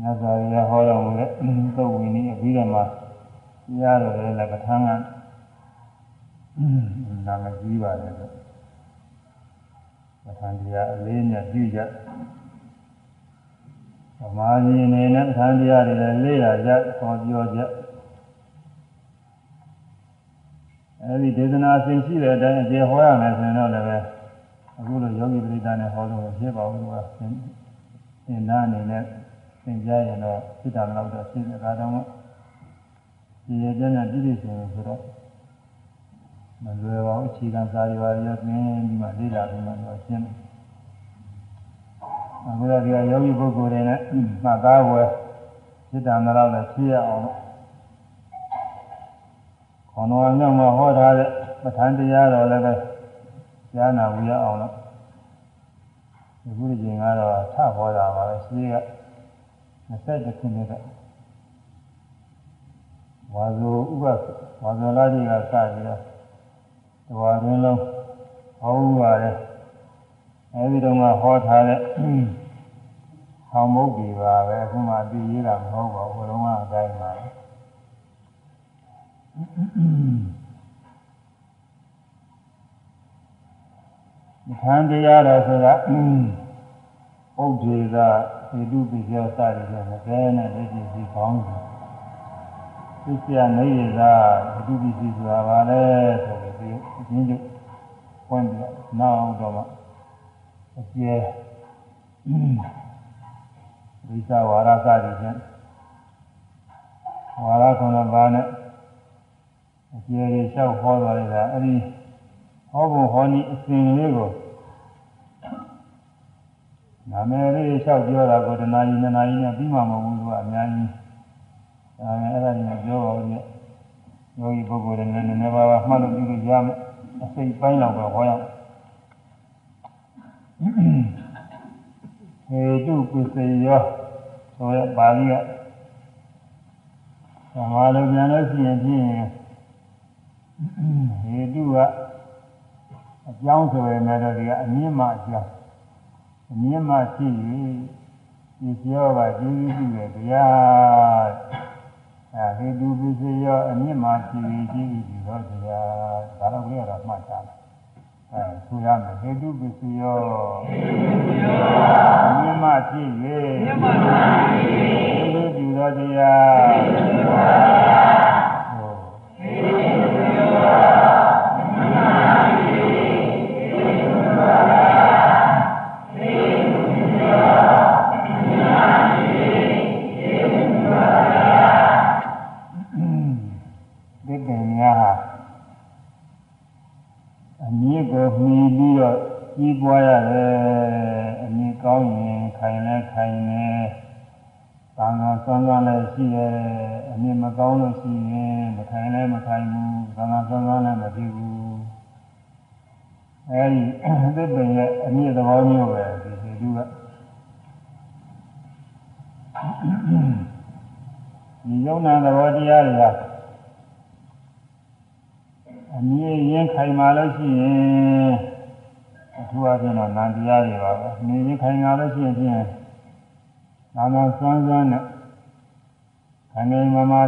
မြတ်စွာဘုရားဟောတော်မူတဲ့သုတ်ဝိနည်းအပြီးတော့မှတရားတော်လည်းပဋ္ဌာန်းကနာမကြီးပါတယ်လို့ပဋ္ဌာန်းတရားအလေးနဲ့ပြုကြသမာဓိအနေနဲ့ပဋ္ဌာန်းတရားတွေလည်းလေ့လာကြဟောပြောကြအဲဒီဒေသနာအစဉ်ရှိတဲ့အတိုင်းအကျေဟောရမယ်ဆိုရင်တော့လည်းအခုလိုယောဂီပရိသတ်နဲ့ဟောလို့ဖြစ်ပါဘူးကွာသင်္နာအနေနဲ့ သင်ကြားရင်တော့စိတ္တမလောက်တော့ရှိတဲ့အခါတော့ဒီရတဲ့နဲ့ပြည့်ပြည့်စုံစုံဆိုတော့မလွယ်ပါဘူးအခြေခံစာရီပါရသင်ပြီးမှလေ့လာပြီးမှတော့ရှင်းတယ်အခုတော့ဒီကယောဂီပုဂ္ဂိုလ်တွေနဲ့မှတ်သားဝယ်စိတ္တမလောက်လည်းဖြစ်ရအောင်လို့ခေါင်းတော်ကမှဟောထားတဲ့ပဋ္ဌာန်းတရားတော်လည်းပဲကြားနာဝရအောင်လို့ဒီခုဒီချိန်ကတော့ထဟောတာပါပဲရှိက 20ခုနှစ်ကဝါဇိုဥပဝါဇောလာကြီးကစပြီးတော့တဝါတွင်လုံးဟောဥပါတယ်အဲဒီတော့မှဟောထားတဲ့ဆောင်းမုတ်ကြီးပါပဲအခုမှအပြီးရေးတာမဟုတ်ပါဘူးဘယ်တော့မှအတိုင်းပါပဲခန္တရားတော်ဆိုတာဥဒ္ဒေသာ ဣတုပိကျောစရည်နဲ့မကဲနဲ့လက်ရှိစီကောင်းတယ်သိစရာနေရသာဣတုပိစီဆိုတာပါလဲဆိုပြီးဒီအချင်းချင်းပွင့်ပြီးနောက်တော့မှအကျဲဝိသဝါရစရည်ဖြင့်ဝါရခုနပါးနဲ့အကျဲတွေလျှောက်ဟောသွားလိုက်တာအဲ့ဒီဟောဖို့ဟောနည်းအစဉ်လေးကို နာမည်လေးလျှောက်ပြောတာကိုတနာရီနှစ်နာရီနဲ့ပြီးမှမဟုတ်ဘူးသူကအများကြီးဒါနဲ့အဲ့ဒါကြီးပြောပါဦးညယောဂီပုဂ္ဂိုလ်တွေလည်းနည်းနည်းပါးပါးမှတ်လို့ပြုလို့ရမယ်အစိတ်ပိုင်းတော့ပဲဟောရအောင်ဟေတုပစ္စယောဆိုရပါဠိကသမာလိုပြန်လို့ရှိရင်ဖြင့်ဟေတုကအကြောင်းဆိုရမယ်တော့ဒီကအမြင့်မှအကြောင်း အမြင့်မှရှိ၍ဒီပြောကကျေးဇူးပြုတယ်တရားအဲဟေတုပစ္စယောအမြင့်မှရှိ၍ကျေးဇူးပြုတော့တရားဒါတော့ကြရတော့မှတ်တာအဲဆိုရမယ်ဟေတုပစ္စယောအမြင့်မှရှိ၍ကျေးဇူးပြုတော့တရား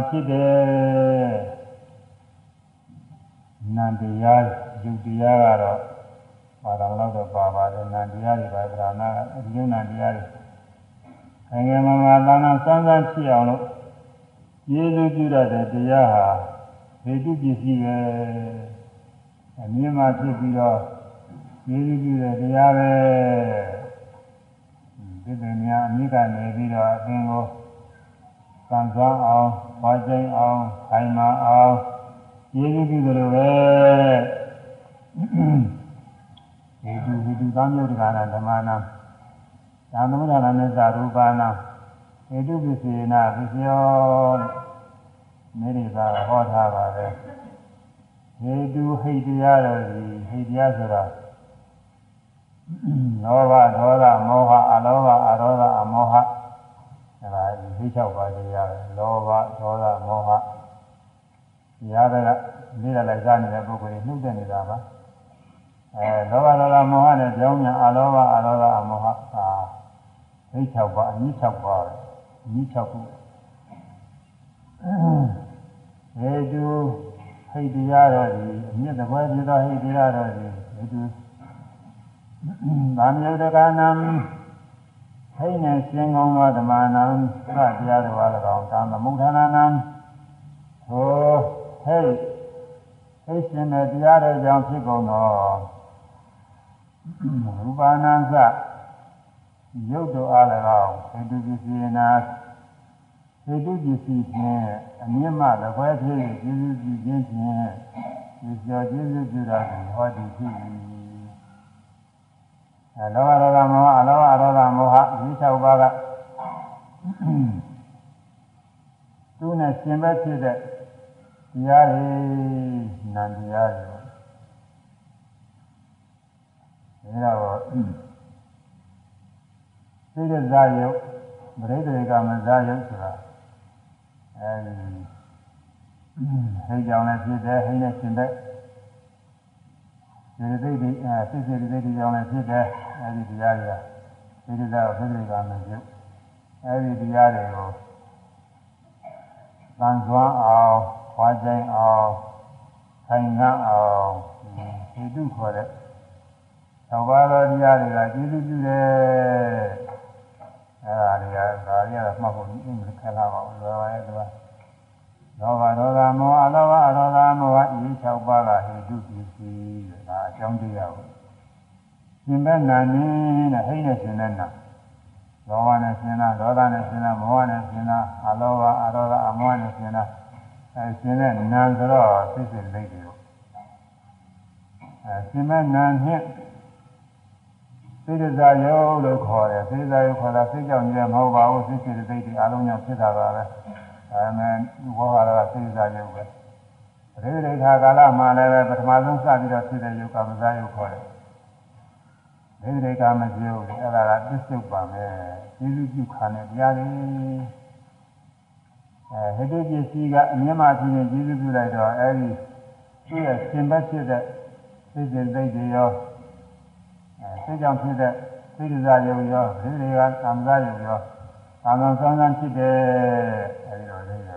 ဖြစ်တယ်။နန္တရားယုတ်တရားကတော့ပါတော်လောက်တော့ပါပါတယ်နန္တရားတွေပါဗราဏအဒီနန္တရားတွေခိုင်ငယ်မမသာနာဆွမ်းဆွမ်းဖြစ်အောင်လို့ယေရှုပြုတတ်တဲ့တရားဟာဟေတုပစ္စည်းပဲအမြင်မှဖြစ်ပြီးတော့ယေရှုပြုတဲ့တရားပဲဒီပင်များအမိကနေပြီးတော့အသင်ကို ကံစားအောင်၊ပါကျိန်အောင်၊ခိုင်မာအောင်ယေရှုပြုတယ်လို့ပဲဒီသူဒီသူသံယုတ်တက္ကနာဓမ္မနာသံသမုဒ္ဒနာနဲ့သာရူပနာဟေတုပစ္စေနာပစ္စယောမေရိသာဟောထားပါတယ်ဟေတုဟိတ်တရားတော်ဒီဟိတ်တရားဆိုတာလောဘဒေါသမောဟအလောဘအရောဓအမောဟ အဲဒါဒီဟိတ်၆ပါးတရားပဲလောဘဒေါသမောဟရာဂကလေးရလိုက်စားနေတဲ့ပုဂ္ဂိုလ်တွေနှုတ်တဲ့နေတာပါအဲလောဘဒေါသမောဟနဲ့ကြောင်းမြန်အလောဘအရောဓအမောဟအာဟိတ်၆ပါးအနည်း၆ပါးပဲဤ၆ခုဟေတုဟိတ်တရားတော်ဒီအမြင့်တပွဲပြသောဟိတ်တရားတော်ဒီဟေတုဗာမြုဒကနံ ဟိနေရှင်ကောင်းသောဓမ္မနံသတရားတော်အား၎င်းသာသမုဋ္ဌာနာနံဟောဟိတ်ဟိတ်ရှင်တဲ့တရားတော်ကြောင့်ဖြစ်ကုန်သောရူပနာသရုပ်တော်အား၎င်းဟိတုပစ္စည်းနာဟိတုပစ္စည်းဖြင့်အမြင့်မှလည်းခွဲဖြစ်ကျေးဇူးပြုခြင်းဖြင့်ဒီကျော်ကျေးဇူးပြုတာကိုဟောဒီဖြစ်၏အ လောဘဒေါသမောဟအလောဘအရောဓမောဟဒီ၆ပါးကသူနဲ့ရှင်ဘက်ဖြစ်တဲ့တရားတွေနန္တရားတွေဒါတော့သိတဲ့ဇာယုတ်ပရိသေကမဇာယုတ်ဆိုတာအဲဒီဟိတ်ကြောင့်လည်းဖြစ်တယ်ဟိတ်နဲ့ရှင်တဲ့ ဒီသိသိအဲစိတ်စိတ်သိသိကြောင့်လည်းဖြစ်တယ်အဲဒီတရားတွေကသိတဲ့ဇာပရိသေကမဇာယုတ်အဲဒီတရားတွေကိုသံစွမ်းအောင်ဝါကျိုင်းအောင်ခိုင်ငါအောင်ဟိတုခေါ်တဲ့သောဘာတော်တရားတွေကကျေးဇူးပြုတယ်အဲဒါတွေကဒါတွေကမှတ်ဖို့အင်းခက်လာပါဘူးလောဘရဲ့ကွာလောဘဒေါသမောအလောဘအရောဓမောဟဤ၆ပါးကဟိတုပ စ္စည်းဒါအကြောင်းတရားကိုရှင်ဘက်နာနေနဲ့ဟိနေရှင်တဲ့နာလောဘနဲ့ရှင်တာဒေါသနဲ့ရှင်တာမောဟနဲ့ရှင်တာအလောဘအရောဓအမောဟနဲ့ရှင်တာအဲရှင်တဲ့နာဆိုတော့သိစိတ်လေးတွေကိုအဲရှင်မဲ့နာနဲ့စိတ်ဇာယုတ်လို့ခေါ်တယ်စိတ်ဇာယုတ်ခေါ်တာစိတ်ကြောင့်ကြီးမဟုတ်ပါဘူးစိတ်စိတ်တိတ်တွေအလုံးကြောင့်ဖြစ်တာပါပဲအဲမဲ့ဘောဟာရကစိတ်ဇာယုတ်ပဲ ပရိဒိဋ္ဌာကာလမှာလည်းပဲပထမဆုံးစပြီးတော့ဖြစ်တဲ့ယုတ်ကမဇာယုတ်ခေါ်တယ်ပရိဒိဋ္ဌာမဇယုတ်အဲ့ဒါကပစ္စုပန်ပဲကျေစုပြုခါနဲ့တရားလေးအဲဟိတုပစ္စည်းကအမြင်မှဖြစ်နေကျေစုပြုလိုက်တော့အဲဒီသူ့ရဲ့ရှင်ဘက်ဖြစ်တဲ့စိတ်စိတ်တိတ်တွေရောစိတ်ကြောင့်ဖြစ်တဲ့စိတ်စားယုံရောဒီတွေကသံသာယုံရောသံဃာဆောင်းဆန်းဖြစ်တယ်အဲဒီတော့လေးတွေကို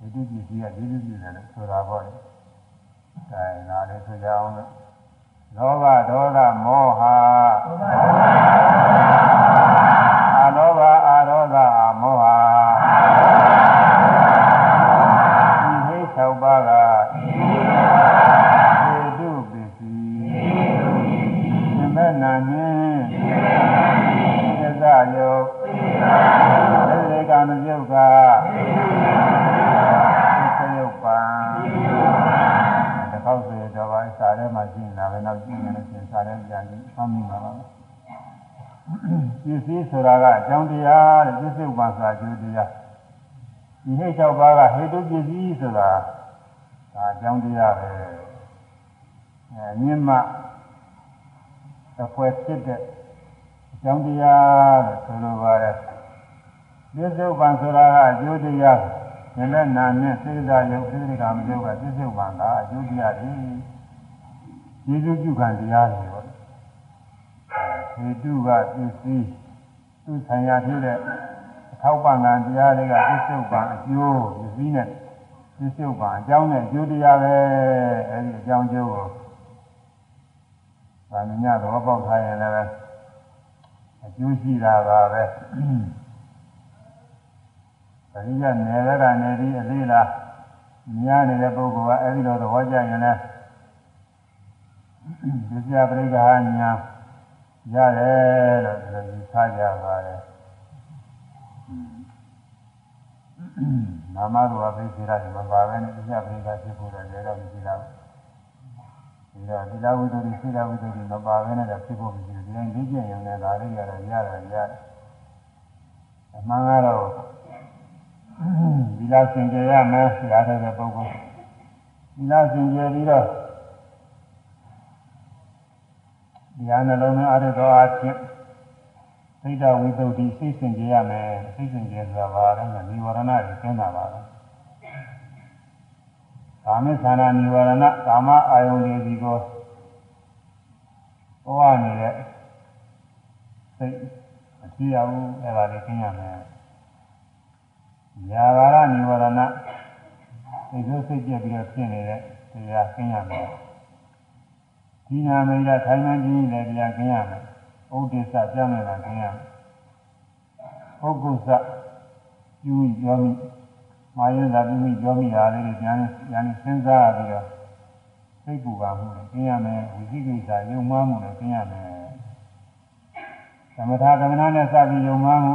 ဒီတိပစ္စည်းကဒီလိုပြည့်တယ်လို့ဆိုတာပေါ့လေအဲနားလေးဆိုကြအောင်လို့လောဘဒေါသမောဟ ကျိုးတရားဒီဟိတ်၆ပါးကဟေတုပစ္စည်းဆိုတာဒါအကြောင်းတရားပဲအဲမြင့်မှသဖွယ်ဖြစ်တဲ့အကြောင်းတရားလို့ဆိုလိုပါတယ်ပြစ္ဆုတ်ပံဆိုတာကအကျိုးတရားနည်းနဲ့နာနဲ့စေတသာယုတ်သေကမယုတ်ကပြစ္ဆုတ်ပံကအကျိုးတရားတွေကျေးဇူးပြုခံတရားတွေပေါ့ဟေတုကပစ္စည်းသူဆံရဖြစ်တဲ့အ ထောက်ပံ့ကံတရားတွေကပြစ္ဆုတ်ပံအကျိုးပစ္စည်းနဲ့ပြစ္ဆုတ်ပံအကြောင်းနဲ့အကျိုးတရားပဲအဲဒီအကြောင်းကျိုးကို။ဗာမညသဘောပေါက်ထားရင်လည်းအကျိုးရှိတာပါပဲ။ပရိယနယ်ရကနေပြီးအလေးလားများနေတဲ့ပုဂ္ဂိုလ်ကအဲဒီလိုသဘောကျရင်လည်းဒီပြပရိက္ခာညာရတယ်လို့ဒီလိုယူဆကြပါတယ်။ နာမတော်အဖိစေရမပါပဲနဲ့ဒီပြပရိက္ခာဖြစ်ဖို့တော့လည်းတော့မရှိတော့ဘူးဒီတော့သီလဝိတ္တုစိလဝိတ္တုမပါဘဲနဲ့တော့ဖြစ်ဖို့မရှိဘူးဒီတိုင်းလေ့ကျင့်ရင်လည်းဒါလေးရတော့ရတယ်ရတယ်အမှန်ကတော့သီလစင်ကြယ်ရမယ်ဆရာတဲ့ပုဂ္ဂိုလ်သီလစင်ကြယ်ပြီးတော့ဒီဟာနှလုံးသားအရတော်အချင်း သိတဝိတ္တုစိတ်စင်ကြယ်ရမယ်စိတ်စင်ကြယ်ဆိုတာဘာလဲနိဝရဏတွေကျင်းတာပါပဲကာမသန္တာនិဝရဏကာမအာယုန်တွေဒီကိုဟောနေတဲ့စိတ်အထီးရဘူးအဲ့ဒါလေးသိရမယ်ညာဘာရနိဝရဏစိတ်ဆိုးစိတ်ပြက်ပြီးတော့ဖြစ်နေတဲ့တရားကျင်းရမယ်ဒီနာမိတ်ထိုင်မှန်းကြီးလည်းတရားကျင်းရမယ် ဥဒိစ္စကြောင်းနေတာကျင်းရမယ်ပုဂ္ဂုစယူပြောမိမာယသာပြုမိပြောမိတာလေးတွေပြန်ပြန်စဉ်းစားပြီးတော့စိတ်ပူပါမှုနဲ့ကျင်းရမယ်ဝိသိကိစ္စယုံမှမှုနဲ့ကျင်းရမယ်သမထကမ္မနာနဲ့စပြီးယုံမှမှု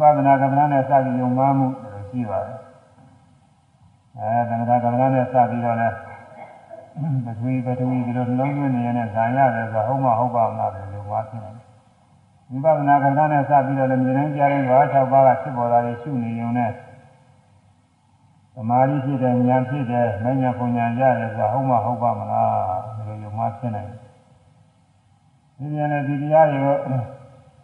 ဝိပဿနာကမ္မနာနဲ့စပြီးယုံမှမှုလို့ရှိပါတယ်အဲသမထကမ္မနာနဲ့စပြီးတော့လည်းပထဝီပထဝီဒီလိုနှလုံးသွင်းနေရင်ဇာရတယ်ဆိုဟုတ်မဟုတ်ပါမလားလို့ယုံမှဖြစ်တယ် ဝိပဿနာကမ္မနာနဲ့စပြီးတော့လည်းမြေတိုင်းကြားတိုင်းဘာ၆ပါးကဖြစ်ပေါ်လာတယ်ရှုနေုံနဲ့သမာဓိဖြစ်တယ်ဉာဏ်ဖြစ်တယ်မဉ္ဇဉ်ပုံဉာဏ်ရတယ်ဆိုဟုတ်မဟုတ်ပါမလားဒီလိုယုံမှဖြစ်နိုင်တယ်ဒီပြန်လည်းဒီတရားတွေကို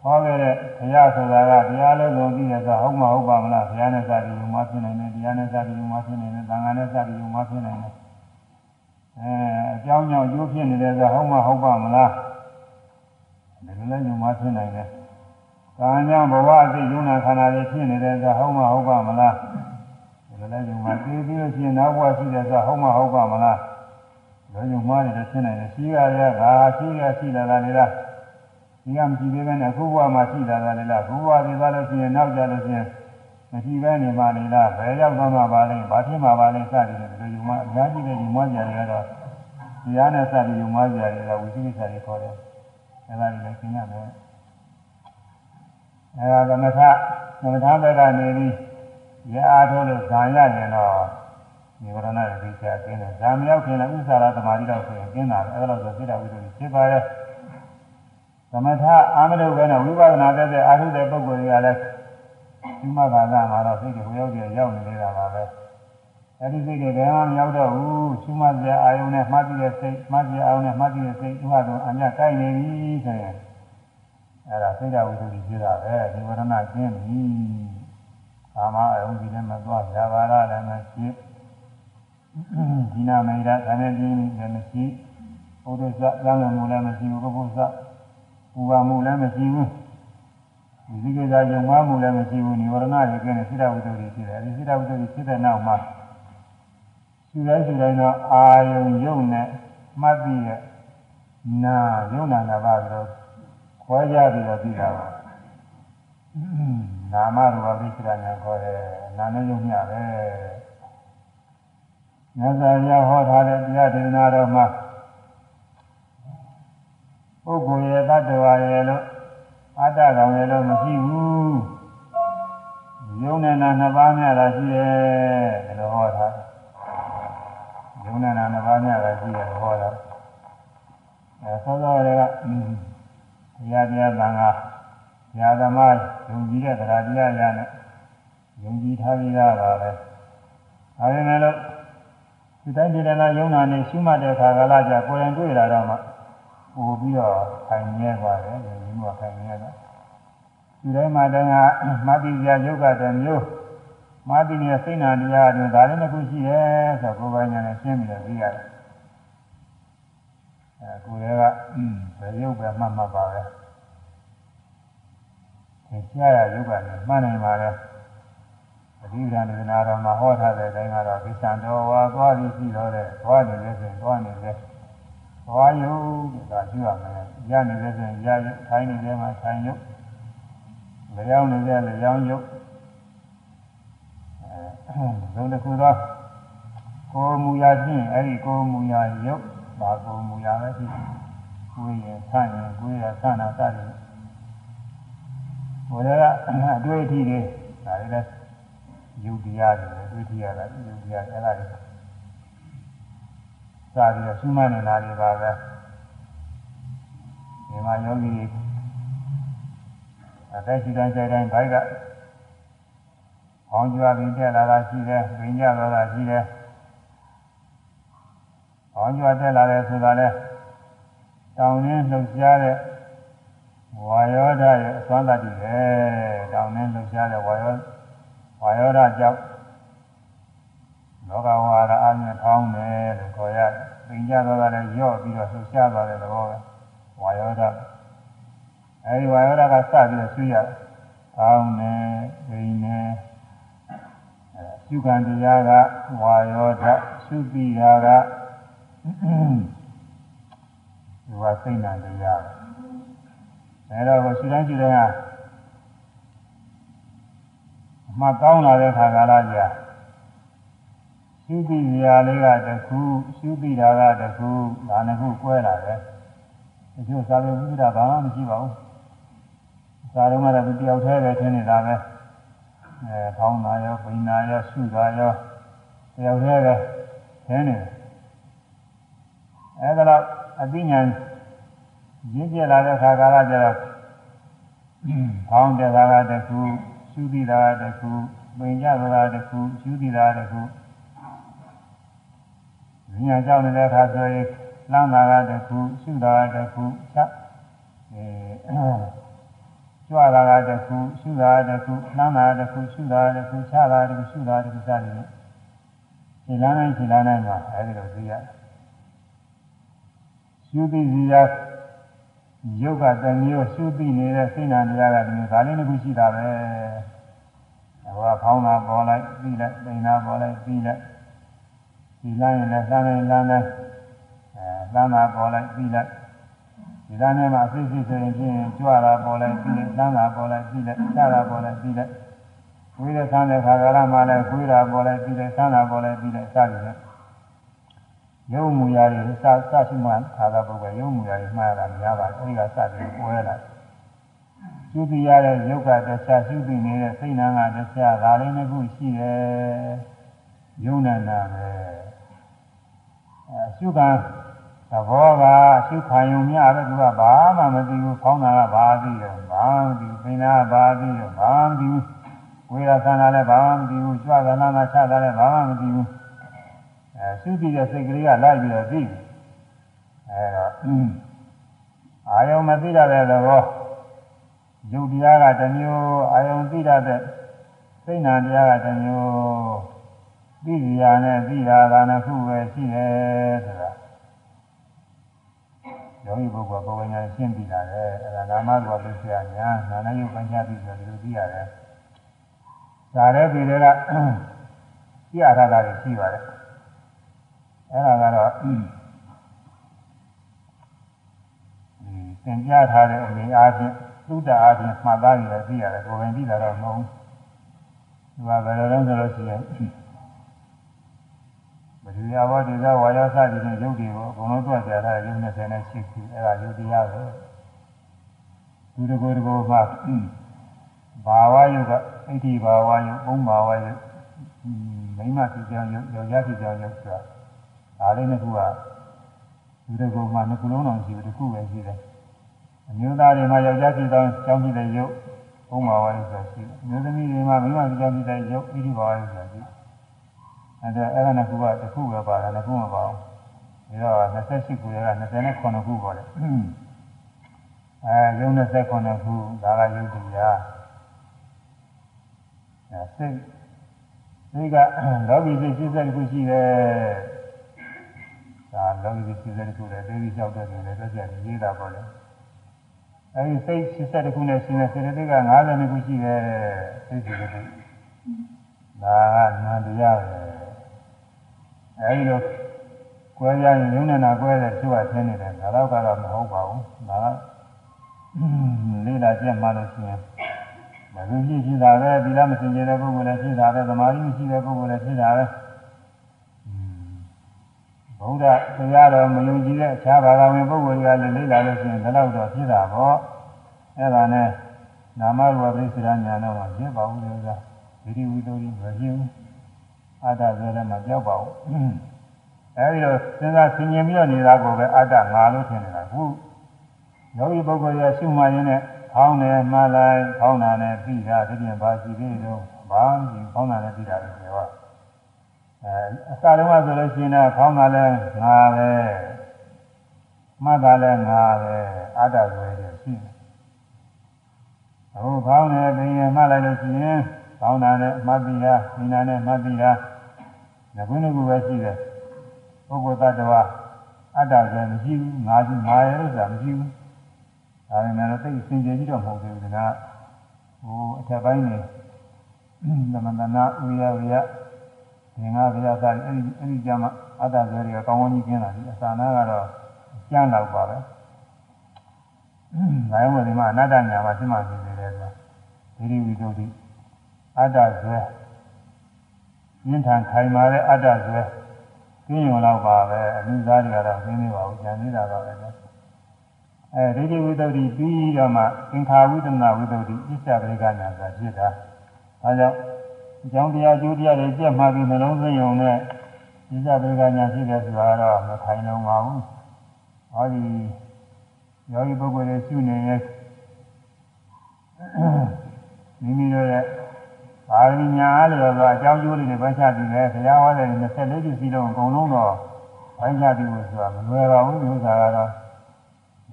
ဟောခဲ့တဲ့ဘုရားဆိုတာကတရားလုံးလုံးသိတယ်ဆိုဟုတ်မဟုတ်ပါမလားဘုရားနဲ့စပြီးယုံမှဖြစ်နိုင်တယ်တရားနဲ့စပြီးယုံမှဖြစ်နိုင်တယ်သံဃာနဲ့စပြီးယုံမှဖြစ်နိုင်တယ်အဲအကြောင်းကြောင့်ကျိုးဖြစ်နေတယ်ဆိုဟုတ်မဟုတ်ပါမလားဒီ လိုလည်းယုံမှဖြစ်နိုင်တယ်ကံကြောင့်ဘဝအသိယုံနာခန္ဓာတွေဖြစ်နေတယ်ဆိုဟုတ်မဟုတ်ပါမလားဒီလိုလည်းယုံမှသိပြီးလို့ရှိရင်နောက်ဘဝရှိတယ်ဆိုဟုတ်မဟုတ်ပါမလားလောယုံမှတွေဖြစ်နိုင်တယ်ရှိရရဲ့ကရှိရရှိလာတာလေလားဒီကမရှိသေးပဲနဲ့အခုဘဝမှာရှိလာတာလေလားအခုဘဝသိသွားလို့ရှိရင်နောက်ကြလို့ရှိရင်မရှိပဲနေပါလေလားဘယ်ရောက်သွားမှာပါလဲဘာဖြစ်မှာပါလဲစသည်ဖြင့်ဒီလိုယူမအများကြီးပဲယူမကြရတွေကတော့တရားနဲ့စသည်ယူမကြရတွေကဝိသိကိစ္စတွေခေါ်တယ် အဲဒါတွေလည်းရှင်းရမယ်အဲဒါသမထသမထဘက်ကနေပြီးရအားထုတ်လို့ဇာရရင်တော့နိဗ္ဗာန်ရဲ့သိချာကျင်းတယ်ဇာမရောက်ခင်လည်းဥစ္စာရသမာဓိတော့ဆိုရင်ကျင်းတာပဲအဲဒါလို့ဆိုစိတ္တဝိတ္တိဖြစ်ပါရဲ့သမထအာမလို့ပဲနဲ့ဝိပဿနာတက်တဲ့အာထုတဲ့ပုဂ္ဂိုလ်တွေကလည်းဒီမှာကသာမှာတော့စိတ်ကိုရောက်ကြရောက်နေနေတာပါပဲ အဲဒီစိတ်တွေဘယ်မှမရောက်တော့ဘူးရှုမှတ်စရာအာယုံနဲ့မှတ်ပြီးတဲ့စိတ်မှတ်စရာအာယုံနဲ့မှတ်ပြီးတဲ့စိတ်ဥပဒေအမြတ်ကိုက်နေပြီဆိုရင်အဲဒါစိတ်ဓာတ်ဝိသုဒ္ဓိဖြစ်တာပဲဒီဝရဏကျင်းပြီကာမအယုံဒီလည်းမသွားဇာဘာရလည်းမရှိဒီနာမေရသံနဲ့ပြင်းလည်းမရှိဘုဒ္ဓဇလမ်းမှုလည်းမရှိဘူးဘုဘုဇပူပါမှုလည်းမရှိဘူးဒီကိစ္စယုံမှားမှုလည်းမရှိဘူးនិဝရဏတွေကင်းတဲ့စိတ္တဝိတ္တုတွေဖြစ်တယ်အဲဒီစိတ္တဝိတ္တုတွေဖြစ်တဲ့နောက်မှာ ရှူတိုင်းရှူတိုင်းတော့အာယုံယုံနဲ့မှတ်ပြီးရဲ့နာယုံနာနာပါပြီးတော့ခွဲကြပြီးတော့ပြီးတာပါနာမရူပပိစ္ဆရာညာခေါ်တယ်နာနဲ့ယုံမျှပဲမြတ်စွာဘုရားဟောထားတဲ့တရားဒေသနာတော်မှာပုဂ္ဂိုလ်ရဲ့တ attva ရဲ့လို့အတ္တကောင်ရဲ့လို့မရှိဘူးယုံနဲ့နာနှစ်ပါးများတာရှိတယ်ဒီလိုဟောတာယုံ နဲ့နာနှစ်ပါးများတာရှိတယ်ဟောတာအဲသောသောတွေကတရားတရားသံဃာညာသမားယုံကြည်တဲ့တရားတရားရနဲ့ယုံကြည်ထားပြီးသားပါပဲဒါပေမဲ့လို့ဒီတိုင်းဒီတိုင်းယုံနာနေရှုမှတ်တဲ့ခါကလာကြကိုယ်ရင်တွေ့လာတော့မှပို့ပြီးတော့ခိုင်မြဲသွားတယ်ဒီလိုခိုင်မြဲတော့ဒီတိုင်းမှာတည်းကမတိပြယုတ်ကတည်းမျိုး မတိနဲ့စိတ်နာတရားတွေဒါလည်းတစ်ခုရှိတယ်ဆိုတော့ကိုယ်ပိုင်ညာနဲ့ရှင်းပြီးတော့သိရတယ်အဲကိုယ်ကအင်းဘယ်ယုတ်ပဲမှတ်မှတ်ပါပဲသင်ရှားရယုတ်ကနေမှတ်နိုင်ပါလေအဓိကဒေသနာတော်မှာဟောထားတဲ့အတိုင်းကတော့ကိစ္စံတော်ဝါသွားပြီးရှိတော့တဲ့သွားနေလဲဆိုရင်သွားနေလဲသွားယုတ်ဒါရှိရမယ်ရနေလဲဆိုရင်ရယုတ်ထိုင်နေလဲမှာထိုင်ယုတ်လျောင်းနေလဲလျောင်းယုတ် အဲလုံးတစ်ခုတော့ကိုယ်မူရာချင်းအဲ့ဒီကိုယ်မူရာယုတ်ဘာကိုယ်မူရာပဲဖြစ်ကိုယ်ရင်ဆန့်ရင်ကိုယ်ရဆန့်တာစတယ်ဘုရားကအတွေ့အထိတွေဒါတွေလည်းယုတ်တရားတွေအတွေ့အထိရတာယုတ်တရားအဲ့ဒါတွေစပြီးတော့ရှုမှတ်နေတာတွေပါပဲဒီမှာယောဂီတွေအသက်ရှိတိုင်းစိတ်တိုင်းဘိုက်က ဟောင်းကြွားပြီးတက်လာတာရှိတယ်၊ပင်ကြတော့တာရှိတယ်။ဟောင်းကြွားတက်လာတယ်ဆိုတာလဲတောင်းရင်းလှုပ်ရှားတဲ့ဝါယောဓာရဲ့အစွမ်းတတ္တိပဲတောင်းရင်းလှုပ်ရှားတဲ့ဝါယောဝါယောဓာကြောင့်လောကဝါဒအမြင်ထောင်းတယ်လို့ခေါ်ရတယ်။ပင်ကြတော့တာလည်းရော့ပြီးတော့လှုပ်ရှားသွားတဲ့သဘောပဲဝါယောဓာအဲဒီဝါယောဓာကစပြီးတော့ဆွေးရတယ်။ထောင်းတယ်၊ပင်တယ် ရှုခံတရားကဝါယောဓာရှုတိတာကဒီဝစိတ်နံတရားပဲအဲတော့ရှုတိုင်းရှုတိုင်းကအမှတ်ကောင်းလာတဲ့ခါကာလကြာရှုတိနေရာလေးကတခုရှုတိတာကတခုဒါနှစ်ခုကွဲလာတယ်တချို့သာဝေဝိဒဘာမှမရှိပါဘူးသာတော့မှလည်းသူတယောက်တည်းပဲထင်နေတာပဲ အဲဖောင်းတာရောပိန်တာရောရှုတာရောတယောက်တည်းပဲထင်နေတယ်အဲဒါတော့အသိဉာဏ်ရင်းကျက်လာတဲ့ခါကာလကျတော့ဖောင်းတဲ့ခါကတခုရှုတိတာတခုပိန်ကြတာတခုရှုတိတာတခုဉာဏ်ကြောင့်နေတဲ့အခါဆိုရင်လမ်းတာကတခုရှုတာကတခုချက်အဲ ကြွတာကတခုရှုတာကတခုလမ်းတာကတခုရှုတာကတခုချတာကတခုရှုတာကတခုစသည်ဖြင့်ခြေလမ်းတိုင်းခြေလမ်းတိုင်းမှာအဲဒီလိုသိရတယ်ရှုသိစီရယုတ်ကတမျိုးရှုသိနေတဲ့စိတ်နာတရားကတမျိုးဒါလေးတစ်ခုရှိတာပဲဟောဖောင်းတာပေါ်လိုက်ပြီးလိုက်ပိန်တာပေါ်လိုက်ပြီးလိုက်ဒီလမ်းရင်လည်းလမ်းတိုင်းလမ်းတိုင်းအဲလမ်းတာပေါ်လိုက်ပြီးလိုက် ဒီလမ်းထဲမှာအစစ်စစ်ဆိုရင်ဖြင့်ကြွတာပေါ်လိုက်ပြီးလိုက်လမ်းတာပေါ်လိုက်ပြီးလိုက်ချတာပေါ်လိုက်ပြီးလိုက်ဝိရဆန်းတဲ့ခါကာလမှာလည်းခွေးတာပေါ်လိုက်ပြီးလိုက်ဆန်းတာပေါ်လိုက်ပြီးလိုက်စသည်ဖြင့်ရုပ်မူရာတွေစစရှိမှခါသာပုဂ္ဂိုလ်ရုပ်မူရာတွေမှားတာများပါတယ်အဲဒီကစပြီးပွဲလာကျူတည်ရတဲ့ရုပ်ကတခြားရှုတည်နေတဲ့စိတ်နာကတခြားဒါလေးနှစ်ခုရှိတယ်ယုံနာနာပဲအဲရှုကံ သဘောကရှုခံယုံများပဲသူကဘာမှမသိဘူးဖောင်းတာကဘာသိတယ်ဘာမသိဘူးပင်နာကဘာသိတယ်ဘာမသိဘူးဝေဒသနာလည်းဘာမှမသိဘူးကြွသနာနာချတာလည်းဘာမှမသိဘူးအဲရှုတည်တဲ့စိတ်ကလေးကလိုက်ပြီးတော့သိတယ်အဲတော့အာယုံမသိတဲ့သဘောယုတ်တရားကတစ်မျိုးအာယုံသိတဲ့စိတ်နာတရားကတစ်မျိုးသိကြရနဲ့သိတာကနှစ်ခုပဲရှိတယ်ဆိုတာ ယောဂီပုဂ္ဂိုလ်ပုဂ္ဂိုလ်ညာရှင်းပြီးလာတယ်အဲဒါနာမကောလို့ဆရာညာနာနယုတ်ပညာပြီးဆိုဒီလိုသိရတယ်ဒါလည်းဒီတွေကကြည့်ရတာတွေရှိပါတယ်အဲဒါကတော့သင်ကြားထားတဲ့အနေအားဖြင့်သုတအားဖြင့်မှတ်သားရသိရတယ်ကိုယ်ဝင်ပြီးတာတော့မဟုတ်ဘူးဒီမှာဘယ်လိုလဲဆိုလို့ရှိရင် မဒီယာဝတိဇဝါယောစသည်ဖြင့်ယုတ်တွေကိုအကုန်လုံးတွက်ကြတာရုပ်28ခုအဲ့ဒါယုတ်တရားပဲသူတကောတကောမှဘာဝယုတ်ကအဋ္ဌိဘာဝယုတ်ပုံဘာဝယုတ်မိမဖြစ်ကြောင်းယုတ်ယောက်ျားဖြစ်ကြောင်းယုတ်ဆိုတာဒါလေးနှစ်ခုကသူတကောမှနှစ်ခုလုံးတော့ရှိဘူးတစ်ခုပဲရှိတယ်အမျိုးသားတွေမှာယောက်ျားဖြစ်ကြောင်းကြောင်းဖြစ်တဲ့ယုတ်ပုံဘာဝယုတ်ဆိုတာရှိတယ်အမျိုးသမီးတွေမှာမိမဖြစ်ကြောင်းဖြစ်တဲ့ယုတ်ဣတိဘာဝယုတ်ဆိုတာရှိတယ် အဲ့ဒါအဲ့ဒါနှစ်ခုကတစ်ခုပဲပါတယ်နှစ်ခုမပါဘူးဒါတော့28ခုရက29ခုပေါ်တယ်အဲယုံ29ခုဒါကယုတ်တရားအဲစိတ်စိတ်ကလောကီစိတ်80ခုရှိတယ်ဒါလောကီစိတ်80ခုလည်းသိပြီးလျှောက်တဲ့နေလည်းတက်ကြရေးတာပေါ့လေအဲဒီစိတ်80ခုနဲ့ရှင်တဲ့စေတသိက်က52ခုရှိတယ်စိတ်80ခုဒါကနန္တရားပဲ အဲဒီလိုကွဲရရင်ယုံနေတာကွဲတဲ့သူကသင်နေတယ်ဒါတော့ကတော့မဟုတ်ပါဘူးဒါကလေးလာကြက်မှလို့ရှိရင်မသူရှိရှိတာပဲဒီလားမစင်ကြတဲ့ပုဂ္ဂိုလ်လည်းရှိတာပဲသမာဓိမရှိတဲ့ပုဂ္ဂိုလ်လည်းရှိတာပဲဘုရားတရားတော်မယုံကြည်တဲ့အခြားဘာသာဝင်ပုဂ္ဂိုလ်တွေကလည်းလေးလာလို့ရှိရင်ဒါတော့တော့ဖြစ်တာပေါ့အဲဒါနဲ့နာမရူပပရိစ္ဆေညာတော့မဖြစ်ပါဘူးလို့ဆိုတာဗိဓိဝိသုဒ္ဓိမဖြစ်ဘူး အတ္တဆိုလည်းမပြောက်ပါဘူးအဲဒီတော့စဉ်းစားဆင်ញင်ပြီးတော့နေတာကိုပဲအတ္တငါလို့ထင်နေတာခုယောဂီပုဂ္ဂိုလ်ရရှုမှရင်းနဲ့ခေါင်းနဲ့မှလိုက်ခေါင်းနာနဲ့ပြီးတာဒီပြင်ဘာရှိသေးတော့ဘာမှမခေါင်းနာနဲ့ပြီးတာလို့ပြောအဲအစတုန်းကဆိုလို့ရှိရင်တော့ခေါင်းနာလည်းငါပဲမှတ်တာလည်းငါပဲအတ္တဆိုရည်ရှိတယ်အခုခေါင်းနဲ့ပင်ရမှလိုက်လို့ရှိရင်ကောင်းတာနဲ့မှတ်ပြီးတာမိနာနဲ့မှတ်ပြီးတာ ငကုန်းကူပဲရှိတယ်ပုဂ္ဂိုလ်တ attva အတ္တဆိုမရှိဘူးငါရှိငါရဲ့လို့ဆိုတာမရှိဘူးဒါပေမဲ့သိစင်ကြယ်ကြီးတော့မဟုတ်ဘူးကဟိုအထက်ပိုင်းနေသမန္တနာဥရဝရသင်္ဃဗျာသာအဲ့ဒီအဲ့ဒီကြမှာအတ္တဇွဲတွေကကောင်းကောင်းကြီးကျင်းလာပြီအစာနာကတော့ကျမ်းတော့ပါပဲ။ဒါကြောင့်ဒီမှာအနတ္တညာမှာရှင်းမှသိနေတယ်ဆိုဒီဒီဝိသုဒ္ဓိအတ္တဇွဲ မြင့်ထန်ခိုင်မာတဲ့အတ္တဇွဲကျင်းရုံတော့ပါပဲအနုစားတွေကတော့သိနေပါဘူးဉာဏ်သေးတာပါပဲ။အဲဒီဒီဝိသုဒ္ဓိပြီးတော့မှသင်္ခါဝိတ္တနာဝိသုဒ္ဓိဣစ္ဆပရိကညာဆိုတာဖြစ်တာ။ဒါကြောင့်အကြောင်းတရားကျိုးတရားတွေကြက်မှပြီးနှလုံးသွင်းုံနဲ့ဣစ္ဆပရိကညာဖြစ်တယ်ဆိုတာတော့မခိုင်လုံးပါဘူး။ဟောဒီယောဂီပုဂ္ဂိုလ်တွေရှုနေရဲ့မိမိတို့ရဲ့ ပါရမီညာအားလျော်စွာအကြောင်းကျိုးလေးတွေပိုင်းခြားပြီးတယ်ဘုရားဟောတဲ့24ခုစီလုံးအကုန်လုံးတော့ပိုင်းခြားပြီးလို့ဆိုတာမလွယ်ပါဘူးဒီဥစ္စာကတော့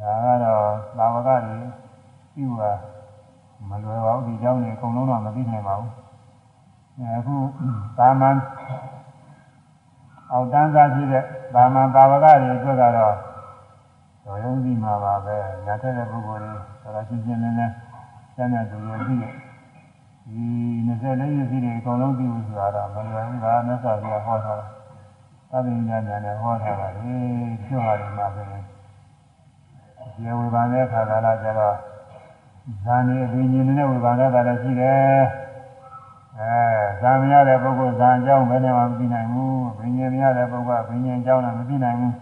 ဒါကတော့သာဝကတွေပြုတာမလွယ်ပါဘူးဒီအကြောင်းတွေအကုန်လုံးတော့မသိနိုင်ပါဘူးအခုသာမန်အောက်တန်းသားဖြစ်တဲ့သာမန်သာဝကတွေအတွက်ကတော့တော်ရုံးပြီးမှာပါပဲညာထက်တဲ့ပုဂ္ဂိုလ်တွေတော်တော်ရှင်းရှင်းလင်းလင်းကျမ်းစာသူရပြီး ဒီ24ရစီတွေအကုန်လုံးပြီးလို့ဆိုတာတော့မလွယ်ဘူးဒါမြတ်စွာဘုရားဟောထားတာသဗ္ဗညညာနဲ့ဟောထားတာလေကျွတ်ဟာဒီမှာဆိုရင်ဒီဝေဘာနဲ့ခါကာလကျတော့ဇာနေအဘိညာဉ်နဲ့ဝေဘာနဲ့တာလည်းရှိတယ်အဲဇာမရတဲ့ပုဂ္ဂိုလ်ဇာအကြောင်းဘယ်နဲ့မှမသိနိုင်ဘူးဘိညာဉ်မရတဲ့ပုဂ္ဂိုလ်ကဘိညာဉ်အကြောင်းလည်းမသိနိုင်ဘူး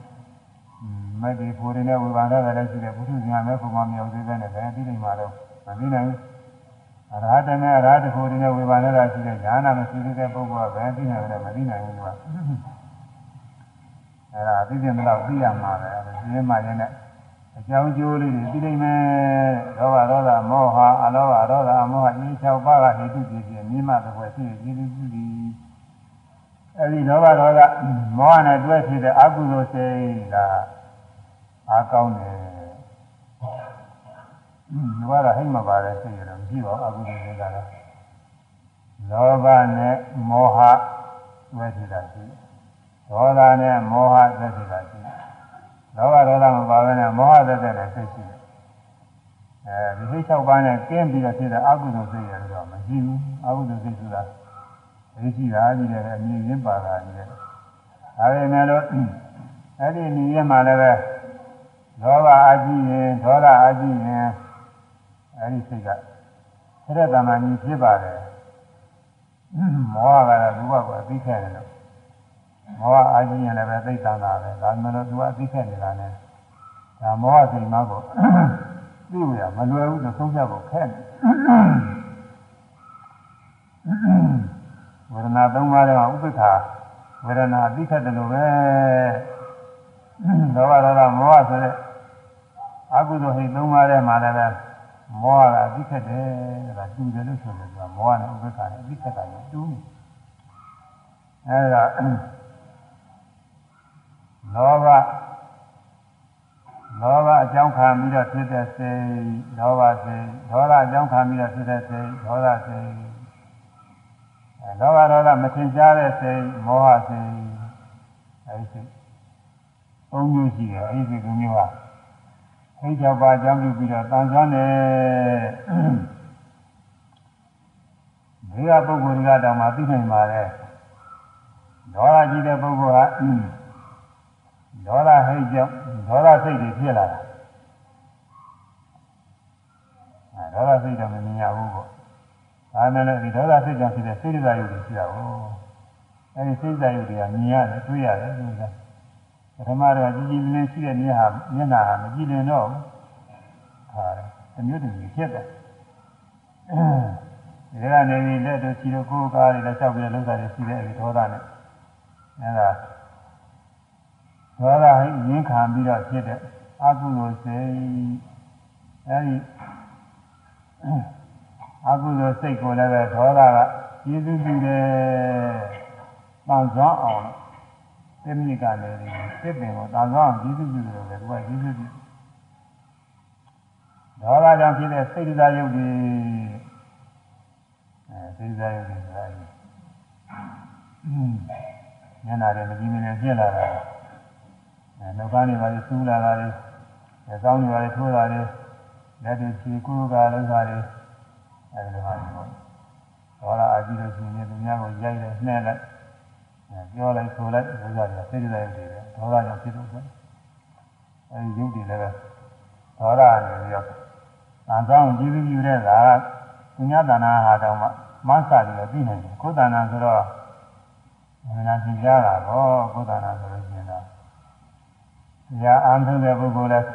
မဲ့ဒီကိုယ်ရင်းနဲ့ဝေဘာနဲ့လည်းရှိတယ်ဘုသူဇာမဲ့ခုမှမြောက်သေးတဲ့နဲ့လည်းသိနိုင်မှာတော့မသိနိုင်ဘူး အရဟတနဲ့အရဟတကိုယ်ရင်းနဲ့ဝေဘာနဲ့လည်းရှိတယ်ဉာဏ်နာမရှိသေးတဲ့ပုဂ္ဂိုလ်ကဘယ်သိနိုင်လဲမသိနိုင်ဘူးကွာအဲ့ဒါသိတဲ့မလို့သိရမှာပဲအဲဒီရင်းမှရင်းနဲ့အကြောင်းကျိုးလေးတွေသိနိုင်မယ်ဒေါဘဒေါသမောဟအလောဘဒေါသမောဟအေး၆ပါးကဟေတုဖြစ်ဖြစ်မြင့်မတဲ့ဘွယ်ဖြစ်ရည်ရည်ပြုသည်အဲဒီဒေါဘဒေါသမောဟနဲ့တွဲဖြစ်တဲ့အကုသိုလ်စိတ်ကအားကောင်းတယ် อืมဘာသာဟိတ်မပါတဲ့စိတ်ရတော့မရှိပါဘူးအကုသိုလ်စိတ်ကတော့လောဘနဲ့မောဟတွဲဖြစ်တာရှိဒေါသနဲ့မောဟတွဲဖြစ်တာရှိလောဘဒေါသမပါဘဲနဲ့မောဟသက်သက်နဲ့စိတ်ရှိတယ်အဲဒီစိတ်၆ပါးနဲ့ကျင်းပြီးတော့ဖြစ်တဲ့အကုသိုလ်စိတ်ရတော့မရှိဘူးအကုသိုလ်စိတ်ဆိုတာသိရှိတာကြီးတယ်အမြင်ရင်းပါတာကြီးတယ်ဒါပေမဲ့လို့အဲ့ဒီနေရာမှာလည်းပဲလောဘအာကြည့်ရင်ဒေါသအာကြည့်ရင် အဲ့ဒီစိတ်ကဆရတမန်ကြီးဖြစ်ပါတယ်မောဟကတော့ဘုရားကအသိခဲ့တယ်လို့မောဟအာကြည့်ရင်လည်းပဲသိတန်တာပဲဒါမှမဟုတ်သူကအသိခဲ့နေတာနဲ့ဒါမောဟစိတ်မှကိုသိရမလွယ်ဘူးလို့သုံးဖြတ်ဖို့ခက်တယ်ဝေဒနာသုံးပါးထဲမှာဥပ္ပခာဝေဒနာအသိခဲ့တယ်လို့ပဲလောဘဒေါသမောဟဆိုတဲ့အကုသိုလ်ဟိတ်သုံးပါးထဲမှာလည်းပဲ မောဟကအသိခက်တယ်ဒါတူတယ်လို့ဆိုတယ်ကမောဟနဲ့ဥပ္ပခာနဲ့အသိခက်တာကိုတူးအဲဒါလောဘလောဘအကြောင်းခံပြီးတော့ဖြစ်တဲ့စိတ်လောဘစိတ်ဒေါသအကြောင်းခံပြီးတော့ဖြစ်တဲ့စိတ်ဒေါသစိတ်အဲလောဘဒေါသမထင်ရှားတဲ့စိတ်မောဟစိတ်အဲဒီစိတ်သုံးမျိုးရှိတယ်အဲဒီစိတ်ကမျိုးဟာ အိတ်ကြောင့်ပါအကြောင်းပြုပြီးတော့တန်ဆွမ်းတယ်ဒီကပုဂ္ဂိုလ်တွေကတောင်မှသိနိုင်ပါလေဒေါသကြီးတဲ့ပုဂ္ဂိုလ်ဟာဒေါသဟိတ်ကြောင့်ဒေါသစိတ်တွေဖြစ်လာတာအဲဒေါသစိတ်တော့မမြင်ရဘူးပေါ့ဒါနဲ့လည်းဒီဒေါသစိတ်ကြောင့်ဖြစ်တဲ့စိတ်ဓာတ်ရုပ်တွေရှိတာကိုအဲဒီစိတ်ဓာတ်ရုပ်တွေကမြင်ရတယ်တွေ့ရတယ်လို့ ပထမတော့ကြည်ကြည်လင်းလင်းရှိတဲ့မျက်ဟာမျက်နှာဟာမကြည်လင်တော့ဟာတမျိုးတမျိုးဖြစ်တယ်အဲဒီကနေပြီးလက်တို့ချီတို့ကိုယ်ကားတွေလည်းလျှောက်ပြီးလှုပ်တာတွေရှိတယ်အဲဒီဒေါသနဲ့အဲဒါဒေါသဟိရင်းခံပြီးတော့ဖြစ်တဲ့အကုသိုလ်စိတ်အဲဒီအကုသိုလ်စိတ်ကိုလည်းပဲဒေါသကကျေးဇူးပြုတယ်။ပန်းစွမ်းအောင် သိမြစ်ကလည်းစစ်ပင်ကိုတာကောင်းကျေးဇူးပြုတယ်လို့လည်းသူကကျေးဇူးပြုဒေါသကြောင့်ဖြစ်တဲ့စိတ်ဓာတ်ရုပ်တွေအဲစိတ်ဓာတ်ရုပ်တွေဆိုတာညနာတယ်မကြည့်မနေပြက်လာတာအဲနှုတ်ကားတွေပါလေစူးလာတာတွေအကောင်းတွေပါလေထိုးတာတွေလက်တွေခြေကူးကလောက်တာတွေအဲဒီလိုဟာတွေပေါ့ဒေါသအကြည့်လို့ရှိရင်သူများကိုရိုက်တယ်နှဲ့လိုက် ပြောလိုက်ဆိုလိုက်ဥစ္စာတွေစိတ်ကြိုက်တွေပဲဒေါသကြောင့်ဖြစ်လို့ဆိုအဲဒီယုတ်တွေလည်းပဲဒေါသနေပြီးတော့အံဆောင်ကြည့်ပြီးယူတဲ့ကကုညတနာဟာတောင်မှမဆာပြီးတော့သိနိုင်တယ်ကိုယ်တဏ္ဍဆိုတော့မနာသင်ကြတာတော့ကိုယ်တဏ္ဍဆိုလို့ရှိရင်တော့ညာအာမထုတ်တဲ့ပုဂ္ဂိုလ်လည်း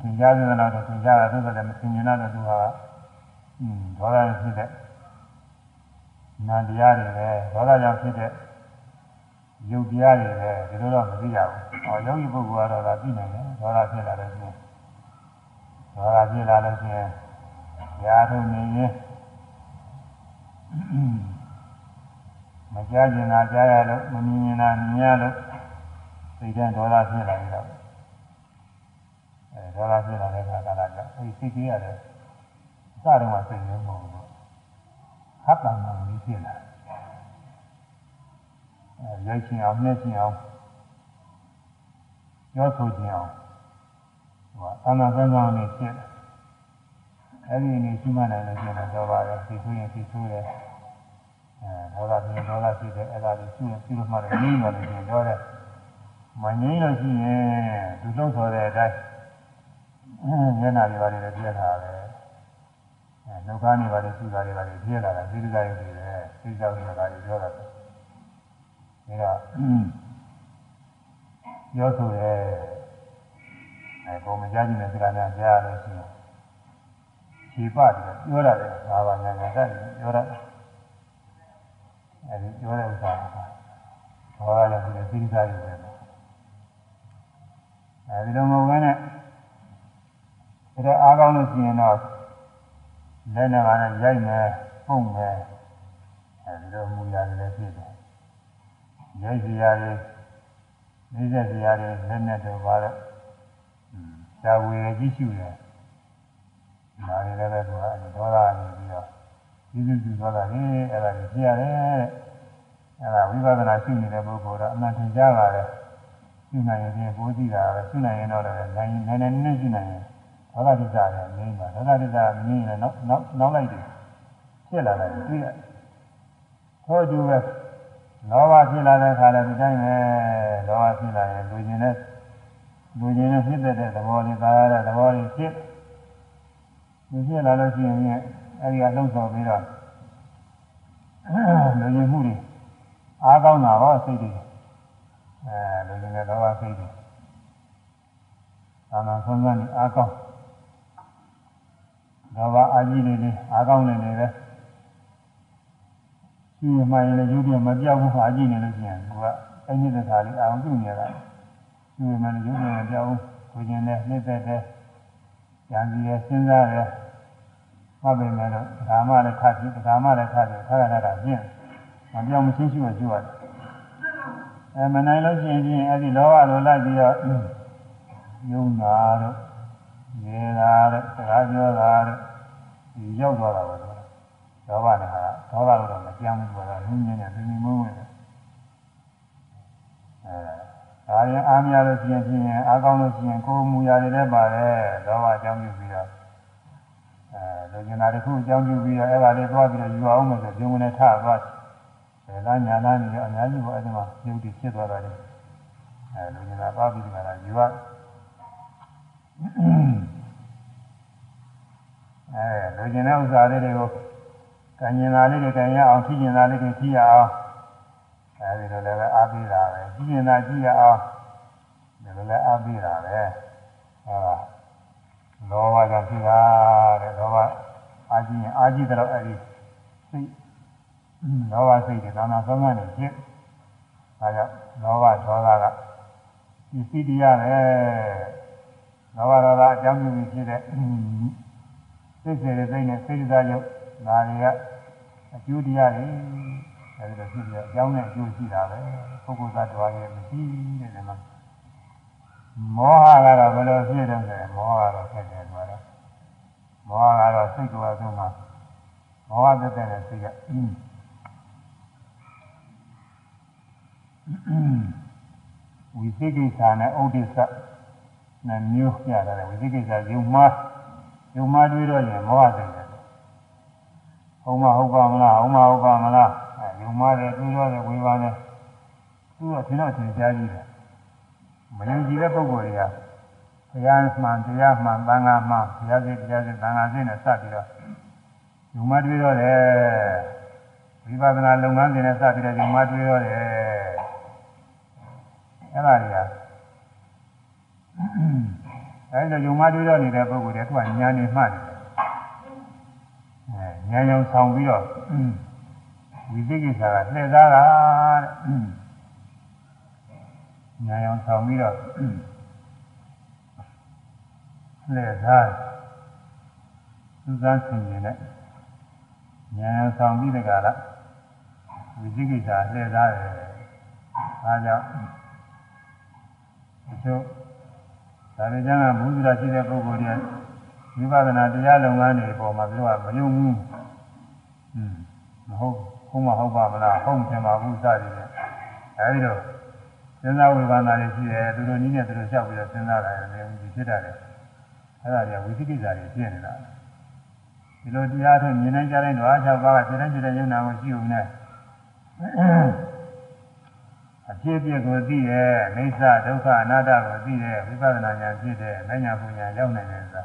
သင်ကြားတဲ့တော့သင်ကြားတာသို့တော်လည်းမသင်ကျင်တော့သူဟာอืมဒေါသဖြစ်တဲ့ နာတရားတွေပဲဒေါသကြောင့်ဖြစ်တဲ့ယုတ်တရားတွေပဲဒီလိုတော့မသိရဘူး။ဟောယောဂီပုဂ္ဂိုလ်ကတော့ဒါသိနိုင်တယ်ဒေါသဖြစ်လာလို့ရှိရင်ဒေါသဖြစ်လာလို့ရှိရင်ရာထုံနေရင်မကြားကျင်တာကြားရလို့မမြင်ရင်တာမြင်ရလို့စိတ်ထဲဒေါသဖြစ်လာပြီးတော့အဲဒေါသဖြစ်လာတဲ့အခါကလည်းအဲဒီစိတ်ကြီးရတယ်အစတုန်းကစိတ်မျိုးမဟုတ်ဘူး ဟတ်တန်မှမဖြစ်လာအဲရိုက်ချင်အောင်နှက်ချင်အောင်ပြောဆိုချင်အောင်ဟိုအနာကံကောင်းနေဖြစ်တယ်အဲ့ဒီနေရှိမှနိုင်လို့ကျတော့ပါတယ်သိဆိုရင်သိဆိုတယ်အဲဒေါသဖြစ်ဒေါသဖြစ်တယ်အဲ့ဒါလေးရှိရင်ပြီးတော့မှလည်းငြိမ့်ပါလို့ကျင်တော့တယ်မငြိမ့်လို့ရှိရင်သူလုံးဆိုတဲ့အတိုင်းမျက်နှာတွေပါလေပြည့်ထားတယ်အဲ နှုတ်ကားတွေပါလေစုသားတွေပါလေပြည့်လာတာသိဒ္ဓရုပ်တွေပဲသိကြောက်နေတာတွေပြောတာဒါကပြောဆိုရဲအဲပုံမကြကြည့်တဲ့စကားများကြားရလို့ရှိရင်ခြေပတယ်ပြောရတယ်ဘာပါညာညာတက်ပြောရတယ်အဲဒီပြောတဲ့ဥစ္စာဘာရလည်းဒီသိစားရပဲအဲဒီလိုမဟုတ်ဘဲနဲ့ဒါအားကောင်းလို့ရှိရင်တော့ လက်နဲ့ကလည်းရိုက်မယ်ပုံမယ်အဲဒီလိုမူရတယ်လည်းဖြစ်တယ်ရိုက်စရာတွေနေဆက်စရာတွေလက်နဲ့တော့ပါတော့ဇာဝေရကြီးရှုတယ်ဒါတွေလည်းပဲသူကအဲဒေါသနေပြီးတော့ဒီလိုသူသောတာလေအဲ့ဒါကြီးဖြစ်ရတယ်အဲ့ဒါဝိပဿနာရှုနေတဲ့ပုဂ္ဂိုလ်တော့အမှန်ထင်ရှားပါတယ်ရှုနိုင်ရင်ပိုးသိတာပဲရှုနိုင်ရင်တော့လည်းနိုင်နိုင်နိုင်နဲ့ရှုနိုင်ရင် ဒေါသဒိဋ္ဌာလည်းငြိမ်းပါဒေါသဒိဋ္ဌာမငြိမ်းရင်နောက်နောက်နောက်လိုက်တယ်ဖြစ်လာတယ်တွေ့ရဟောတူပဲလောဘဖြစ်လာတဲ့အခါလည်းဒီတိုင်းပဲလောဘဖြစ်လာရင်လူကျင်တဲ့လူကျင်တဲ့ဖြစ်တဲ့သဘောလေးသာရတဲ့သဘောလေးဖြစ်မြင်ပြလာလို့ရှိရင်အဲဒီကလှုပ်ဆော်ပြီးတော့လူရင်မှုတွေအားကောင်းတာပါစိတ်တွေအဲလူရင်တဲ့တော့စိတ်တွေသာနာဆုံးဆုံးနေအားကောင်း တော့ပါအာကြီးလေးလေးအားကောင်းနေနေပဲရှိမှရင်လည်းရုပ်ပြမပြောက်ဘူးအာကြီးနေလို့ရှိရင်သူကအဲ့ဒီတစ်ခါလေးအောင်ပြုနေတာရှိမှလည်းရုပ်ပြမပြောက်ဘူးကိုကျင်တဲ့နှိမ့်သက်တဲ့ဉာဏ်ကြီးရဲ့စဉ်းစားရဲ့မှတ်ပေမဲ့တော့ဓမ္မလည်းခတ်ပြီးဓမ္မလည်းခတ်ပြီးခါရတာပြင်းမပြောင်းမရှင်းရှိရကျွတ်အဲမနိုင်လို့ရှိရင်အဲ့ဒီလောဘလိုလိုက်ပြီးတော့ယုံတာတော့ ရေတာတော့စကားပြောတာတော့ဒီရောက်သွားတာပဲလောဘနဲ့ဟာဒေါသတော့မပြောင်းဘူးဆိုတာနင်းနေနေပြင်းမုန်းဝင်တယ်အဲဒါရင်အားမရလို့ရှိရင်ဖြင့်အားကောင်းလို့ရှိရင်ကိုယ်မူရာတွေလည်းပါတယ်လောဘအကြောင်းပြုပြီးတော့အဲလူကျင်တာတစ်ခုအကြောင်းပြုပြီးတော့အဲ့ဒါလေးသွားပြီးတော့ယူအောင်မယ်ဆိုပြုံးနေထသွားတယ်။ဒါညာနာနေရောအများကြီးပေါ့အဲ့ဒီမှာပြုတ်ပြီးဖြစ်သွားတာလေ။အဲလူကျင်တာသွားပြီးတော့ယူရ အဲလူကျင်တဲ့ဥစ္စာလေးတွေကိုကံကျင်တာလေးတွေကံရအောင်ဖြည့်ကျင်တာလေးတွေဖြည့်ရအောင်အဲဒီလိုလည်းပဲအားပေးတာပဲဖြည့်ကျင်တာကြည့်ရအောင်ဒီလိုလည်းအားပေးတာပဲအဲဒါလောဘကြောင့်ဖြစ်တာတဲ့လောဘအာကြည့်ရင်အာကြည့်တော့အဲ့ဒီစိတ်လောဘစိတ်တွေသာနာဆုံးကနေဖြစ်ဒါကြောင့်လောဘဒေါသကဒီစိတ်တရားပဲ လောဘဒေါသအကြောင်းပြုပြီးဖြစ်တဲ့စိတ်စေတဲ့စိတ်နဲ့စိတ်သားရုပ်ဒါတွေကအကျိုးတရားတွေအဲဒီတော့ဖြစ်ပြီးအကြောင်းနဲ့အကျိုးရှိတာပဲပုဂ္ဂိုလ်သတ္တဝါရဲ့မရှိတဲ့နေမှာမောဟကတော့ဘယ်လိုဖြစ်တယ်ဆိုရင်မောဟကတော့ဖြစ်တယ်ဆိုတော့မောဟကတော့စိတ်ကိုယ်အဆုံးမှာမောဟသက်တဲ့စိတ်ကအင်းဝိသိကိစ္စနဲ့ဥဒိစ္စ နဲ့မျိုးပြရတယ်ဝိသိကိစ္စယုံမှားယုံမှားတွေးတော့ရင်မောဟစိတ်တယ်ဟုတ်မဟုတ်ပါမလားဟုတ်မဟုတ်ပါမလားအဲယုံမတယ်တွေးတော့တယ်ဝေဖန်တယ်သူကသင်တော့သင်ကြားကြည့်တယ်မယုံကြည်တဲ့ပုဂ္ဂိုလ်တွေကဘုရားမှန်တရားမှန်သံဃာမှန်ဘုရားစိတ်တရားစိတ်သံဃာစိတ်နဲ့စပြီးတော့ယုံမတွေးတော့တယ်ဝိပဿနာလုပ်ငန်းစဉ်နဲ့စပြီးတော့ယုံမတွေးတော့တယ်အဲ့ဒါတွေက အဲဒီတော့ယုံမတွေးတော့နေတဲ့ပုဂ္ဂိုလ်တွေသူကညာနေမှတ်တယ်အဲညာရောင်ဆောင်ပြီးတော့ဝိသိကိစ္စကလှည့်သားတာတဲ့ညာရောင်ဆောင်ပြီးတော့လှည့်သားသူစားဆင်ရင်နဲ့ညာရောင်ဆောင်ပြီးတဲ့ကလာဝိသိကိစ္စလှည့်သားတယ်အဲကြောင့်ဒီလို ဒါပေမဲ့ဘုရားရှိတဲ့ပုဂ္ဂိုလ်တွေဝိပဿနာတရားလုပ်ငန်းတွေပေါ်မှာပြောတာမယုံဘူး။อืมမဟုတ်ဟုတ်မဟုတ်ပါမလားဟုတ်တယ်မှာဘူးစသည်ဖြင့်အဲဒီတော့စဉ်းစားဝိပဿနာတွေရှိတယ်သူတို့နည်းနဲ့သူတို့လျှောက်ပြီးတော့စဉ်းစားတာလည်းဒီဖြစ်တာလေအဲဒါတွေကဝိသိကိစ္စတွေဖြစ်နေတာဒီလိုတရားထုတ်မြင်နိုင်ကြတဲ့ဓဝါ၆ပါးကစိတ်တိုင်းစိတ်တိုင်းယုံနာကိုရှိုံနဲ့ အဖြစ်အပျက်ကိုသိရဲ့အိဋ္ဌဒုက္ခအနတ္တကိုသိရဲ့ဝိပဿနာဉာဏ်ဖြစ်တဲ့ဉာဏ်ပညာရောက်နိုင်တယ်ဆိုတာ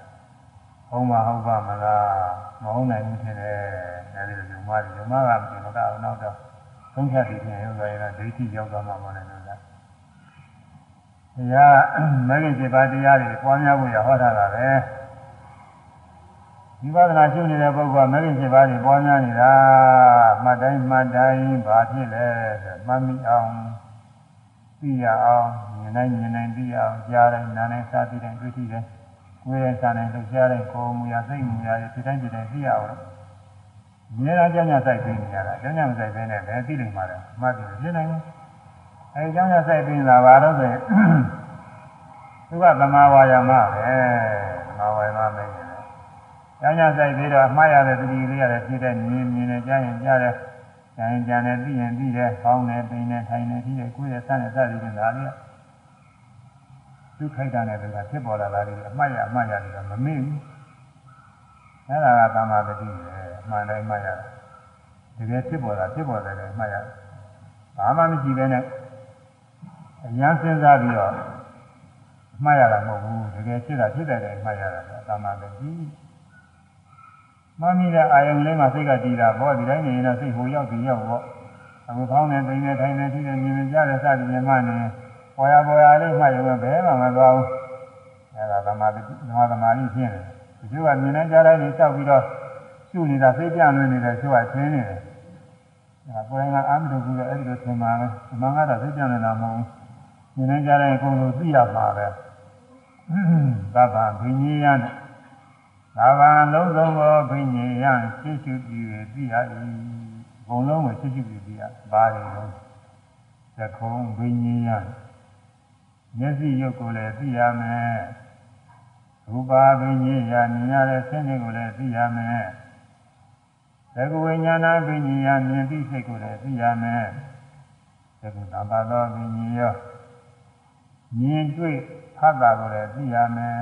ဟုတ်မှာဟုတ်ပါမလားမဟုတ်နိုင်ဘူးထင်တယ်အဲဒီလိုယုံမှယုံမှကမကျင်တော့အောင်တော့သုံးဖြတ်ပြီးပြန်ရောက်သွားရင်တော့ဒိဋ္ဌိရောက်သွားမှာမဟုတ်နိုင်ဘူးလားတရားမဂ္ဂင်7ပါးတရားတွေပွားများဖို့ရဟောထားတာပဲဝိပဿနာရှုနေတဲ့ပုဂ္ဂိုလ်ကမဂ္ဂင်7ပါးတွေပွားများနေတာမှတ်တိုင်းမှတ်တိုင်းဘာဖြစ်လဲဆိုမှတ်မိအောင် သိရအောင်မြင်နိုင်မြင်နိုင်သိရအောင်ကြားတိုင်းနားတိုင်းစားသိတိုင်းတွေ့ထိတိုင်းကိုယ်ရဲ့စာနဲ့လှုပ်ရှားတဲ့ကိုယ်မူရာစိတ်မူရာတွေဒီတိုင်းဒီတိုင်းသိရအောင်မြင်ရကြညာစိုက်ပြီးနေရတာကြညာမစိုက်ဘဲနဲ့လည်းသိနိုင်ပါလေမှတ်ပြီးရှင်းနိုင်ဘူးအဲဒီကြညာစိုက်ပြီးနေတာဘာလို့ဆိုရင်သူကသမာဝါယာမပဲသမာဝါယာမမင်းနေတယ်ကြညာစိုက်ပြီးတော့အမှားရတဲ့တတိလေးရတယ်ဖြစ်တဲ့မြင်မြင်နဲ့ကြားရင်ကြားတယ် ကြရင်ကြံတယ်သိရင်သိတယ်ဖောင်းတယ်ပိန်တယ်ထိုင်တယ်ထိတယ်ကိုယ်ရဲ့စတဲ့စသည်တွေဒါလေးသူခိုက်တာနဲ့တကဖြစ်ပေါ်လာတာတွေအမှားရအမှားရတယ်မမေ့ဘူးအဲ့ဒါကသမာဓိပဲအမှန်တိုင်းမှတ်ရတယ်တကယ်ဖြစ်ပေါ်တာဖြစ်ပေါ်တယ်လည်းမှတ်ရတယ်ဘာမှမရှိဘဲနဲ့အញ្ញစဉ်းစားပြီးတော့မှတ်ရတာမဟုတ်ဘူးတကယ်ဖြစ်တာဖြစ်တယ်လည်းမှတ်ရတာသမာဓိ မမီတဲ့အာယုံလေးမှာစိတ်ကတည်တာဘောဒီတိုင်းနေရင်တော့စိတ်ဟိုရောက်ပြီးရောက်ပေါ့အခုဖောင်းနေပိန်နေထိုင်နေထိနေမြင်မြင်ကြတဲ့စသည်မြင်မှနေပေါ်ရပေါ်ရလေးမှတ်ရုံပဲဘယ်မှမသွားဘူးအဲဒါသမာဓိသမာသမာဓိဖြစ်နေတယ်ဒီလိုကမြင်နေကြတဲ့နေလျှောက်ပြီးတော့ရှုနေတာစိတ်ပြလွင်နေတယ်ရှုကချင်းနေတယ်အဲကိုယ်ကအာမတုကူတော့အဲ့ဒီလိုထင်ပါလေဒီမှာကတော့စိတ်ပြနေတာမဟုတ်ဘူးမြင်နေကြတဲ့အကုန်လုံးသိရမှာပဲသဗ္ဗဘိညာယနဲ့ သာဘာလုံးစုံသောဘိညာယရှိရှိပြီးသိရ၏အကုန်လုံးကိုရှိရှိပြီးသိရဘာတွေလဲသကုံဘိညာယမျက်စိရုပ်ကိုလည်းသိရမယ်ရူပါဘိညာယမြင်ရတဲ့ဆင်းရဲကိုလည်းသိရမယ်သကဝိညာဏပညာယမြင်သိစိတ်ကိုလည်းသိရမယ်သကုသဘာသောပညာယမြင်တွေ့ဖတ်တာကိုလည်းသိရမယ်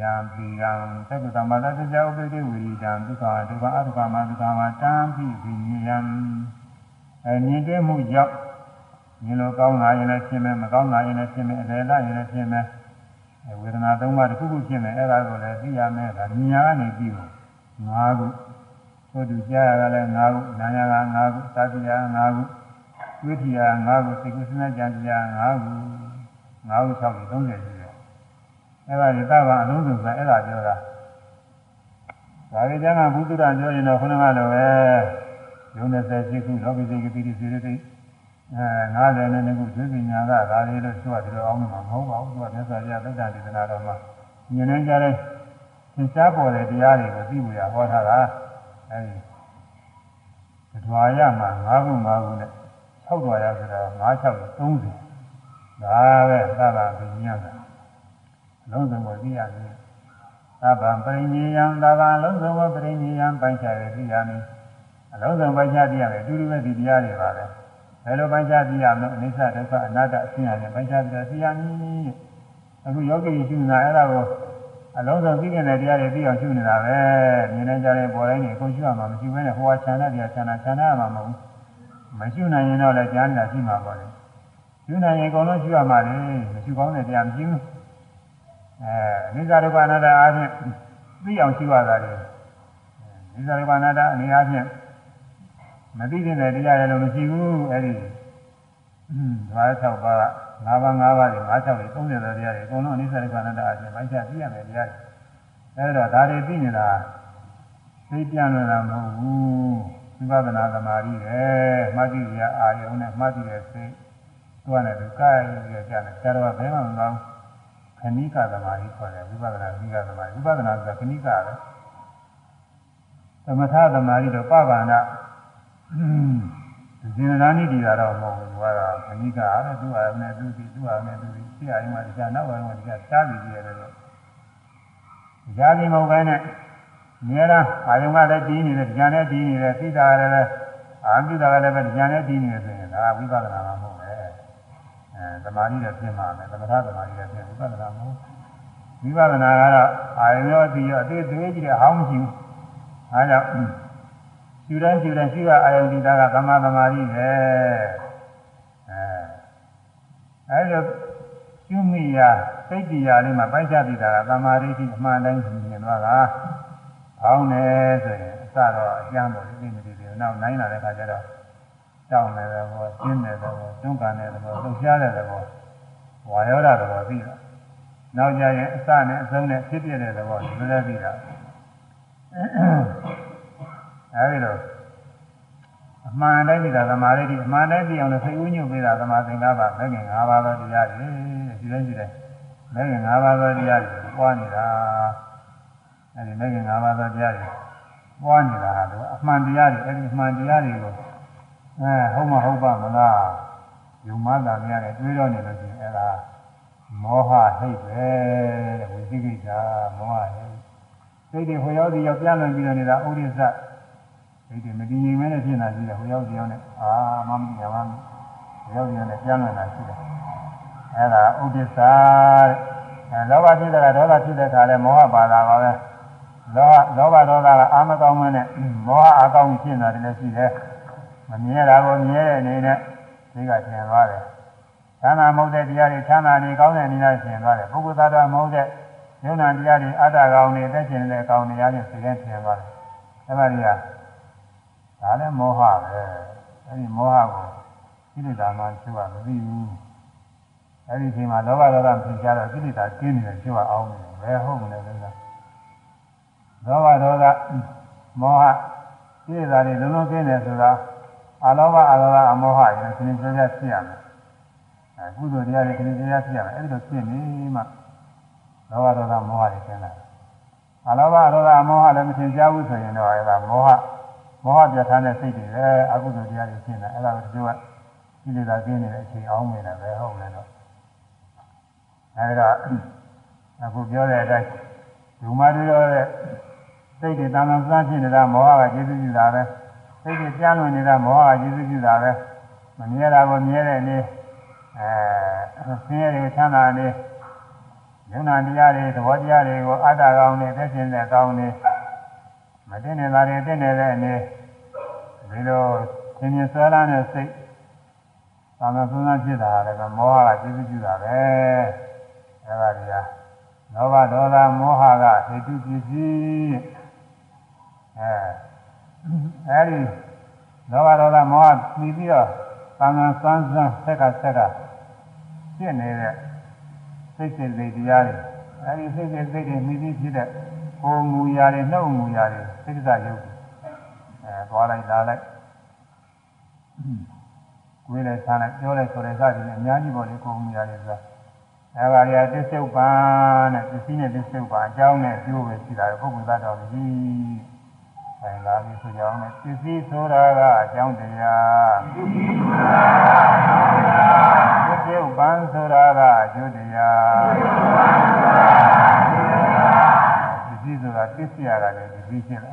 ယံပိကံသကုသမာသတ္တဥပ္ပတိဝိရိတံဒုက္ခဒုက္ခအဒုက္ခမဒုက္ခမတံပိပညာယံအမြင်တွေ့မှုကြောင့်မြင်လို့ကောင်းလာရင်လည်းဖြစ်မယ်မကောင်းလာရင်လည်းဖြစ်မယ်အလေလာရင်လည်းဖြစ်မယ်ဝေဒနာသုံးပါးတစ်ခုခုဖြစ်မယ်အဲ့ဒါကိုလည်းသိရမယ်ဒါဉာဏ်ကနေပြီးတော့၅ခုသို့သူကြားရတာလည်း၅ခုနာယက၅ခုသာတိယ၅ခုဝိထီယ၅ခုသိကုသနာကြံတရား၅ခု၅ခု၆ခု30ရှိတယ် အဲ့ဒါရတဘာအလုံးစုံဆိုအဲ့ဒါပြောတာဒါကြကျမ်းကဘုသူရပြောရင်တော့ခုနကလိုပဲယုံ30ရှိခုလောကီစိတ်ကတိစိရတိအဲ90နဲ့ခုသိပညာကဒါလေးလို့ဆိုပြီးတော့အောင်းမှာမဟုတ်ပါဘူးသူကမြတ်စွာဘုရားသုတ္တန်ဒေသနာတော်မှာဉာဏ်နဲ့ကြားတဲ့သင်္ချာပေါ်တဲ့တရားတွေကိုသိဖို့ရဟောထားတာအဲဒီဒွါရမှာ9ခု9ခုနဲ့6ဒွါရဆိုတာ9 6 30ဒါပဲသဗ္ဗပညာက လုံးစုံကိုသိရမယ်သဗ္ဗပရိညေယံသဗ္ဗလုံးစုံကိုပရိညေယံပိုင်းခြားရသိရမယ်အလုံးစုံပိုင်းခြားသိရမယ်အတူတူပဲဒီတရားတွေပါပဲဘယ်လိုပိုင်းခြားသိရမလဲအနိစ္စဒုက္ခအနတ္တအရှင်းရတယ်ပိုင်းခြားပြီးတော့သိရမည်အခုယောဂီရှိနေတာအဲ့ဒါကိုအလုံးစုံသိတဲ့တရားတွေသိအောင်ရှုနေတာပဲမြင်နေကြတဲ့ပေါ်တိုင်းနေအကုန်ရှုရမှာမရှိဘဲနဲ့ဟိုဟာခြံတဲ့တရားခြံတာခြံတာမှာမဟုတ်ဘူးမရှုနိုင်ရင်တော့လည်းကြားနေတာရှိမှာပါလေရှုနိုင်ရင်အကုန်လုံးရှုရမှာလေမရှုကောင်းတဲ့တရားမရှိဘူး အဲအနိစ္စဒုက္ခအနတ္တအားဖြင့်သိအောင်ရှုရတာလေအနိစ္စဒုက္ခအနတ္တအနေအားဖြင့်မသိတဲ့တရားတွေလည်းမရှိဘူးအဲဒီဘာ၆ပါး၅ပါး၅ပါးတွေ၅၆တွေ30တဲ့တရားတွေအကုန်လုံးအနိစ္စဒုက္ခအနတ္တအားဖြင့်ပိုင်းခြားသိရမယ်တရားတွေအဲဒါဒါတွေသိနေတာသိပြန်လာတာမဟုတ်ဘူးဝိပဿနာသမာဓိပဲမှတ်သိရအာယုံနဲ့မှတ်သိတဲ့စိတ်တွားနေတယ်ကာယရကြတယ်ဆရာတော်ကဘယ်မှမကောင်းခ ဏိကသမာဓိခေါ်တယ်ဝိပဿနာခဏိကသမာဓိဝိပဿနာဆိုတာခဏိကပဲသမထသမာဓိတော့ပပန္နဇင်နာနိတိတာတော့မဟုတ်ဘူးကတော့ခဏိကအဲ့သူ့အာရုံနဲ့သူ့ဒီသူ့အာရုံနဲ့သူ့ဒီရှေ့အာရုံမှာတရားနောက်အာရုံမှာတရားရှားပြီးကြည့်ရတယ်လို့ကြားပြီးမဟုတ်ဘဲနဲ့မြဲတမ်းအာယုံကလည်းတီးနေတယ်ဉာဏ်နဲ့တီးနေတယ်သိတာလည်းပဲအာမြုတာကလည်းပဲဉာဏ်နဲ့တီးနေတယ်ဆိုရင်ဒါဝိပဿနာမှာမဟုတ်ပဲ အဲသမာဓိလည်းပြင်ပါမယ်သမထသမာဓိလည်းပြင်ဝိပဿနာမဟုတ်ဝိပဿနာကတော့အာယုံရောတီးရောအသေးသေးကြီးတဲ့အဟောင်းမရှိဘူးအဲကြောင့်ယူတိုင်းယူတိုင်းရှိကအာယုံတီးတာကသမာသမာဓိပဲအဲအဲလိုကျွမိယာစိတ်တရားလေးမှာပိုက်ချပြီးတာကသမာဓိရှိအမှန်တိုင်းမြင်သွားတာကောင်းတယ်ဆိုရင်အစတော့အကျမ်းပေါ်သိမသိသေးဘူးနောက်နိုင်လာတဲ့ခါကျတော့ တောင်းနေတယ်ဘောကျင်းနေတယ်ဘောတွန်းကန်နေတယ်ဘောလှုပ်ရှားနေတယ်ဘောဝါယောဓာတ်ဘောသိတာနောက်ကြရင်အစနဲ့အဆုံးနဲ့ဖြစ်ပြတဲ့ဘောဒီလိုလည်းသိတာအဲဒီလိုအမှန်တိုင်းသိတာသမာဓိအမှန်တိုင်းသိအောင်လို့စိတ်ဥညွတ်ပေးတာသမာသင်္ကပ္ပမဂ္ဂင်၅ပါးသောတရားတွေဒီလိုရှိတယ်မဂ္ဂင်၅ပါးသောတရားတွေပွားနေတာအဲဒီမဂ္ဂင်၅ပါးသောတရားတွေပွားနေတာဟာတော့အမှန်တရားတွေအဲဒီအမှန်တရားတွေကို အဲဟုတ်မဟုတ်ပါမလားယုံမတာများနဲ့တွေးတော့နေလို့ရှိရင်အဲဒါမောဟဟိတ်ပဲတဲ့ဝိသိကိစ္စမောဟဟိတ်စိတ်တွေဟိုရောက်ဒီရောက်ပြန်လွန်ပြီးတော့နေတာဥဒိစ္စစိတ်တွေမတည်ငြိမ်မဲနဲ့ဖြစ်နေတာရှိတယ်ဟိုရောက်ဒီရောက်နဲ့အာမမမြင်မှဟိုရောက်ဒီရောက်နဲ့ပြန်လွန်တာရှိတယ်အဲဒါဥဒိစ္စတဲ့အဲလောဘဖြစ်တဲ့ကဒေါသဖြစ်တဲ့ခါလဲမောဟပါတာပါပဲလောလောဘဒေါသကအာမကောင်းမနဲ့မောဟအကောင်းဖြစ်နေတာလည်းရှိတယ် မမြင်ရတာကိုမြင်တဲ့အနေနဲ့ဒီကထင်သွားတယ်သန္တာမဟုတ်တဲ့တရားတွေသန္တာတွေကောင်းတဲ့အနေနဲ့ထင်သွားတယ်ပုဂ္ဂိုလ်သားတော်မဟုတ်တဲ့ယုံနာတရားတွေအတ္တကောင်တွေတက်ရှင်တဲ့ကောင်တွေအားဖြင့်သိတဲ့ထင်သွားတယ်အဲ့ဒါတွေကဒါလည်းမောဟပဲအဲ့ဒီမောဟကိုကိလေသာမှသူကမသိဘူးအဲ့ဒီချိန်မှာလောဘဒေါသဖြစ်ကြတော့ကိလေသာကျင်းနေတယ်သူကအောင်းနေတယ်ဘယ်ဟုတ်မလဲလဲလောဘဒေါသမောဟကိလေသာတွေလုံးလုံးကျင်းတယ်ဆိုတာ အလောဘအလောဘအမောဟရယ်ခင်းကြကြဖြစ်ရမယ်အဲကုသိုလ်တရားတွေခင်းကြကြဖြစ်ရမယ်အဲ့ဒီလိုဖြစ်နေမှလောဘဒေါသမောဟတွေကျင်းလာအလောဘအလောဘအမောဟလည်းမထင်ရှားဘူးဆိုရင်တော့အဲ့ဒါမောဟမောဟပြဋ္ဌာန်းတဲ့စိတ်တွေပဲအကုသိုလ်တရားတွေဖြစ်နေအဲ့ဒါကိုသူကကိလေသာကျင်းနေတဲ့အချိန်အောင်းနေတယ်ပဲဟုတ်လဲတော့အဲဒီတော့အခုပြောတဲ့အတိုင်းဒုမတွေရောတဲ့စိတ်တွေတန်တန်စမ်းဖြစ်နေတာမောဟကကျေစုပြုတာပဲ စိတ်တွေကြားလွန်နေတာမောဟကကျေစုပြုတာပဲမမြဲတာကိုမြဲတဲ့နေ့အဲဆင်းရဲတွေချမ်းသာနေယုံနာတရားတွေသဘောတရားတွေကိုအတ္တကောင်းနေသက်ရှင်တဲ့ကောင်းနေမတင်နေတာတွေတင်နေတဲ့အနေဒီလိုသင်္ရင်ဆွဲလာတဲ့စိတ်သာမန်ဆုံးဆုံးဖြစ်တာလည်းမောဟကကျေစုပြုတာပဲအဲဒါကြီးကလောဘဒေါသမောဟကဟေတုပစ္စည်းအဲ အဲဒီလောဘဒေါသမောဟပြီးပြီးတော့သံဃာစမ်းစမ်းဆက်ကဆက်ကဖြစ်နေတဲ့စိတ်စိတ်စိတ်တရားတွေအဲဒီစိတ်စိတ်စိတ်တွေမိပြီးဖြစ်တဲ့ကိုယ်မူရာတွေနှုတ်မူရာတွေစိတ်ကရုပ်အဲသွားလိုက်လာလိုက်ကိုယ်လည်းဆန်းလိုက်ပြောလိုက်ဆိုတဲ့စသည်နဲ့အများကြီးပေါ်လေကိုယ်မူရာတွေဆိုတာအဲပါရသစ္ဆုတ်ပန်တဲ့ပစ္စည်းနဲ့သစ္ဆုတ်ပန်အကြောင်းနဲ့ကျိုးပဲရှိတာပုဂ္ဂိုလ်သတ္တဝါကြီး ဆိုင်လာပြီဆိုကြောင်းနဲ့ပစ္စည်းဆိုတာကအကြောင်းတရားပစ္စည်းဆိုတာသစ္ဆုတ်ပန်ဆိုတာကအကျိုးတရားပစ္စည်းဆိုတာပစ္စည်းရတာလည်းပစ္စည်းဖြစ်လာ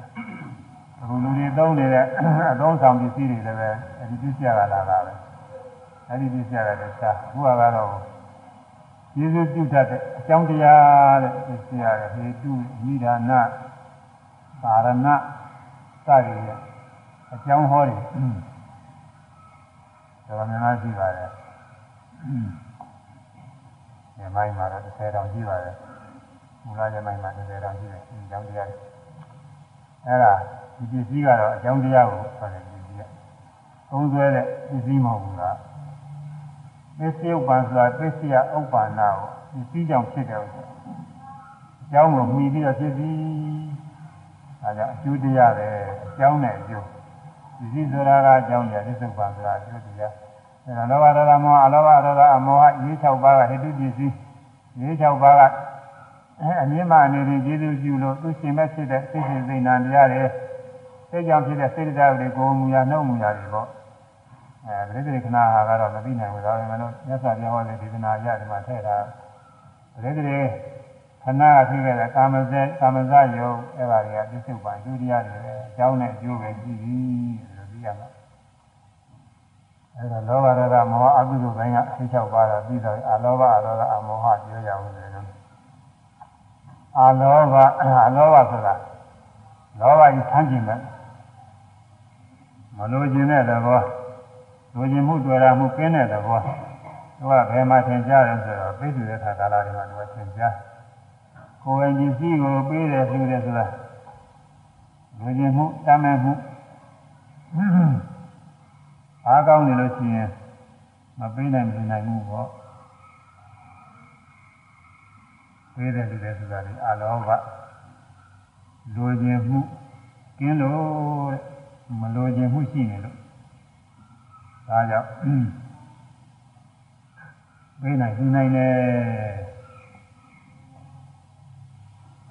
အခုလူတွေသုံးနေတဲ့အသုံးဆောင်ပစ္စည်းတွေလည်းပဲအဲဒီပစ္စည်းရတာလာတာပဲအဲဒီပစ္စည်းရတာလည်းရှားအခုကတော့ကျေးဇူးပြုတတ်တဲ့အကြောင်းတရားတဲ့သိရတဲ့ဟေတုမိဒါနသာရဏ စသည်ရဲ့အကြောင်းဟောတယ်တော်များများရှိပါတယ်ဒီမိုင်းမှာတော့30တောင်ရှိပါတယ်မူလရမိုင်းမှာ30တောင်ရှိတယ်အကြောင်းတရားတွေအဲ့ဒါဒီပစ္စည်းကတော့အကြောင်းတရားကိုဆိုတယ်ပစ္စည်းကသုံးဆွဲတဲ့ပစ္စည်းမဟုတ်ဘူးလားပစ္စည်းဥပ္ပန်ဆိုတာပစ္စည်းဥပ္ပန္နာကိုပစ္စည်းကြောင့်ဖြစ်တယ်ဥစ္စာအကြောင်းကိုမှီပြီးတော့ဖြစ်ပြီး အဲဒါအကျိုးတရားပဲအကြောင်းနဲ့အကျိုးပစ္စည်းဆိုတာကအကြောင်းတရားပစ္စုပန်ဆိုတာအကျိုးတရားအဲဒါလောဘဒေါသမောဟအလောဘဒေါသအမောဟရေး6ပါးကဟိတုပစ္စည်းရေး6ပါးကအမြင့်မအနေနဲ့ကျေးဇူးပြုလို့သူရှင်မဲ့ဖြစ်တဲ့စိတ်ရှင်စိတ်နာတရားတွေစိတ်ကြောင့်ဖြစ်တဲ့စိတ်တရားတွေကိုမူရနှုတ်မူရတွေပေါ့အဲပရိသေခဏဟာကတော့မသိနိုင်ဘူးဒါပေမဲ့လို့မြတ်စွာဘုရားဟောတဲ့ဒေသနာရဒီမှာထည့်တာပရိသေ ခဏကဖြစ်ခဲ့တဲ့ကာမဇေကာမဇယုတ်အဲ့ဒါတွေကပြစ္ဆုတ်ပါဒုတိယတွေပဲအကြောင်းနဲ့အကျိုးပဲကြည့်ပြီးလို့သိရမှာအဲ့ဒါလောဘဒေါသမောဟအကုသိုလ်ပိုင်းကအ၆ပါးတော့ပြီးတော့အလောဘအလောဘအမောဟပြောကြအောင်လေနော်အလောဘအလောဘဆိုတာလောဘကြီးဆန်းကျင်မဲ့မလိုချင်တဲ့သဘောလိုချင်မှုတွေ့တာမှုကင်းတဲ့သဘောသူကဘယ်မှာသင်ကြားတယ်ဆိုတော့ပြည့်စုံတဲ့ခါကာလတွေမှာသူကသင်ကြား ကိုယ်ဝင်ပစ္စည်းကိုပေးတယ်ပြုတယ်ဆိုတာလိုချင်မှုတမ်းမဲ့မှုအားကောင်းနေလို့ရှိရင်မပေးနိုင်မနိုင်ဘူးပေါ့ပေးတယ်လူတယ်ဆိုတာဒီအလောဘလိုချင်မှုကင်းလို့မလိုချင်မှုရှိနေလို့ဒါကြောင့်ပေးနိုင်ယူနိုင်တယ်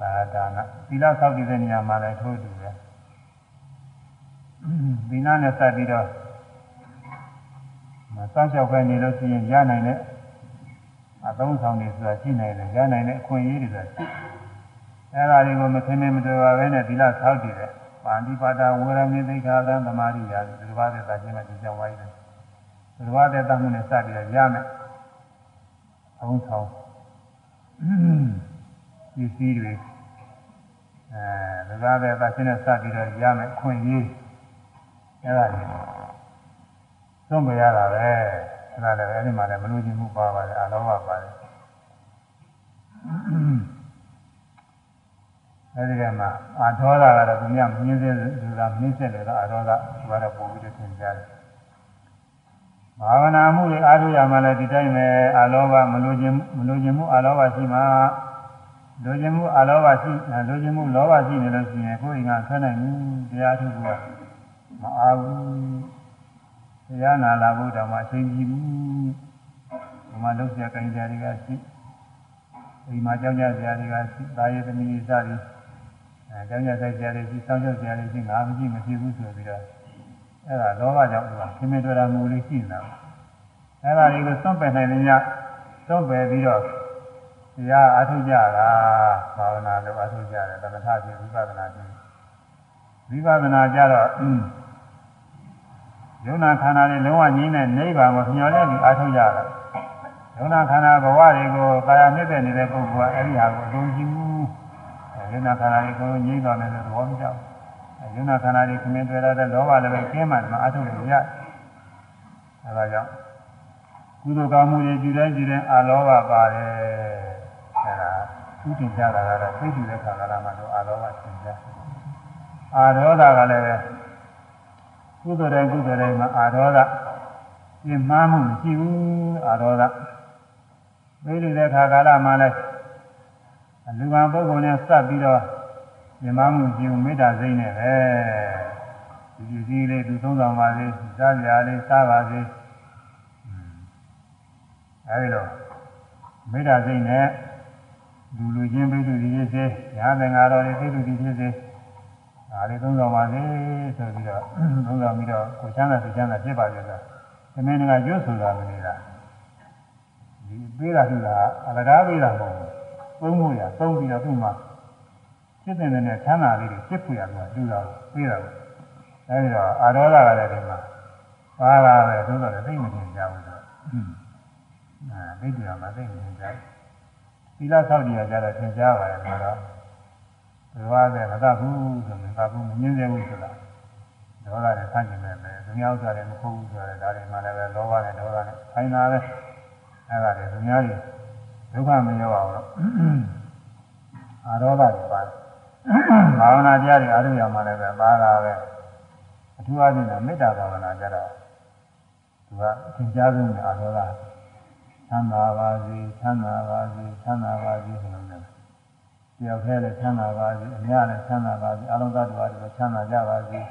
သာဒါနသီလဆောက်တည်တဲ့နေရာမှာလည်းထိုးတူတယ်သီလနဲ့စပ်ပြီးတော့မစောင့်ရှောက်ပဲနေလို့ရှိရင်ရနိုင်တဲ့အသုံးဆောင်တွေဆိုတာရှိနိုင်တယ်ရနိုင်တဲ့အခွင့်အရေးတွေဆိုတာရှိအဲဒါတွေကိုမသိမမတွေ့ပါပဲနဲ့သီလဆောက်တည်တယ်ပါဠိပါဒဝေရမေသိက္ခာသံသမာဓိရာဒီလိုပါတဲ့သာခြင်းနဲ့ဒီကြောင့်ဝိုင်းတယ်ဒီလိုပါတဲ့တမှုနဲ့စပြီးတော့ရမယ်အုံးဆောင် ဒီစည်းတွေအဲဒါကပဲသာခြင်းနဲ့စပြီးတော့ရမယ်ခွင့်ရေးအဲဒါကြီးသွန်ပြရတာပဲအဲဒါလည်းအဲဒီမှာလည်းမလို့ခြင်းမှုပါပါတယ်အလောဘပါတယ်အဲဒီကမှာအာဒေါသကတော့သူများမြင်းစေဆိုတာမြင်းဆက်တယ်တော့အာဒေါသသူကတော့ပို့ပြီးတော့သင်ကြားတယ်ဘာဝနာမှုတွေအားထုတ်ရမှလည်းဒီတိုင်းပဲအာလောဘမလိုခြင်းမလိုခြင်းမှုအာလောဘရှိမှ လိုခြင်းမှုအာလောဘရှိလိုခြင်းမှုလောဘရှိနေလို့ရှိရင်ကိုယ်ရင်ကဆွဲနိုင်ဘူးတရားထုတ်ဖို့ကမအားဘူးတရားနာလာဖို့တောင်မှအချိန်ကြီးဘူးဒီမှာလုံးစရာကံကြတွေကရှိဒီမှာကြောင်းကြစရာတွေကရှိဒါရသမီးစသည်အဲကြောင်းကြဆိုင်စရာတွေရှိစောင့်ရှောက်စရာတွေရှိငါမရှိမရှိဘူးဆိုပြီးတော့အဲ့ဒါလောဘကြောင့်သူကခင်မင်တွေ့တာမူလေးရှိနေတာအဲ့ဒါတွေကိုစွန့်ပယ်နိုင်တဲ့ညစွန့်ပယ်ပြီးတော့ တရားအထုကြတာဘာဝနာလို့အထုကြတယ်သမထဖြစ်ဝိပဿနာဖြစ်ဝိပဿနာကြတော့ယုံနာခန္ဓာတွေလုံးဝငြိမ်းတဲ့နိဗ္ဗာန်ကိုမျှော်လင့်ပြီးအထုကြတာယုံနာခန္ဓာဘဝတွေကိုကာယနှစ်သက်နေတဲ့ပုဂ္ဂိုလ်ကအဲ့ဒီဟာကိုအလုံးကြီးမှုယုံနာခန္ဓာတွေကိုငြိမ်းသွားတယ်လို့သဘောမကျဘူးယုံနာခန္ဓာတွေခမင်းတွေ့ရတဲ့လောဘလည်းပဲကျင်းမှတယ်မှာအထုလို့ရအဲဒါကြောင့်ကုသိုလ်ကောင်းမှုတွေကြည်တိုင်းကြည်တိုင်းအာလောဘပါတယ် အဲဒါသူတင်ကြတာကတော့သိတူတဲ့ခါကလာမှတော့အာလောဘသင်ကြအာရောဓကလည်းပဲကုသိုလ်တိုင်းကုသိုလ်တိုင်းမှာအာရောဓပြင်းမှားမှုမရှိဘူးအာရောဓသိတူတဲ့ခါကလာမှလည်းလူကံပုဂ္ဂိုလ်နဲ့စပ်ပြီးတော့မြမမှုကြည့်မေတ္တာစိတ်နဲ့ပဲဒီဒီစည်းလေးသူသုံးဆောင်ပါစေစားကြလေးစားပါစေအဲဒီတော့မေတ္တာစိတ်နဲ့ လူလူချင်းပိစုဒီဖြစ်စေညာသင်္ဃာတော်တွေပိစုဒီဖြစ်စေဒါလေးသုံးဆောင်ပါစေဆိုပြီးတော့သုံးဆောင်ပြီးတော့ကိုချမ်းသာသူချမ်းသာဖြစ်ပါကြတာသမင်းကရွတ်ဆိုတာမနေတာဒီပေးတာဆိုတာအလကားပေးတာမဟုတ်ဘူးသုံးမှုရသုံးပြီးတော့သူ့မှာဖြစ်တဲ့နဲ့ချမ်းသာလေးတွေဖြစ်ဖွယ်ရမှာတူတာပေးတာအဲဒီတော့အာရောဓကလည်းဒီမှာပါလာတယ်သို့တော်လည်းသိမမြင်ကြဘူးဆိုတော့အဲသိတယ်မှာသိနေကြ သီလဆောက်တရားကြတော့သင်ကြားပါတယ်မှာတော့ဘယ်ว่าတဲ့မတတ်ဘူးဆိုရင်ကဘူးမငင်းစေဘူးဆိုတာဒေါသနဲ့ဆန့်ကျင်မဲ့ပဲသူများဥစ္စာတွေမဟုတ်ဘူးဆိုတော့ဒါတွေမှလည်းပဲလောဘနဲ့ဒေါသနဲ့ဆိုင်တာပဲအဲ့ဒါတွေသူများတွေဒုက္ခမရောက်အောင်လို့အာရောဂတွေပါဘာဝနာတရားတွေအားထုတ်ရမှလည်းပဲပါတာပဲအထူးအားဖြင့်မေတ္တာဘာဝနာကြတော့သူကသင်ကြားဆုံးနဲ့အာရောဂ ချမ်းသာပါစေချမ်းသာပါစေချမ်းသာပါစေဆိုလို့လည်းတယောက်တည်းလည်းချမ်းသာပါစေအများလည်းချမ်းသာပါစေအလုံးသတ္တဝါတွေချမ်းသာကြပါစေဒါ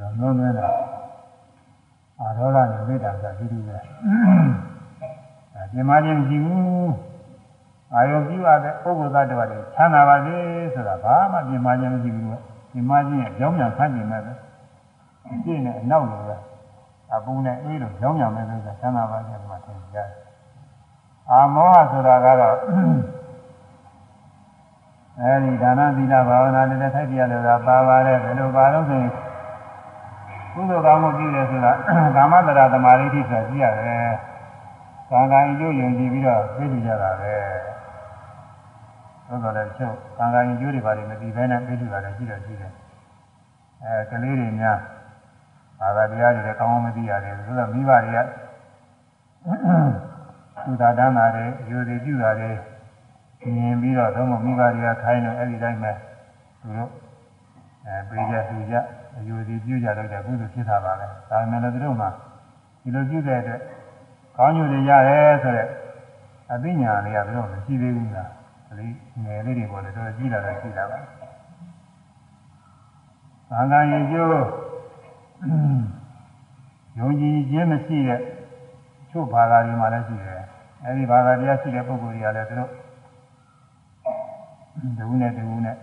တော့နှုံးနှင်းတာအာရောဂနဲ့မေတ္တာကဒီလိုပဲအဲပြင်မခြင်းမရှိဘူးအာယုပြုရတဲ့ပုဂ္ဂိုလ်သတ္တဝါတွေချမ်းသာပါစေဆိုတာဘာမှပြင်မခြင်းမရှိဘူးပြင်မခြင်းရဲ့ကြောင်းပြန်ဆန်းကျင်မဲ့ပဲပြည့်နေအနောက်လိုပဲအပူနဲ့အေးလို့ကြောင်းပြန်မဲ့လို့ချမ်းသာပါစေမှာသင်ကြားတယ် အာမောဟဆိုတာကတော့အဲဒီဒါနသီလဘာဝနာတွေနဲ့ထိုက်ပြရလို့ကပါပါတယ်ဘယ်လိုပါလို့ဆိုရင်ကုသိုလ်ကောင်းမှုပြုတယ်ဆိုတာကာမတရာသမာဓိဋ္ဌိဆိုတာကြည့်ရတယ်။ကာကံအကျိုးယုံကြည်ပြီးတော့ပြည့်စုံကြတာပဲ။သို့တော်လည်းချုပ်ကာကံအကျိုးတွေဘာတွေမသိဘဲနဲ့ပြည့်စုံတာလည်းရှိတော့ရှိတယ်။အဲကလေးတွေများဘာသာတရားတွေလည်းကောင်းကောင်းမသိရတယ်ဆိုတော့မိဘတွေက သူသာတမ်းတာတွေယူသည်ပြုတာတွေမြင်ပြီးတော့သုံးမမိဘတွေကခိုင်းလို့အဲ့ဒီတိုင်းပဲသူတို့အဲပေးကြသူကြအယူသည်ပြုကြတော့ကြကုသိုလ်ဖြစ်တာပါပဲဒါပေမဲ့လည်းသူတို့မှဒီလိုပြုတဲ့အတွက်ကောင်းကျိုးတွေရတယ်ဆိုတော့အသိဉာဏ်လေးကဘယ်တော့မရှိသေးဘူးလားဒီငယ်လေးတွေပေါ်လေတော့ကြည့်လာတော့ရှိတာပါသံဃာရင်ကျိုးယုံကြည်ခြင်းမရှိတဲ့ချို့ဘာသာတွေမှာလည်းရှိတယ် အဲဒီဘာသာတရားရှိတဲ့ပုဂ္ဂိုလ်တွေကလည်းသူတို့တဝူနဲ့တဝူနဲ့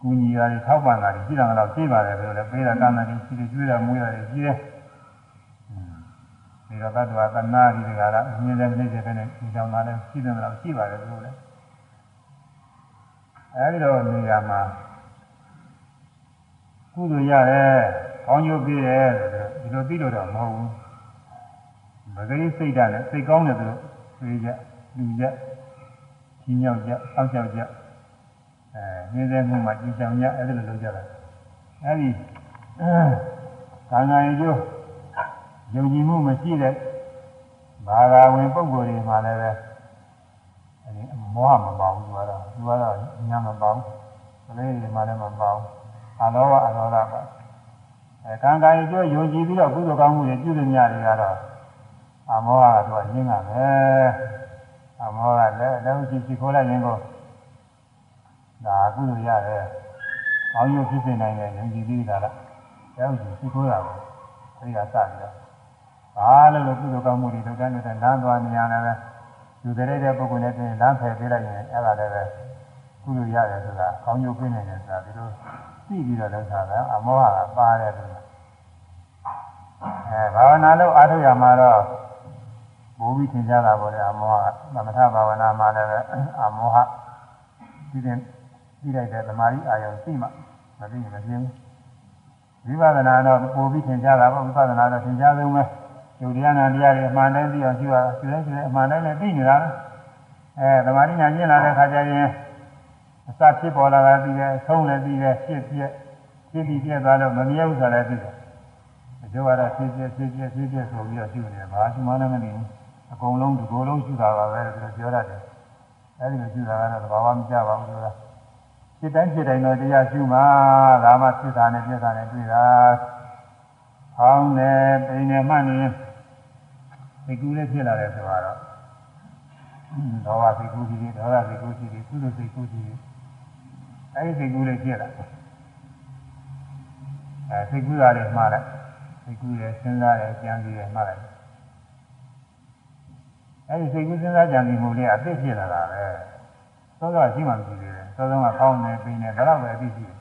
ကူညီရတယ်ထောက်ပံ့တာတွေရှိတယ်တော့ရှိပါတယ်ဆိုတော့လည်းပေးတာကမ်းတာတွေရှိတယ်ကျွေးတာမွေးတာတွေရှိတယ်ဒီတော့သတ္တဝါသနာဒီကရာအမြင်နဲ့နေတယ်ပဲနဲ့ဒီကြောင့်လည်းရှိတယ်တော့ရှိပါတယ်သူတို့လည်းအဲဒီတော့နေရာမှာကုသိုလ်ရတယ်ကောင်းကျိုးပေးတယ်ဒီလိုပြီးလို့တော့မဟုတ်ဘူးမဂရိစိတ်ဓာတ်နဲ့စိတ်ကောင်းတယ်သူတို့ ပြေးကြလူကြကြီးမြောက်ကြအောက်လျှောက်ကြအဲငင်းတဲ့မှုမှာကြည်ဆောင်ကြအဲ့ဒါလိုလုပ်ကြတာအဲ့ဒီကာငါရင်ကျိုးယုံကြည်မှုမရှိတဲ့ဘာသာဝင်ပုဂ္ဂိုလ်တွေမှာလည်းပဲအဲဒီမောဟမပါဘူးသူကတော့သူကတော့ညာမပါဘူးကလေးတွေမှာလည်းမပါဘူးအလောဘအလောဘပါအဲကံကံရင်ကျိုးယုံကြည်ပြီးတော့ကုသိုလ်ကောင်းမှုတွေပြုတဲ့ညတွေကတော့ အမောဟကတော့ရင်းကမယ်အမောဟလည်းလည်းရှိရှိခိုးလိုက်ရင်ကိုဒါကုလို့ရတယ်။ကောင်းကျိုးဖြစ်စေနိုင်တဲ့ယုံကြည်ပြီးတာလား။လည်းရှိရှိခိုးတာကိုအဲဒီကစပြီးတော့ဘာလို့လဲကုသိုလ်ကောင်းမှုတွေလုပ်တဲ့နေတဲ့လမ်းသွားနေရတယ်ပဲယူတဲ့တဲ့ပုဂ္ဂိုလ်နဲ့ပြင်လမ်းဖယ်ပေးလိုက်ရင်အဲ့ဒါလည်းပဲကုလို့ရတယ်ဆိုတာကောင်းကျိုးပြနေတယ်ဆိုတာဒီလိုသိပြီးတော့လုပ်တာကအမောဟကပါတယ်လို့အဲဘာဝနာလို့အားထုတ်ရမှာတော့ ဘိုးပြီးသင်ကြတာပေါ့လေအမောဟသမထဘာဝနာမှာလည်းပဲအမောဟဒီတဲ့ပြီးလိုက်တဲ့သမာဓိအာယုံသိမှမသိရင်မပြင်းဘူးဝိပဿနာတော့ပို့ပြီးသင်ကြတာပေါ့ဝိပဿနာတော့သင်ကြဆုံးပဲယုတ်တရားနာတရားတွေအမှန်တိုင်းသိအောင်ရှိပါရှိတယ်ရှိတယ်အမှန်တိုင်းလည်းသိနေတာအဲသမာဓိညာကျင့်လာတဲ့ခါကျရင်အစဖြစ်ပေါ်လာတာသိတယ်အဆုံးလည်းသိတယ်ဖြစ်ဖြစ်ဖြစ်ပြီးပြည့်သွားလို့မမြဲဘူးဆိုလည်းသိတယ်အကျိုးကတော့ဖြစ်ဖြစ်ဖြစ်ဖြစ်ဖြစ်ဖြစ်ဆိုပြီးတော့ရှိနေတယ်ဘာမှမလည်းမသိဘူး အကုန်လုံးဒီကိုယ်လုံးရှိတာပါပဲလို့ပြောရတယ်အဲဒီလိုရှိတာကတော့သဘာဝမကျပါဘူးဆိုတာဖြစ်တိုင်းဖြစ်တိုင်းတော့တရားရှိမှဒါမှဖြစ်တာနဲ့ပြည့်တာနဲ့တွေ့တာဟောင်းနေပိန်နေမှနေဒီကူလေးဖြစ်လာတယ်ဆိုတော့ဒေါဝစိတ်ကူးကြီးဒေါဝစိတ်ကူးကြီးကုသိုလ်စိတ်ကူးကြီးအဲဒီစိတ်ကူးလေးဖြစ်လာအဲစိတ်ကူးတာလေးမှားလိုက်စိတ်ကူးရစဉ်းစားရကြံပြီးရမှားလိုက် အဲဒီစိတ်ကူးစဉ်းစားကြံပြီးမှုလေးအသိဖြစ်လာတာပဲသောသောရှိမှမရှိသေးတယ်သောသောကကောင်းနေပိနေဘယ်တော့ပဲအသိရှိတယ်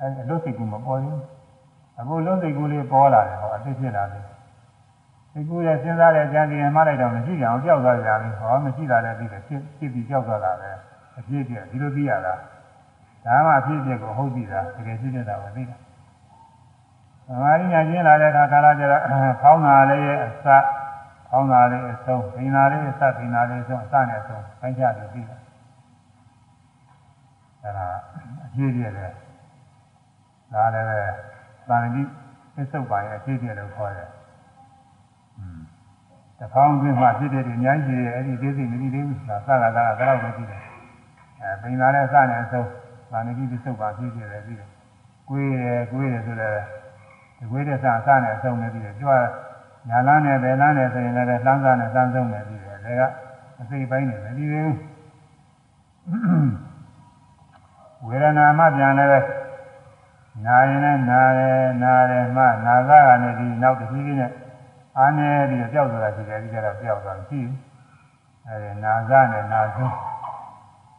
အဲဒီအလုတ်စိတ်ကူးမပေါ်ဘူးအခုလုံးစိတ်ကူးလေးပေါ်လာတယ်ဟောအသိဖြစ်လာတယ်စိတ်ကူးရစဉ်းစားရကြံပြီးရမှားလိုက်တော့မရှိကြအောင်ကြောက်သွားကြပြီဟောမရှိတာလည်းပြီးတယ်ဖြစ်ဖြစ်ပြီးကြောက်သွားတာပဲအဖြစ်ပြဒီလိုသိရတာဒါမှအဖြစ်ပြကိုဟုတ်ပြီလားတကယ်ရှိတဲ့တာကိုသိတာသမာဓိညာကျင်းလာတဲ့အခါကာလကျတော့ဖောင်းတာလေးရဲ့အစ ကောင်းတာလေးအဆုံးဒိနာလေးအစဒိနာလေးအဆုံးအစနဲ့အဆုံးပိုင်းခြားပြီးပြီးတယ်အဲဒါအပြည့်ပြည့်တယ်ဒါလည်းပဲသံဃိသစ္စုတ်ပိုင်းအပြည့်ပြည့်လို့ခေါ်တယ်တဖောင်းအတွင်းမှာဖြစ်တဲ့ဒီအများကြီးရဲ့အဲ့ဒီသိစိတ်မသိသေးဘူးဆိုတာစကားကတော့တော့ပဲကြည့်တယ်အဲပင်လာတဲ့စနဲ့အဆုံးသံဃိသစ္စုတ်ပါဖြစ်ပြည့်တယ်ပြီးတယ်ကိုယ်ရယ်ကိုယ်ရယ်ဆိုတဲ့ဒီကိုယ်တဲ့စအစနဲ့အဆုံးနဲ့ပြီးတယ်ကြွား ညာလန်းနဲ့ဘယ်လန်းနဲ့ဆိုရင်လည်းလှမ်းစားနဲ့စမ်းဆုံးနဲ့ပြီးတယ်ဒါကအစိတ်ပိုင်းနေမပြီးသေးဘူးဝေဒနာမှပြန်လည်းနာရင်လည်းနာတယ်နာတယ်မှနာကကနေဒီနောက်တစ်ခါကြီးနဲ့အားနေပြီးတော့ကြောက်သွားတာရှိတယ်ဒီကတော့ကြောက်သွားရှိဘူးအဲဒီနာကနဲ့နာဆုံး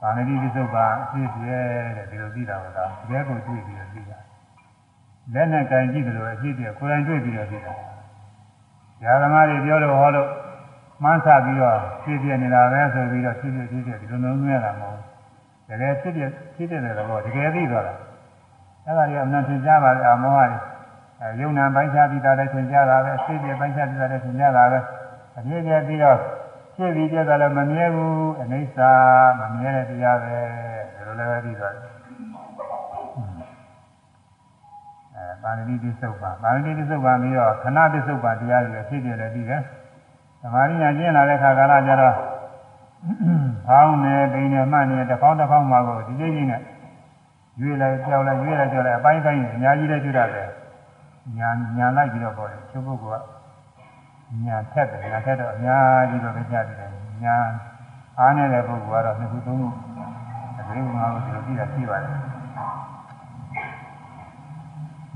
ဗာဏတိပစ္စုပ္ပါအဖြစ်ပြဲတဲ့ဒီလိုသိတာကတကယ်ကိုတွေ့ပြီးတော့သိတာလက်နဲ့ကင်ကြည့်တယ်လို့အဖြစ်ပြကိုယ်တိုင်တွေ့ပြီးတော့သိတာ ဇာသမားတွေပြောလို့ဟောလို့မှန်းဆပြီးတော့ဖြစ်ပြနေတာပဲဆိုပြီးတော့ဖြစ်ပြဖြစ်ပြဒီလိုလုံးသွင်းရတာမဟုတ်ဘူးတကယ်ဖြစ်ပြဖြစ်တဲ့တော့တကယ်သိသွားတာအဲ့ဒါကြီးအမှန်သင်ကြားပါလေအမောဟတွေအဲယုံနာပိုင်းခြားပြီးတာလည်းသင်ကြားတာပဲအဖြစ်ပြပိုင်းခြားပြီးတာလည်းသင်ကြားတာပဲအပြည့်ပြပြီးတော့ဖြစ်ပြီးပြတာလည်းမမြဲဘူးအနိစ္စမမြဲတဲ့တရားပဲဒီလိုလည်းပဲပြီးသွားတယ် ပါဠိတိသုတ်ပါပါဠိတိသုတ်ပါပြီးတော့ခဏတိသုတ်ပါတရားတွေဖြစ်ပြလည်းပြီးတယ်သမာဓိညာကျင့်လာတဲ့ခါကာလကျတော့ဖောင်းနေပိန်နေမှနေတစ်ပေါင်းတစ်ပေါင်းမှာကိုဒီကြီးကြီးနဲ့ရွေးလိုက်ကြောက်လိုက်ရွေးလိုက်ကြောက်လိုက်အပိုင်းပိုင်းအများကြီးလည်းကျွတ်ရတယ်ညာညာလိုက်ပြီးတော့ပေါ်တယ်ချုပ်ပုဂ္ဂိုလ်ကညာထက်တယ်ညာထက်တော့အများကြီးတော့ကြားတယ်ညာအားနေတဲ့ပုဂ္ဂိုလ်ကတော့နှစ်ခုသုံးခုအကလေးကငါ့ကိုဒီလိုကြည့်တာရှိပါတယ်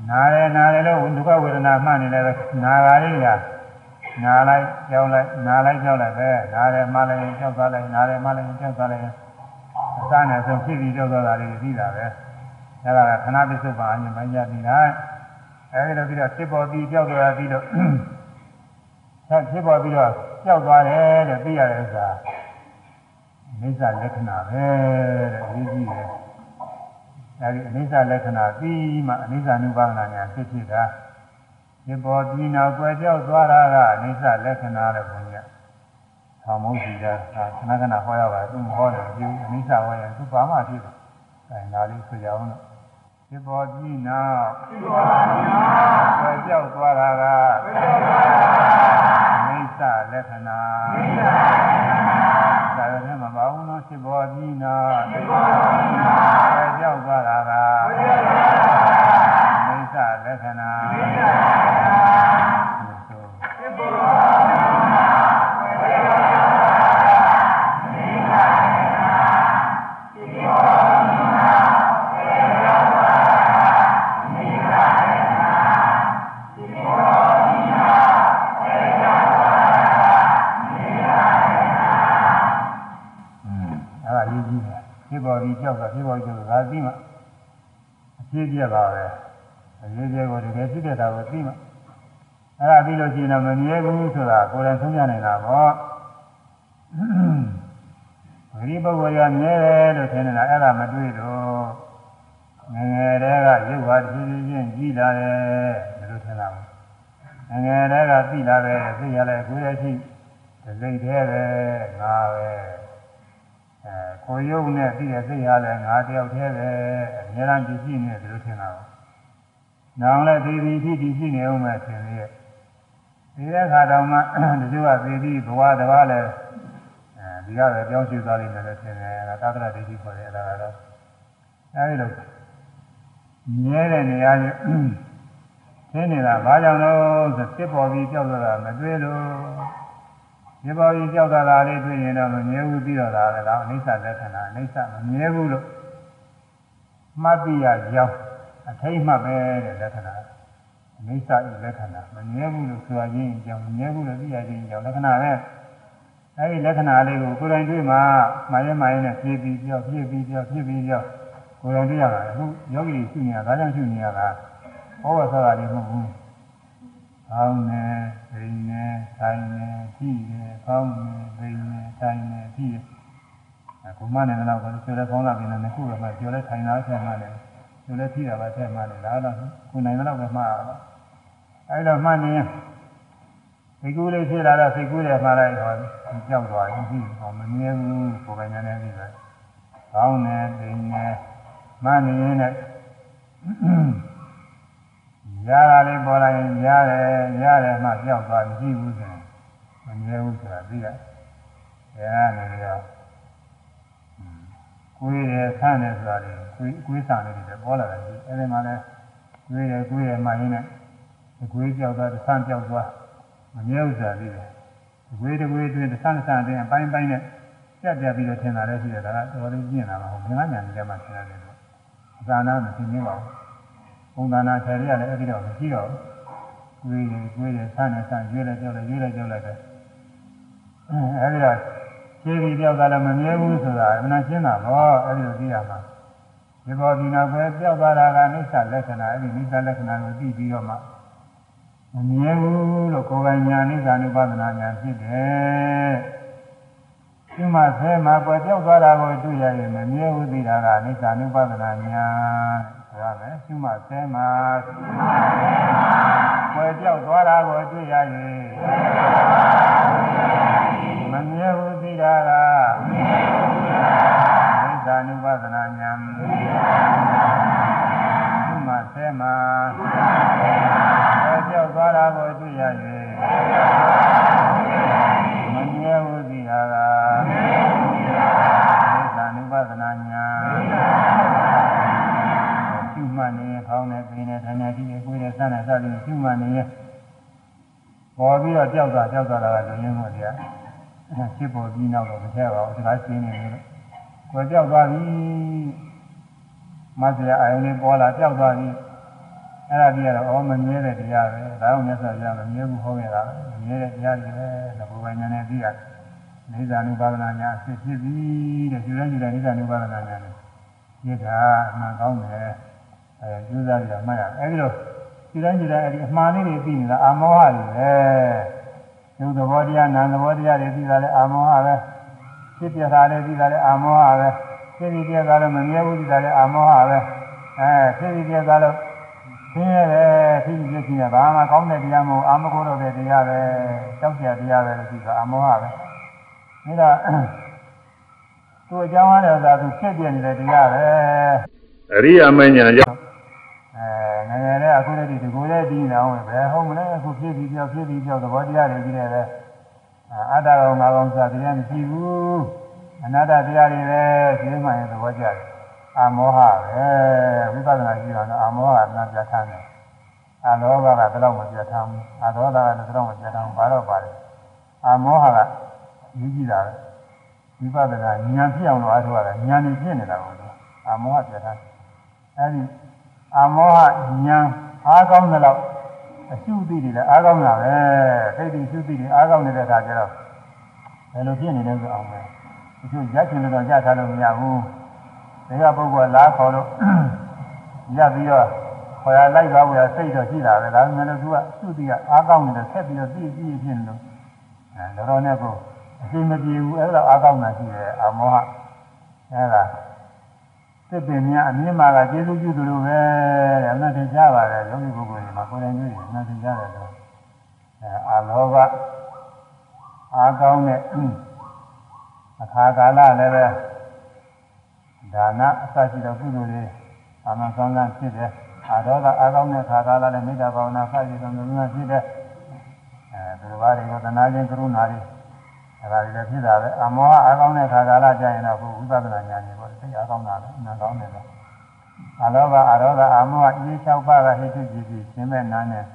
နားရနားရလို့ဒုက္ခဝေဒနာမှတ်နေလည်းနားပါလိမ့်လားနားလိုက်ကြောက်လိုက်နားလိုက်ကြောက်လိုက်ပဲနားရမှလည်းကြောက်သွားလိုက်နားရမှလည်းကြောက်သွားလိုက်အစနဲ့ဆုံးဖြစ်ပြီးကြောက်သွားတာလေးသိတာပဲအဲ့ဒါကခဏပစ္စုပ္ပန်အញ្ញမညာပြီးတာအဲဒီလိုပြီးတော့ဖြစ်ပေါ်ပြီးကြောက်သွားပြီးတော့ဆက်ဖြစ်ပေါ်ပြီးတော့ကြောက်သွားတယ်တဲ့သိရတဲ့ဥစ္စာအိဋ္ဌလက္ခဏာပဲတဲ့အရေးကြီးတယ် အဲဒီအိဋ္ဌလက္ခဏာပြီးမှအိဋ္ဌနုပါဒနာညာဖြစ်ဖြစ်တာဖြစ်ပေါ်ပြီးနောက်ကွယ်ကြောက်သွားတာကအိဋ္ဌလက္ခဏာတဲ့ဘုန်းကြီး။ဆောင်းမိုးစီတာခဏခဏဟောရပါတယ်သူဟောတယ်ဒီအိဋ္ဌဟောရင်သူဘာမှဖြစ်တယ်။အဲဒါလေးဆိုကြအောင်လို့ဖြစ်ပေါ်ပြီးနောက်ဖြစ်ပေါ်ပြီးနောက်ကွယ်ကြောက်သွားတာကကွယ်ကြောက်သွားတာအိဋ္ဌလက္ခဏာအိဋ္ဌလက္ခဏာဒါလည်းမပါဘူးနော်ဖြစ်ပေါ်ပြီးနောက်ဖြစ်ပေါ်ပြီးနောက် ကွယ်ကြောက်သွားတာကကွယ်ကြောက်သွားတာအိဋ္ဌလက္ခဏာအိဋ္ဌလက္ခဏာ အဖြစ်ပြပါပဲအရေးပြကိုတကယ်ဖြစ်တဲ့တာကိုသိမှအဲ့ဒါပြီးလို့ရှိရင်တော့မမြဲဘူးဆိုတာကိုယ်တိုင်ဆုံးဖြတ်နေတာပေါ့ဒီပုဂ္ဂိုလ်ကမြဲတယ်လို့ထင်နေတာအဲ့ဒါမတွေ့တော့ငငယ်တည်းကရုပ်ဟာတည်တည်ချင်းကြည်လာတယ်လို့ထင်တာပေါ့ငငယ်တည်းကသိလာတယ်သိရလဲကိုယ်ရဲ့ရှိဒီစိတ်သေးပဲငါပဲ အဲကိုယုံနဲ့သိတဲ့စိတ်ဟာလည်းငါတယောက်တည်းပဲအများအားကြည့်ရှိနေတယ်လို့ထင်တာပေါ့နောင်လည်းဒီဒီဖြစ်ဒီရှိနေအောင်ပဲထင်ရဲ့ဒီတဲ့ခါတောင်မှတချို့ကသေပြီးဘဝတစ်ပါးလည်းအဲဒီကပဲပြောင်းရွှေ့သွားလိမ့်မယ်လို့ထင်တယ်အဲဒါသတ္တရဒိဋ္ဌိခေါ်တယ်အဲဒါကတော့အဲဒီလိုမြဲတဲ့နေရာကြီးသင်နေတာဘာကြောင့်လို့ဆိုစစ်ပေါ်ပြီးကြောက်သွားတာမတွေ့လို့ ဒီပေါ်ပြီးကြောက်သွားတာလေးတွေ့ရင်တော့မမြဲဘူးပြီးတော့တာလည်းတော့အိဋ္ဌလက္ခဏာအိဋ္ဌမမြဲဘူးလို့မှတ်ပြရကြောင်းအထိတ်မှပဲတဲ့လက္ခဏာအိဋ္ဌဤလက္ခဏာမမြဲဘူးလို့ဆိုရခြင်းကြောင့်မမြဲဘူးလို့သိရခြင်းကြောင့်လက္ခဏာပဲအဲဒီလက္ခဏာလေးကိုကိုယ်တိုင်တွေ့မှမှားရဲမှားရဲနဲ့ဖြည့်ပြီးပြောဖြည့်ပြီးပြောဖြည့်ပြီးပြောကိုယ်တိုင်တွေ့ရတာအခုယောဂီရှိနေတာဒါကြောင့်ရှိနေရတာဟောဝဆရာလေးမဟုတ်ဘူး။ ကောင်းနေ၊ဒိနေ၊ဆိုင်နေ၊ကြည့်နေ၊ကောင်းနေ၊ဒိနေ၊ဆိုင်နေ၊ကြည့်နေ။အခုမှလည်းတော့ဘယ်လိုပြောလဲကောင်းလာပြီလဲခုတော့မှပြောလဲထိုင်တာဆက်မှလည်းပြောလဲကြည့်တာပဲဆက်မှလည်းဒါတော့ခုနိုင်တော့ပဲမှားတော့အဲဒီတော့မှတ်နေစိတ်ကူးလေးဖြစ်လာတော့စိတ်ကူးတယ်မှားလိုက်တော့ကြောက်သွားရင်ပြီးတော့မမြဲဘူးကိုယ်ပိုင်ညာနဲ့ပြီးတော့ကောင်းတယ်ပိန်တယ်မနေရင်လည်း ရတာလေးပေါ်လာရင်ရတယ်ရတယ်မှကြောက်သွားမရှိဘူးဆိုရင်မမြဲဘူးဆိုတာသိရတယ်အဲဒါနေတော့ကိုယ်ရဆန်းတယ်ဆိုတာလေကိုယ်ကိုယ်ဆန်းနေတယ်ပေါ်လာတယ်အဲဒီမှာလဲကိုယ်ရကိုယ်ရမှရင်းနဲ့ကိုယ်ကြောက်သွားဆန်းကြောက်သွားမမြဲဥစ္စာလေးတယ်။ဝေးတဝေးတွင်တစ်ဆန်းတစ်ဆန်းတွင်အပိုင်းပိုင်းနဲ့ပြတ်ပြတ်ပြီးတော့ထင်တာလည်းရှိတယ်ဒါကတော်တော်ကျင့်တာပါဟုတ်ဘယ်ကညာနေကြမှာထင်ရတယ်လို့အသာနာမသိနေပါဘူး။ ဘုံသာနာဆယ်ရလည်းအဲ့ဒီတော့မရှိတော့ဘူး။ဝေးတယ်ဝေးတယ်ဆန်းနေဆန်းရွေးလိုက်ကြောက်လိုက်ရွေးလိုက်ကြောက်လိုက်တယ်။အဲ့ဒီတော့ခြေပြီးပြောက်သွားလည်းမမြဲဘူးဆိုတာအမှန်ရှင်းတာပေါ့အဲ့ဒီလိုသိရမှာ။ဒီပေါ်ဒီနောက်ပဲပြောက်သွားတာကအိဋ္ဌလက္ခဏာအဲ့ဒီအိဋ္ဌလက္ခဏာကိုသိပြီးတော့မှမမြဲဘူးလို့ကိုယ်ပိုင်ညာနိစ္စ ानु ပဒနာညာဖြစ်တယ်။ဒီမှာဆဲမှာပေါ်ပြောက်သွားတာကိုတွေ့ရရင်မမြဲဘူးသိတာကနိစ္စ ानु ပဒနာညာဆို ရမယ်။ဒီမှာဆဲမှာပေါ်ပြောက်သွားတာကိုတွေ့ရရင်မမြဲဘူးသိတာကနိစ္စ ानु ပဒနာညာဒီ တော့ကြောက်တာကြောက်တာကလူရင်းမို့တရားဖြစ်ပေါ်ပြီးနောက်တော့မထက်ပါဘူးစကားရှင်းနေလို့ကိုယ်ကြောက်သွားပြီမဆရာအာယုန်လေးပေါ်လာကြောက်သွားပြီအဲ့ဒါကြီးကတော့အော်မမြဲတဲ့တရားပဲဒါအောင်မြတ်စွာဘုရားမမြဲဘူးဟောခဲ့တာပဲမမြဲတဲ့တရားကြီးပဲသဘောပိုင်းဉာဏ်နဲ့သိရတယ်နိစ္စ ानु ပါဒနာညာအဖြစ်ဖြစ်ပြီးတဲ့ယူရယူတဲ့နိစ္စ ानु ပါဒနာညာနဲ့သိတာအမှန်ကောင်းတယ်အဲကျူးစားကြမှတ်ရအဲ့ဒီ ဒီတိုင်းဒီတိုင်းအဲ့ဒီအမှားလေးတွေသိနေတာအာမောဟတွေပဲယုတ်သဘောတရားနာမ်သဘောတရားတွေသိတာလဲအာမောဟပဲဖြစ်ပြတာလဲသိတာလဲအာမောဟပဲဖြစ်ပြီးပြတာလဲမမြဲဘူးသိတာလဲအာမောဟပဲအဲဖြစ်ပြီးပြတာလဲဆင်းရဲတယ်ဖြစ်ပြီးဖြစ်နေတာဘာမှကောင်းတဲ့တရားမဟုတ်အာမခိုးတော့တဲ့တရားပဲကြောက်စရာတရားပဲလို့သိတာအာမောဟပဲဒါသူအကြောင်းအားလည်းသာသူဖြစ်ပြနေတဲ့တရားပဲအရိယာမဉ္ဇဏ် အဲငယ်ငယ်လေးအခုလည်းဒီဒီကိုယ်လေးပြီးနေအောင်ပဲဟုတ်မလဲအခုဖြစ်ပြီးပြောက်ဖြစ်ပြီးပြောက်သဘောတရားတွေကြီးတယ်ပဲအတ္တကောင်ငါကောင်စားတရားမရှိဘူးအနတ္တတရားတွေပဲရှင်းမှရင်သဘောကျတယ်အာမောဟပဲဝိပဿနာကြည့်တော့အာမောဟကနာပြဋ္ဌာန်းတယ်အာလောဘကဘယ်တော့မှပြဋ္ဌာန်းဘူးအာဒေါသကလည်းဘယ်တော့မှပြဋ္ဌာန်းဘူးဘာတော့ပါလဲအာမောဟကယူကြည့်တာပဲဝိပဿနာဉာဏ်ဖြစ်အောင်လို့အားထုတ်ရတယ်ဉာဏ်နဲ့ဖြစ်နေတာကိုအာမောဟပြဋ္ဌာန်းအဲဒီ အာမောဟဉာဏ်အားကောင်းတဲ့လောက်အရှုသိတွေလည်းအားကောင်းတာပဲသိသိရှုသိတွေအားကောင်းနေတဲ့အခါကျတော့ဘယ်လိုဖြစ်နေလဲဆိုအောင်မယ်ဒီလိုရက်ချင်လို့တော့ရထားလို့မရဘူးဒီကပုဂ္ဂိုလ်လားခေါ်လို့ရပြီးတော့ခေါ်ရလိုက်သွားဖို့ရစိတ်တော့ရှိတာပဲဒါပေမဲ့လို့သူကသူ့တီကအားကောင်းနေတယ်ဆက်ပြီးတော့သိသိဖြစ်နေလို့အဲတော်တော်နဲ့ကိုအချိန်မပြေဘူးအဲ့ဒါအားကောင်းတာရှိတယ်အာမောဟအဲ့ဒါ စစ်ပင်များအမြင့်မာကကျေးဇူးပြုသူတို့ပဲတဲ့အမှန်တင်ကြပါတယ်ယောဂီပုဂ္ဂိုလ်တွေမှာကိုယ်တိုင်တွေ့ရင်အမှန်တင်ကြတယ်တော့အဲအာလောဘအားကောင်းတဲ့အခါကာလလည်းပဲဒါနအစရှိတဲ့ကုသိုလ်တွေအမှန်ကောင်းကောင်းဖြစ်တယ်အာဒေါသအားကောင်းတဲ့ခါကာလလည်းမေတ္တာဘာဝနာစရှိတဲ့သုနာဖြစ်တဲ့အဲဒီဘာတွေကသနာခြင်းကရုဏာတွေ အဲဒါတွေလည်းဖြစ်တာပဲအမောဟအားကောင်းတဲ့ခါကာလကြာရင်တော့ဝိပဿနာဉာဏ်ကြီးပေါ့သိအားကောင်းတာလည်းနာကောင်းတယ်လို့အလောဘအာရောဂအာမောဟအေး၆ပါးကဟိတုကြည့်ပြီးရှင်းမဲ့နာနဲ့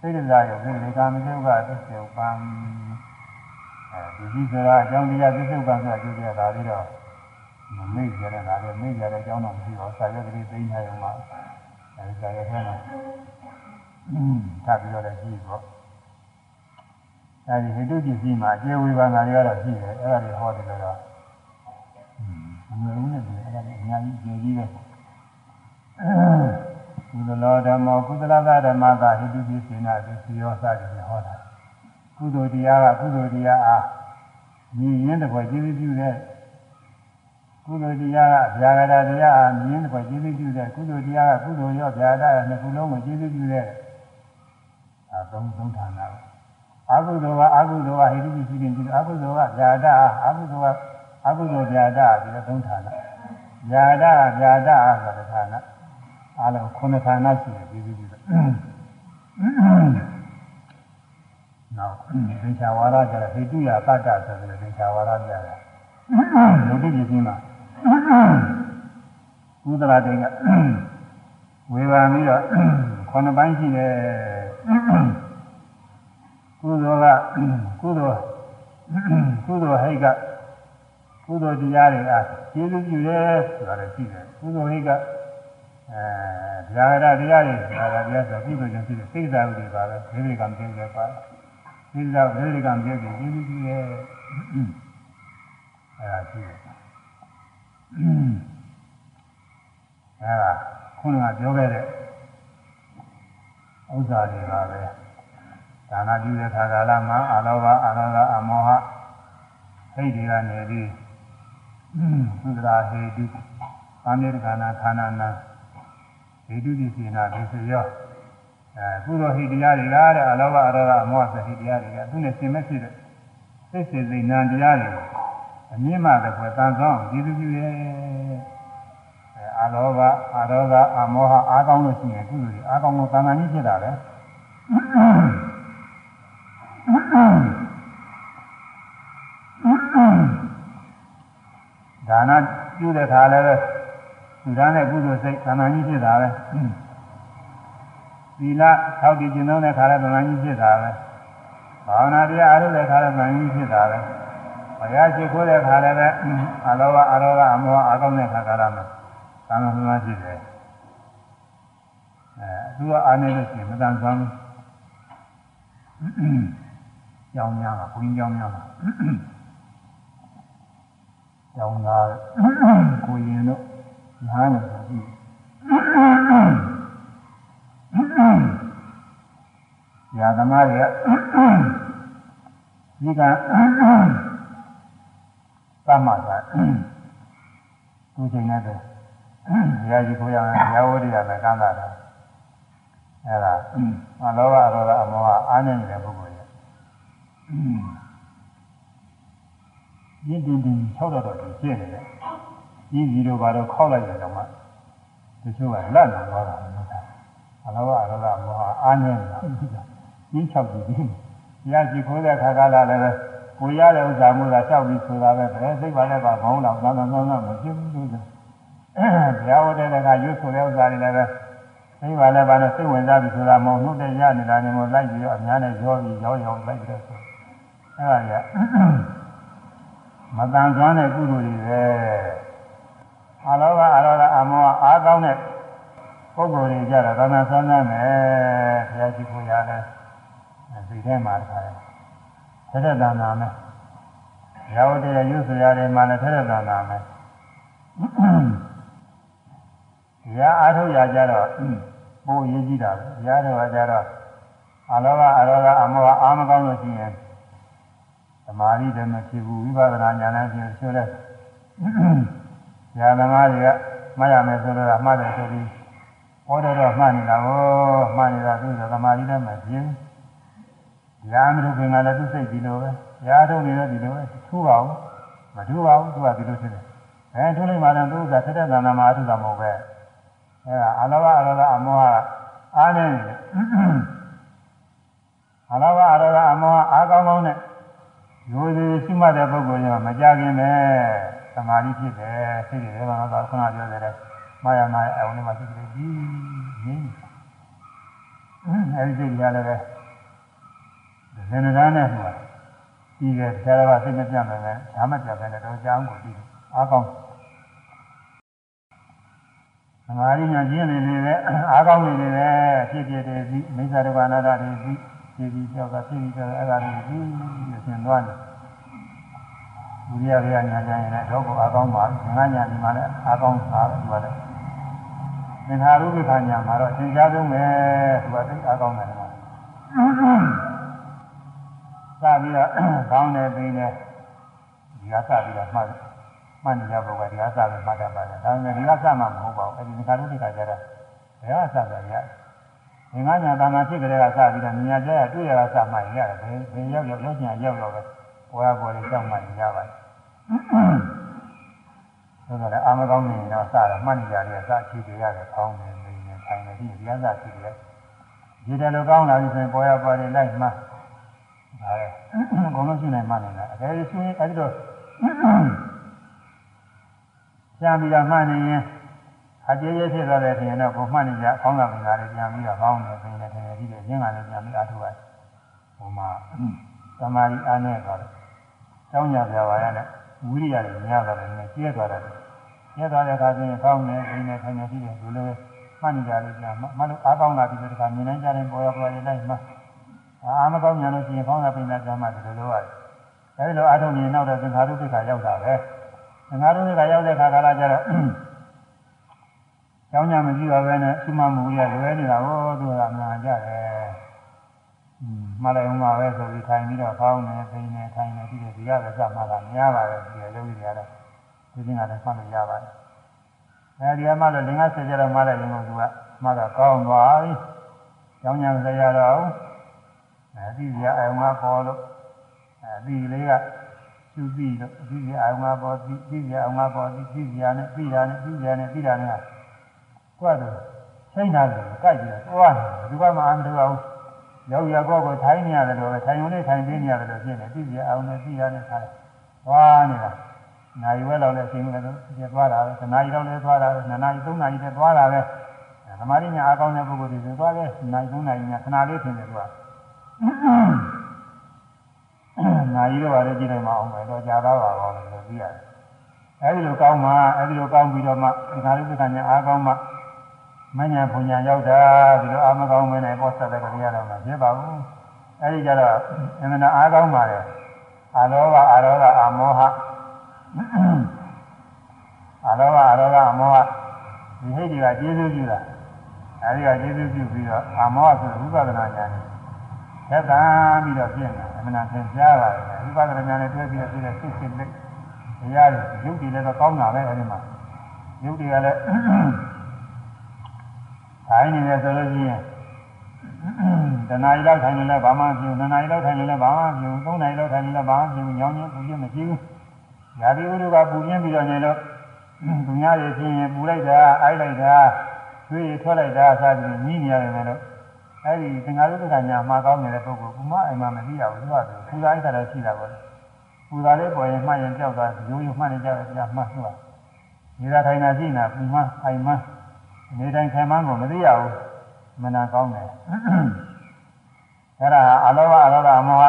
စိတ်တရားရောစိတ်လေကာမကျုပ်ကသစ္စေပံအဲဒီကြီးဆိုတာအကြောင်းတရားသစ္စေပံဆိုတာကျုပ်ရတာလေးတော့မမေ့ကြတဲ့ဒါလည်းမေ့ကြတဲ့အကြောင်းတော့မရှိပါဘူးဆာရွက်ကလေးသိနေရုံမှာအဲဒီဆာရွက်ထဲမှာထပ်ပြီးတော့လည်းကြည့်ပေါ့ အဲဒီဟိတုကြည့်ပြီးမှအကျေဝေဘာနာတွေကတော့ရှိတယ်အဲ့ဒါတွေဟောတယ်လို့တော့အမှန်လုံးနဲ့အဲ့ဒါလည်းအများကြီးကျေကြီးပဲကုသလောဓမ္မောကုသလသဓမ္မကဟိတုပိစေနာသိစီရောစသည်ဟောတာကုသိုလ်တရားကကုသိုလ်တရားအားညီရင်းတစ်ခွက်ကျေးဇူးပြုတဲ့ကုသိုလ်တရားကဗျာဂတာတရားအားမြင်းတစ်ခွက်ကျေးဇူးပြုတဲ့ကုသိုလ်တရားကကုသိုလ်ရောဗျာဂတာနှစ်ခုလုံးကိုကျေးဇူးပြုတဲ့အဲသုံးသုံးဌာနပဲ အကုသိုလ်ကအကုသိုလ်ကဟိတုရှိခြင်းဒီအကုသိုလ်ကဗျာဒအကုသိုလ်ကအကုသိုလ်ဗျာဒဒီလိုသုံးဌာနဗျာဒဗျာဒဆိုတဲ့ဌာနအားလုံးခုနှစ်ဌာနရှိတယ်ဒီဒီဒီနောက်သင်္ချာဝါဒကြတဲ့ဟိတုယပတ္တဆိုတဲ့သင်္ချာဝါဒကြတယ်လူတိပြင်းမှာကုသလာတိန်ကဝေဘာပြီးတော့ခုနှစ်ပိုင်းရှိတယ် ကုသိုလ်ကကုသိုလ်ကုသိုလ်ဟိတ်ကကုသိုလ်တရားတွေကကျေးဇူးပြုတယ်ဆိုတာလည်းရှိတယ်ကုသိုလ်ဟိတ်ကအဲဗျာဒတရားတွေဗျာဒတရားဆိုကုသိုလ်ကြောင့်ဖြစ်တဲ့စိတ်ဓာတ်တွေပါပဲဒီလိုကံပြုတယ်ပါစိတ်ဓာတ်ဒီလိုကံပြုတယ်ကျေးဇူးပြုတယ်အဲဒါရှိတယ်အဲဒါခုနကပြောခဲ့တဲ့ဥစ္စာတွေပါပဲ ဒါနပြုတဲ့ခါကာလမှာအာလောဘအာရောဂအမောဟဟိတ်တွေကနေပြီးသုဒ္ဓရာဟေတုကာမေတ္တခန္ဓာခန္ဓာနာဟေတုဒီစေနာဒီစရောအဲကုသိုလ်ဟိတရားတွေကတဲ့အလောဘအာရောဂအမောဟဟိတရားတွေကသူနဲ့ဆင်မဲ့ဖြစ်တဲ့စိတ်စေစိတ်နာတရားတွေအမြင့်မှတဲ့ကွယ်တန်ဆောင်ကျေးဇူးပြုရဲ့အဲအာလောဘအာရောဂအမောဟအားကောင်းလို့ရှိရင်ကုသိုလ်တွေအားကောင်းလို့တန်တန်ကြီးဖြစ်တာပဲ ဒါနပြုတဲ့ခါလည်းပဲသူသားနဲ့ကုသိုလ်စိတ်သံဃာကြီးဖြစ်တာပဲသီလထောက်တည်ခြင်းတဲ့ခါလည်းသံဃာကြီးဖြစ်တာပဲဘာဝနာတရားအားထုတ်တဲ့ခါလည်းသံဃာကြီးဖြစ်တာပဲဘုရားရှိခိုးတဲ့ခါလည်းပဲအလောဘအရောဂအမောအကောင်းတဲ့ခါကာလမှာသံဃာသမားဖြစ်တယ်အဲသူကအားနေလို့ရှိရင်မတန်ဆွမ်းဘူး ကြောင်းများတာဘုရင်ကြောင်းများတာကြောင်းသားကိုရင်တို့ညားနေတယ်ဒီညာသမားတွေကဒီကသမ္မာသာသူချိန်နဲ့တည်းဘုရားကြီးကိုရအောင်ဘုရားဝိရိယနဲ့ကမ်းတာအဲ့ဒါအလောဘအရောဂအမောဟအားနေတဲ့ပုဂ္ဂိုလ် ရဲ့ရင်းတင်းတင်း၆တော့တော့ဖြစ်နေတယ်ကြီးကြီးတို့ဘာတော့ခောက်လိုက်ရင်တော့မှတချို့ကလက်နေသွားတာလို့ဆိုတာအလောဘအရောဂအမောဟအားနေတာရင်း၆ကြီးကြီးဘုရားကြီးခိုးတဲ့ခါကလာလည်းပဲကိုရတဲ့ဥစ္စာမျိုးသာလျှောက်ပြီးဆိုတာပဲဘယ်စိတ်ပါလဲပါမဟုတ်တော့သာသာသာမဖြစ်ဘူးလို့ဆိုဘုရားဝတ္တတဲ့ကရွတ်ဆိုတဲ့ဥစ္စာတွေလည်းပဲသိပါလဲပါနဲ့စိတ်ဝင်စားပြီဆိုတာမဟုတ်နှုတ်တဲ့ရနေတာနေမို့လိုက်ပြီးတော့အများနဲ့ရောပြီးရောရောလိုက်ပြီးတော့ဆို အဲ့ဒါကြီးမတန်ဆွမ်းတဲ့ကုသိုလ်တွေပဲအလောဘအရောဂအမောအားကောင်းတဲ့ပုဂ္ဂိုလ်တွေကြတော့သာနာဆွမ်းမ်းမယ်ဘုရားရှိခိုးရလဲစိတ်ထဲမှာတခါလဲထက်တဲ့တဏ္ဍာမယ်ရောတဲ့ရွတ်စရာတွေမှာလည်းထက်တဲ့တဏ္ဍာမယ်ရာအားထုတ်ရကြတော့ပိုရေးကြည့်တာပဲရာတော့ကြတော့အလောဘအရောဂအမောဟအာမကောင်းလို့ရှိရင်သ မာဓိတည်းမဖြစ်ဘူးဝိပဿနာဉာဏ်နဲ့ဖြစ်ဆိုလဲဉာဏ်သမားတွေကမှားရမယ်ဆိုတော့မှားတယ်ဆိုပြီးဟောတော့တော့မှားနေတာကိုမှားနေတာသူကသမာဓိတည်းမဖြစ်ဘူးဉာဏ်မထုတ်ခင်ကလည်းသူစိတ်ဒီလိုပဲရာထုတ်နေတော့ဒီလိုပဲထူပါဘူးမထူပါဘူးသူကဒီလိုဖြစ်တယ်အဲထူလိုက်မှလည်းသူကသက်သက်သန္တာမှာအထုတာမဟုတ်ပဲအဲဒါအလောဘအရောဂအမောဟအားနေတယ်အလောဘအရောဂအမောဟအားကောင်းကောင်းနဲ့ ရိုးသေးရှိမှတ်တဲ့ပုဂ္ဂိုလ်ကမကြခင်ပဲသမာဓိဖြစ်တယ်စိတ်တွေကတော့ခုနပြောတဲ့မာယာနာအုံနဲ့မှစိတ်တွေကြီးငြိမ်းအဲဒီစိတ်ကလည်းပဲဇင်နဒာနဲ့ဟိုပြီးခဲ့ဆရာကစိတ်မပြတ်မယ်ဒါမှပြတ်တယ်တော့ကြောင်းကိုပြီးအားကောင်းသမာဓိညာကျင့်နေနေပဲအားကောင်းနေနေပဲဖြစ်ဖြစ်တယ်ပြီးမိစ္ဆာဒုက္ခနာတာတွေပြီး ဖြစ်ပြီးကြောက်ကဖြစ်ပြီးကြောက်အဲ့ဒါတွေပြီးအရှင်သွားတယ်ဘုရားဗျာညာကြရင်လည်းတော့ကိုအားကောင်းပါငါညာဒီမှာလည်းအားကောင်းတာပဲဒီကလည်းသင်္ခါရုပ္ပခာညာမှာတော့သင်ကြားဆုံးပဲသူကသိအားကောင်းတယ်မှာစပြီးတော့ကောင်းတယ်ပြီးတယ်ဒီကစပြီးတော့မှတ်မှတ်နေကြပုဂ္ဂိုလ်ဒီကစပြီးမှတ်တတ်ပါတယ်ဒါပေမဲ့ဒီကစမှမဟုတ်ပါဘူးအဲဒီသင်္ခါရုပ္ပခာကြတော့ဘယ်ကစတာရ ငင်္ဂညာတဏ္ဍာဖြစ်ကြတဲ့ကစပြီးတော့မြညာကြရတွေ့ရကစမှရင်ရတယ်ဘယ်ဘယ်ရောက်ရောက်ရောက်ညာရောက်ရောက်ပဲဘောရဘောလေးကြောက်မှရင်ရပါတယ်ဆိုတော့လည်းအာမကောင်းနေတော့စတာမှတ်နေကြတယ်စချီတွေရတယ်ကောင်းတယ်နေနေထိုင်နေဒီဒီကစချီတွေဒီတယ်လို့ကောင်းလာပြီဆိုရင်ဘောရဘောလေးလိုက်မှဒါလေအကုန်လုံးရှိနေမှနေတာအကယ်၍ရှိရင်အဲဒီတော့ပြန်ပြီးတော့မှတ်နေရင် အကျေးကျေးဖြစ်သွားတဲ့ထင်တော့ကိုမှတ်နေကြအောင်းလာပြင်လာတယ်ပြန်ပြီးတော့ကောင်းတယ်ပြင်နေတယ်ဒီလိုရင်းကလည်းပြန်ပြီးအားထုတ်ရတယ်ဟိုမှာသမာဓိအားနဲ့သွားတယ်ကျောင်းညာပြပါရနဲ့ဝိရိယတွေများသွားတယ်နည်းကျဲသွားတယ်ကျဲသွားတဲ့အခါကျရင်ကောင်းတယ်ပြင်နေထိုင်နေရှိတယ်ဒီလိုမှတ်နေကြလို့ပြန်မှလို့အားကောင်းလာပြီးတဲ့အခါမြင်နိုင်ကြတဲ့ပေါ်ရပေါ်ရလိုက်မှအားမကောင်းညာလို့ရှိရင်ကောင်းတာပြင်နေကြမှဒီလိုလိုရတယ်အဲဒီလိုအားထုတ်နေနောက်တော့သင်္ခါရုပ္ပခါရောက်တာပဲသင်္ခါရုပ္ပခါရောက်တဲ့အခါကလာကြတော့ ကျောင်းညာမကြည့်ပါပဲနဲ့ရှိမှမူရလွဲနေတာဟောသူကအမှန်ကြတယ်။မှတ်လိုက်အောင်ပါပဲဆိုပြီးထိုင်ပြီးတော့ဖောင်းနေဖိနေထိုင်နေပြီးတော့ဒီကလည်းစမှတာများပါတယ်ဒီလိုလုပ်ရတာဒီချင်းကလည်းမှတ်လို့ရပါတယ်။အဲဒီကမှလည်းလင်္ကာဆက်ကြတော့မှလည်းရင်ကသူကမှတ်တော့ကောင်းသွားပြီ။ကျောင်းညာမစရတော့အဲဒီဒီအယုံကပေါ်လို့အဲဒီလေးကသူပြီးတော့ဒီဒီအယုံကပေါ်ဒီဒီအယုံကပေါ်ဒီဒီရနဲ့ပြီးတာနဲ့ပြီးရနဲ့ပြီးတာနဲ့ ကွက်တော့ချိန်တာလို့ကြိုက်ပြီးတော့သွားတယ်ဒီကမှအမှန်တရားရောက်ရကောကိုထိုင်းနေရတယ်လို့ထိုင်ုံနဲ့ထိုင်သေးနေရတယ်လို့ဖြစ်နေပြီးပြအောင်နဲ့ပြီးရနဲ့ထားတယ်သွားနေတာနိုင်ဝဲလောက်လည်းအချိန်လည်းပြသွားတာပဲနာရီလောက်လည်းသွားတာပဲနာရီသုံးနာရီလည်းသွားတာပဲသမာဓိညာအကောင်းတဲ့ပုဂ္ဂိုလ်တွေသွားတယ်နိုင်သုံးနာရီညာခဏလေးထင်တယ်သူကနာရီတော့လည်းကြည့်လိုက်မအောင်ပဲတော့ကြာတော့ပါတော့လို့ပြီးရတယ်အဲဒီလိုကောင်းမှအဲဒီလိုကောင်းပြီးတော့မှသင်္ခါရုပ္ပကညာအားကောင်းမှ မညာဘုံညာရောက်တာဒီလိုအာမကောင်းမနဲ့ပေါ်ဆက်တဲ့ကလေးရတော့မှဖြစ်ပါဘူးအဲဒီကြတော့အမှန်အားကောင်းပါလေအာလောဘအာရောဂအာမောဟအာလောဘအာရောဂအာမောဟဒီဟိတ်တွေကကျေးဇူးပြုတာအဲဒီကကျေးဇူးပြုပြီးတော့အာမောဟဆိုဝိပဿနာဉာဏ်နဲ့သက်သာပြီးတော့ပြင့်တယ်အမှန်တန်ကြားပါတယ်ဝိပဿနာဉာဏ်နဲ့တွဲပြီးတော့ပြည့်တဲ့စိတ်စိတ်လေးတရားတွေရုပ်တွေလည်းတော့ကောင်းတာပဲအဲဒီမှာရုပ်တွေကလည်း ထိုင်နေတယ်ဆိုလို့ရှိရင်တဏှာကြီးလောက်ထိုင်နေလဲဘာမှမဖြစ်ဘူးနှစ်နာရီလောက်ထိုင်နေလဲဘာမှမဖြစ်ဘူးသုံးနာရီလောက်ထိုင်နေလဲဘာမှမဖြစ်ဘူးညောင်းညင်းပူပြင်းမရှိဘူး။ရာသီဥတုကပူပြင်းပြီးတော့နေလို့သူများတွေဖြစ်ရင်ပူလိုက်တာအိုက်လိုက်တာသွေးရထွက်လိုက်တာစသဖြင့်ညှိနေရတယ်လို့အဲ့ဒီသင်္ဃာရုပ္ပကညာမှာကောင်းနေတဲ့ပုဂ္ဂိုလ်ကမအိမ်မှာမသိရဘူးသူကသူပူသားအိတ်တာရှိတာပေါ့။ပူသားလေးပေါ်ရင်မှတ်ရင်ကြောက်တာရိုးရိုးမှတ်နေကြတယ်ကြာမှတ်သူကနေသာထိုင်တာရှိနေတာပူမှအိမ်မှ နေတိုင်းခံမှန်းကိုမသိရဘူးမနာကောင်းတယ်အဲ့ဒါအလောဘအလောဘအမောဟ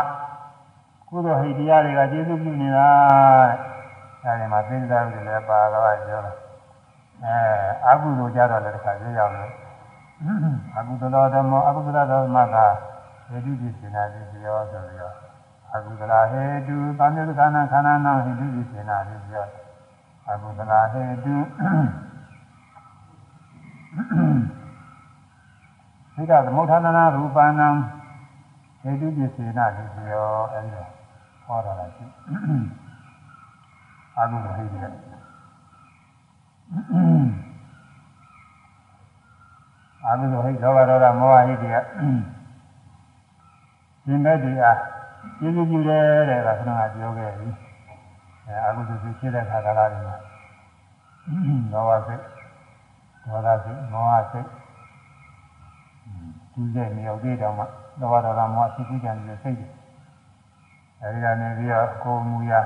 ကုသိုလ်ဟိတ်တရားတွေကကျေစုပြုနေတာအဲဒီမှာသိစားပြီးလည်းပါတော့ပြောတာအဲအကုသိုလ်ကြတော့လည်းတစ်ခါပြောရအောင်လို့အကုသလဓမ္မအကုသလဓမ္မကဟေတုပစ္စေနာတိပြောဆိုပြီးတော့အကုသလဟေတုသံယုသခဏခန္ဓာနာဟေတုပစ္စေနာတိပြောအကုသလဟေတု သိကသမုဋ္ဌာနာရူပနာဟေတုပစ္စေနာတိပြောအဲဒီလိုဟောတာရှိအာဟုဟိတိအာဟုဟိသောဘရောဓမောဟဟိတိကရှင်မဲ့ဒီအားကျေးဇူးပြုတယ်တဲ့ကခဏကပြောခဲ့ပြီအဲအာဟုသူဖြစ်တဲ့ခါကလာတယ်မှာသောဘစိတ် ဒေါသစိတ်မောဟစိတ်သူတဲ့မြေရောက်သေးတော့မှသောဘဒေါသမောဟစိတ်ကူးကြံနေတဲ့စိတ်တွေအဲဒီကနေပြီးတော့ကိုယ်မူရာ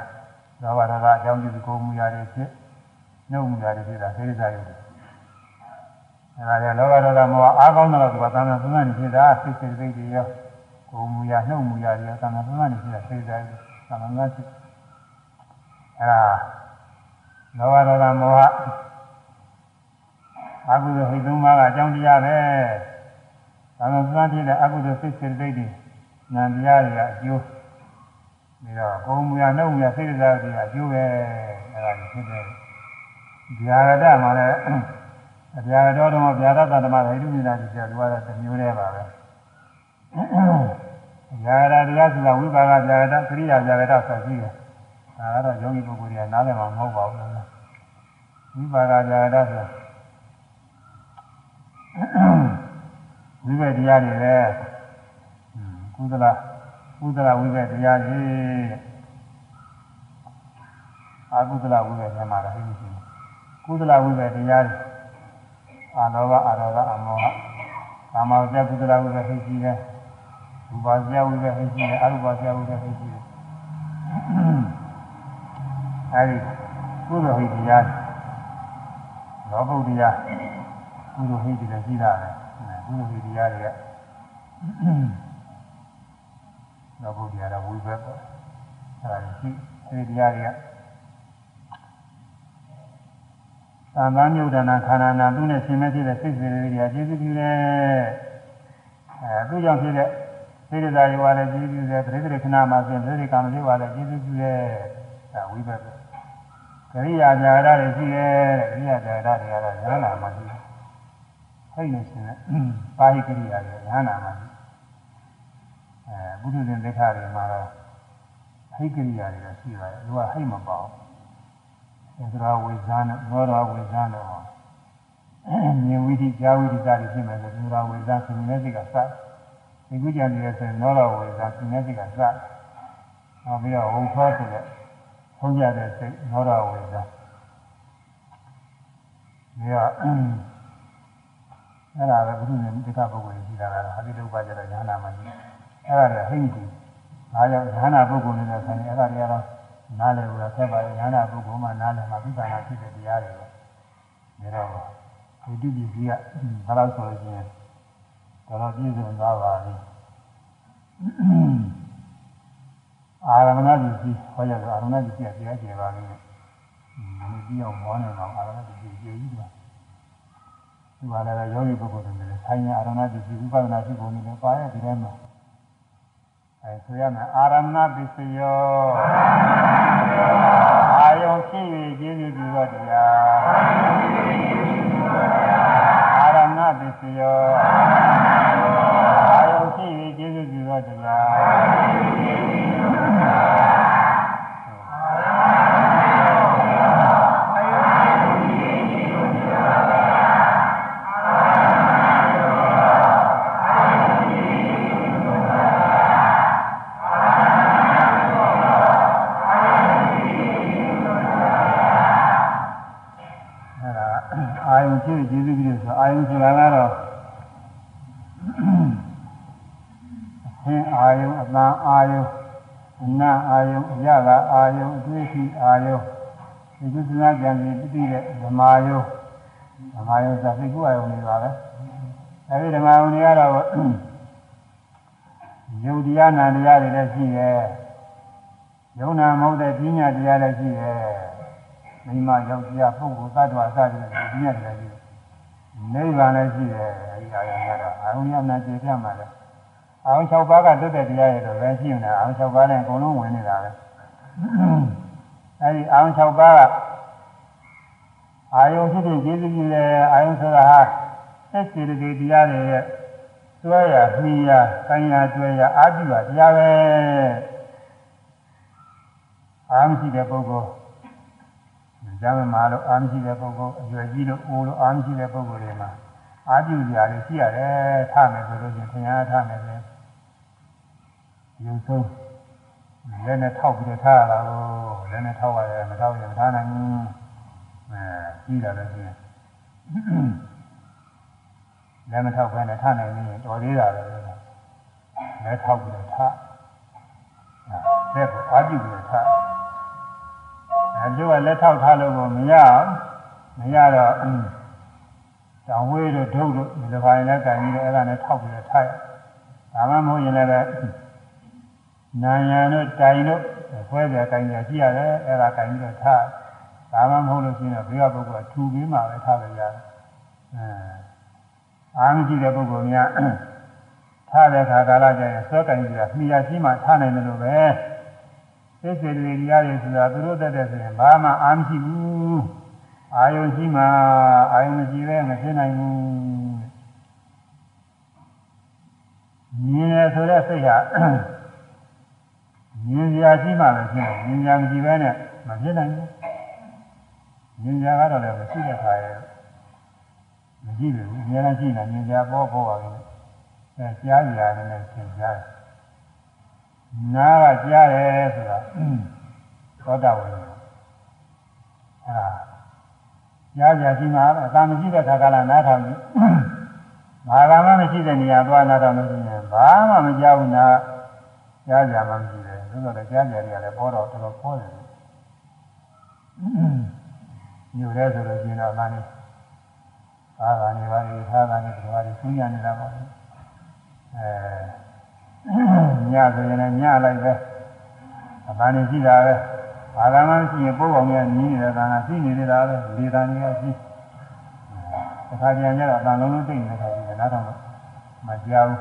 သောဘဒေါသအကြောင်းပြုကိုယ်မူရာတွေဖြစ်နှုတ်မူရာတွေဖြစ်တာသိစားရတယ်အဲဒါကြောင့်လောဘဒေါသမောဟအားကောင်းတော့သူကသံဃာသုံးနေဖြစ်တာစိတ်စိတ်စိတ်တွေရောကိုယ်မူရာနှုတ်မူရာတွေရောသံဃာသုံးနေဖြစ်တာသိစားရတယ်သံဃာငါဖြစ်အဲဒါလောဘဒေါသမောဟ အကုသိုလ်ဟိတ်သုံးပါးကအကြောင်းတရားပဲ။ဒါမှသံတိတဲ့အကုသိုလ်စိတ်စိတ်တွေဉာဏ်တရားတွေကအကျိုးပြီးတော့ကိုယ်မူရနှုတ်မူရစိတ်တရားတွေကအကျိုးပဲအဲဒါကိုဖြစ်တယ်။ဗျာရတမှာလည်းအဗျာရတော်တော်ဗျာရတဓမ္မဟိတုမြင်တာကြီးပြောသူကတော့တစ်မျိုးတည်းပါပဲ။ဗျာရတရားဆိုတာဝိပါကဗျာရတခရိယာဗျာရတဆိုရှိတယ်။ဒါကတော့ယောဂီပုဂ္ဂိုလ်တွေကနားလည်မှာမဟုတ်ပါဘူး။ဝိပါကဗျာရတဆို ဝဝိဘက်တရားတွေပဲကုသလကုသလဝိဘက်တရားတွေအာကုသလဝိဘက်ထဲမှာတော့ဟိမရှိဘူးကုသလဝိဘက်တရားတွေအာလောဘအာရောဂအမောဟကာမဝဇ္ဇကုသလဝိဘက်ဟိရှိတယ်ရူပဇ္ဇဝိဘက်ဟိရှိတယ်အရူပဇ္ဇဝိဘက်ဟိရှိတယ်အဲဒီကုသိုလ်ဟိတရားလောဘုဒ္ဓရာ ကုသိုလ်ဟိတရားရှိတာလေကုသိုလ်ဟိတရားတွေကလောဘုဒ္ဓရာဝိဘက်ပေါ့အဲဒါရှိအဲဒီတရားတွေကသံဃာမြုဒ္ဒနာခန္ဓာနာသူနဲ့ရှင်မဲ့ဖြစ်တဲ့စိတ်စေတွေကကျေးဇူးပြုတယ်အဲသူကြောင့်ဖြစ်တဲ့စေတသာယောလည်းကျေးဇူးပြုတယ်ပရိသေခဏမှာဆိုရင်ပရိသေကာမလေးဝါလည်းကျေးဇူးပြုတယ်ဒါဝိဘက်ကကရိယာဇာရတွေရှိတယ်ကရိယာဇာရတွေကတော့ဉာဏ်နာမှာရှိတယ် ဟိတ်နေရှင်တဲ့ပါဠိကရိယာတွေဉာဏ်နာမှာရှိအဲဘုဒ္ဓဇင်ဒိဋ္ဌာတွေမှာတော့ဟိတ်ကရိယာတွေရှိပါတယ်သူကဟိတ်မပေါအောင်သင်္ခါဝိဇာနဲ့နောရဝိဇာနဲ့ဟောမြင်ဝိသိကြာဝိသိစသည်ဖြစ်မယ်ဆိုသင်္ခါဝိဇာသင်္နေစိတ်ကစဒီကုကြံနေတဲ့ဆိုရင်နောရဝိဇာသင်္နေစိတ်ကစနောက်ပြီးတော့ဝုထောဆိုတဲ့ထုံးကြတဲ့စိတ်နောရဝိဇာဒီက အဲ့ဒါပဲဘုရုဇင်ဒီကပုဂ္ဂိုလ်ရှိတာကတော့ဟာတိတုပ္ပကြတဲ့ဉာဏ်နာမှရှိအဲ့ဒါလည်းဟိမ့်ကြီးဒါကြောင့်ဉာဏ်ပုဂ္ဂိုလ်နဲ့ဆိုင်အဲ့ဒါတွေကတော့နားလည်လို့ဆက်ပါရဲ့ဉာဏ်ပုဂ္ဂိုလ်မှနားလည်မှာပြဿနာဖြစ်တဲ့တရားတွေပဲဒါတော့ဒီတိပ္ပကြီးကဘာလို့ဆိုလို့ရှိရင်တော်တော်ပြည့်စုံသွားပါပြီအာရမဏတိကြီးဟောရတော့အာရမဏတိကြီးကတရားကျေပါလိမ့်မယ်ဒီပြီးအောင်ဘောနေတော့အာရမဏတိကြီးကျေကြီးတယ် ဒီမှာလည်းယောဂီပုဂ္ဂိုလ်တွေလည်းဆိုင်ရအာရမဏတိကြီးဝိပဿနာရှိပုံတွေလည်းပါရဲ့ဒီထဲမှာအဲဆိုရမယ်အာရမဏပစ္စယောအာယုံဖြစ်၍ကျေးဇူးပြုသောတရားအာရမဏပစ္စယော ယုံအတွေ့အထိအာယုံဒီကုသနာကြံစီတတိတဲ့ဓမ္မယုံဓမ္မယုံဆိုသိကုအာယုံတွေပါပဲအဲဒီဓမ္မယုံတွေကတော့ယုတ်တရားနာတရားတွေလည်းရှိရဲ့ယုံနာမဟုတ်တဲ့ပညာတရားလည်းရှိရဲ့မိမယောက်ျားပုဂ္ဂိုလ်သတ္တဝါစသည်ဖြင့်ဒီညက်တယ်ကြီးနိဗ္ဗာန်လည်းရှိတယ်အဲဒီအာရုံကတော့အာရုံရနာကျေပြမှာလဲအာရုံ6ပါးကတွတ်တဲ့တရားတွေတော့ပဲရှိနေတာအာရုံ6ပါးနဲ့အကုန်လုံးဝင်နေတာပဲ အဲဒီအာရုံ6ပါးကအာယုံဖြစ်ဖြစ်ကျေးဇူးပြုတယ်အာယုံဆိုတာဟာသက်စေတသိက်တရားတွေရဲ့တွဲရမှီရကိုင်းရတွဲရအာပြုတာတရားပဲအာမရှိတဲ့ပုဂ္ဂိုလ်ကျမ်းမာလို့အာမရှိတဲ့ပုဂ္ဂိုလ်အရွယ်ကြီးလို့အိုးလို့အာမရှိတဲ့ပုဂ္ဂိုလ်တွေမှာအာပြုကြရတယ်ရှိရတယ်ထားမယ်ဆိုလို့ချင်းခင်ဗျားထားမယ်ဆိုရုပ်ဆုံး လက်နဲ့ထောက်ပြီးတော့ထားရတာကိုလက်နဲ့ထောက်ရတယ်မထောက်ရင်မထားနိုင်ဘူးအဲကြီးတာလည်းရှိရင်လက်မထောက်ဘဲနဲ့ထားနိုင်ရင်တော်သေးတာပဲလက်ထောက်ပြီးတော့ထားအဲလက်ကိုအာပြုပြီးတော့ထားအဲကျိုးကလက်ထောက်ထားလို့ကိုမရအောင်မရတော့တောင်ဝေးတို့ဒုတ်တို့ဒီလိုပါရင်လည်းကင်ပြီးတော့အဲ့ဒါနဲ့ထောက်ပြီးတော့ထားရဒါမှမဟုတ်ရင်လည်း နာယံတို့တိုင်တို့ဖွဲကြကင်ကြရှိရတယ်အဲ့ဒါကင်ပြီးတော့ထားဒါမှမဟုတ်လို့ရှိရင်ဘေးကပုဂ္ဂိုလ်ကထူပြီးမှပဲထားလိုက်ရတယ်အဲအာမရှိတဲ့ပုဂ္ဂိုလ်များထားတဲ့ခါကာလကျရင်ဆွဲကင်ကြမိရရှိမှထားနိုင်တယ်လို့ပဲစိတ်စေတသိက်တရားတွေဆိုတာသူတို့တက်တဲ့ဆိုရင်ဘာမှအာမရှိဘူးအာယုံရှိမှအာယုံမရှိပဲမဖြစ်နိုင်ဘူးမြင်ရဆိုတဲ့စိတ်ဟာ မြင်ရရှိမှလည်းဖြစ်တယ်မြင်ရမရှိပဲနဲ့မဖြစ်နိုင်ဘူးမြင်ရကတော့လည်းမရှိတဲ့ခါရဲ့မရှိဘူးအများကြီးရှိနေမြင်ရပေါ်ပေါ်ပါပဲအဲကြားရရတယ်နဲ့သင်ကြားတယ်နားကကြားတယ်ဆိုတာသောတာဝင်အဲဒါကြားကြရှိမှာအသာမရှိတဲ့ခါကလာနားထောင်ကြည့်ဘာကမှမရှိတဲ့နေရာသွားနားထောင်လို့ရှိရင်ဘာမှမကြောက်ဘူးနာကြားကြမှမရှိတယ် သို့တော်လည်းကြားကြတွေကလည်းပေါ်တော့တော်တော်ပေါ်တယ်ညိုရဲဆိုလို့ရှိရင်တော့မှန်းနေသာသာနေပါလေသာသာနေဒီပါလေစူးရနေတာပါအဲညဆိုရင်လည်းညလိုက်ပဲအပန်းနေရှိတာပဲဘာသာမှမရှိရင်ပို့ကောင်ကြီးနီးနေတဲ့ကံကရှိနေသေးတာပဲလေတန်ကြီးကရှိတစ်ခါပြန်ကြတော့အတန်လုံးလုံးတိတ်နေတဲ့ခါကြီးကနားထောင်တော့မကြောက်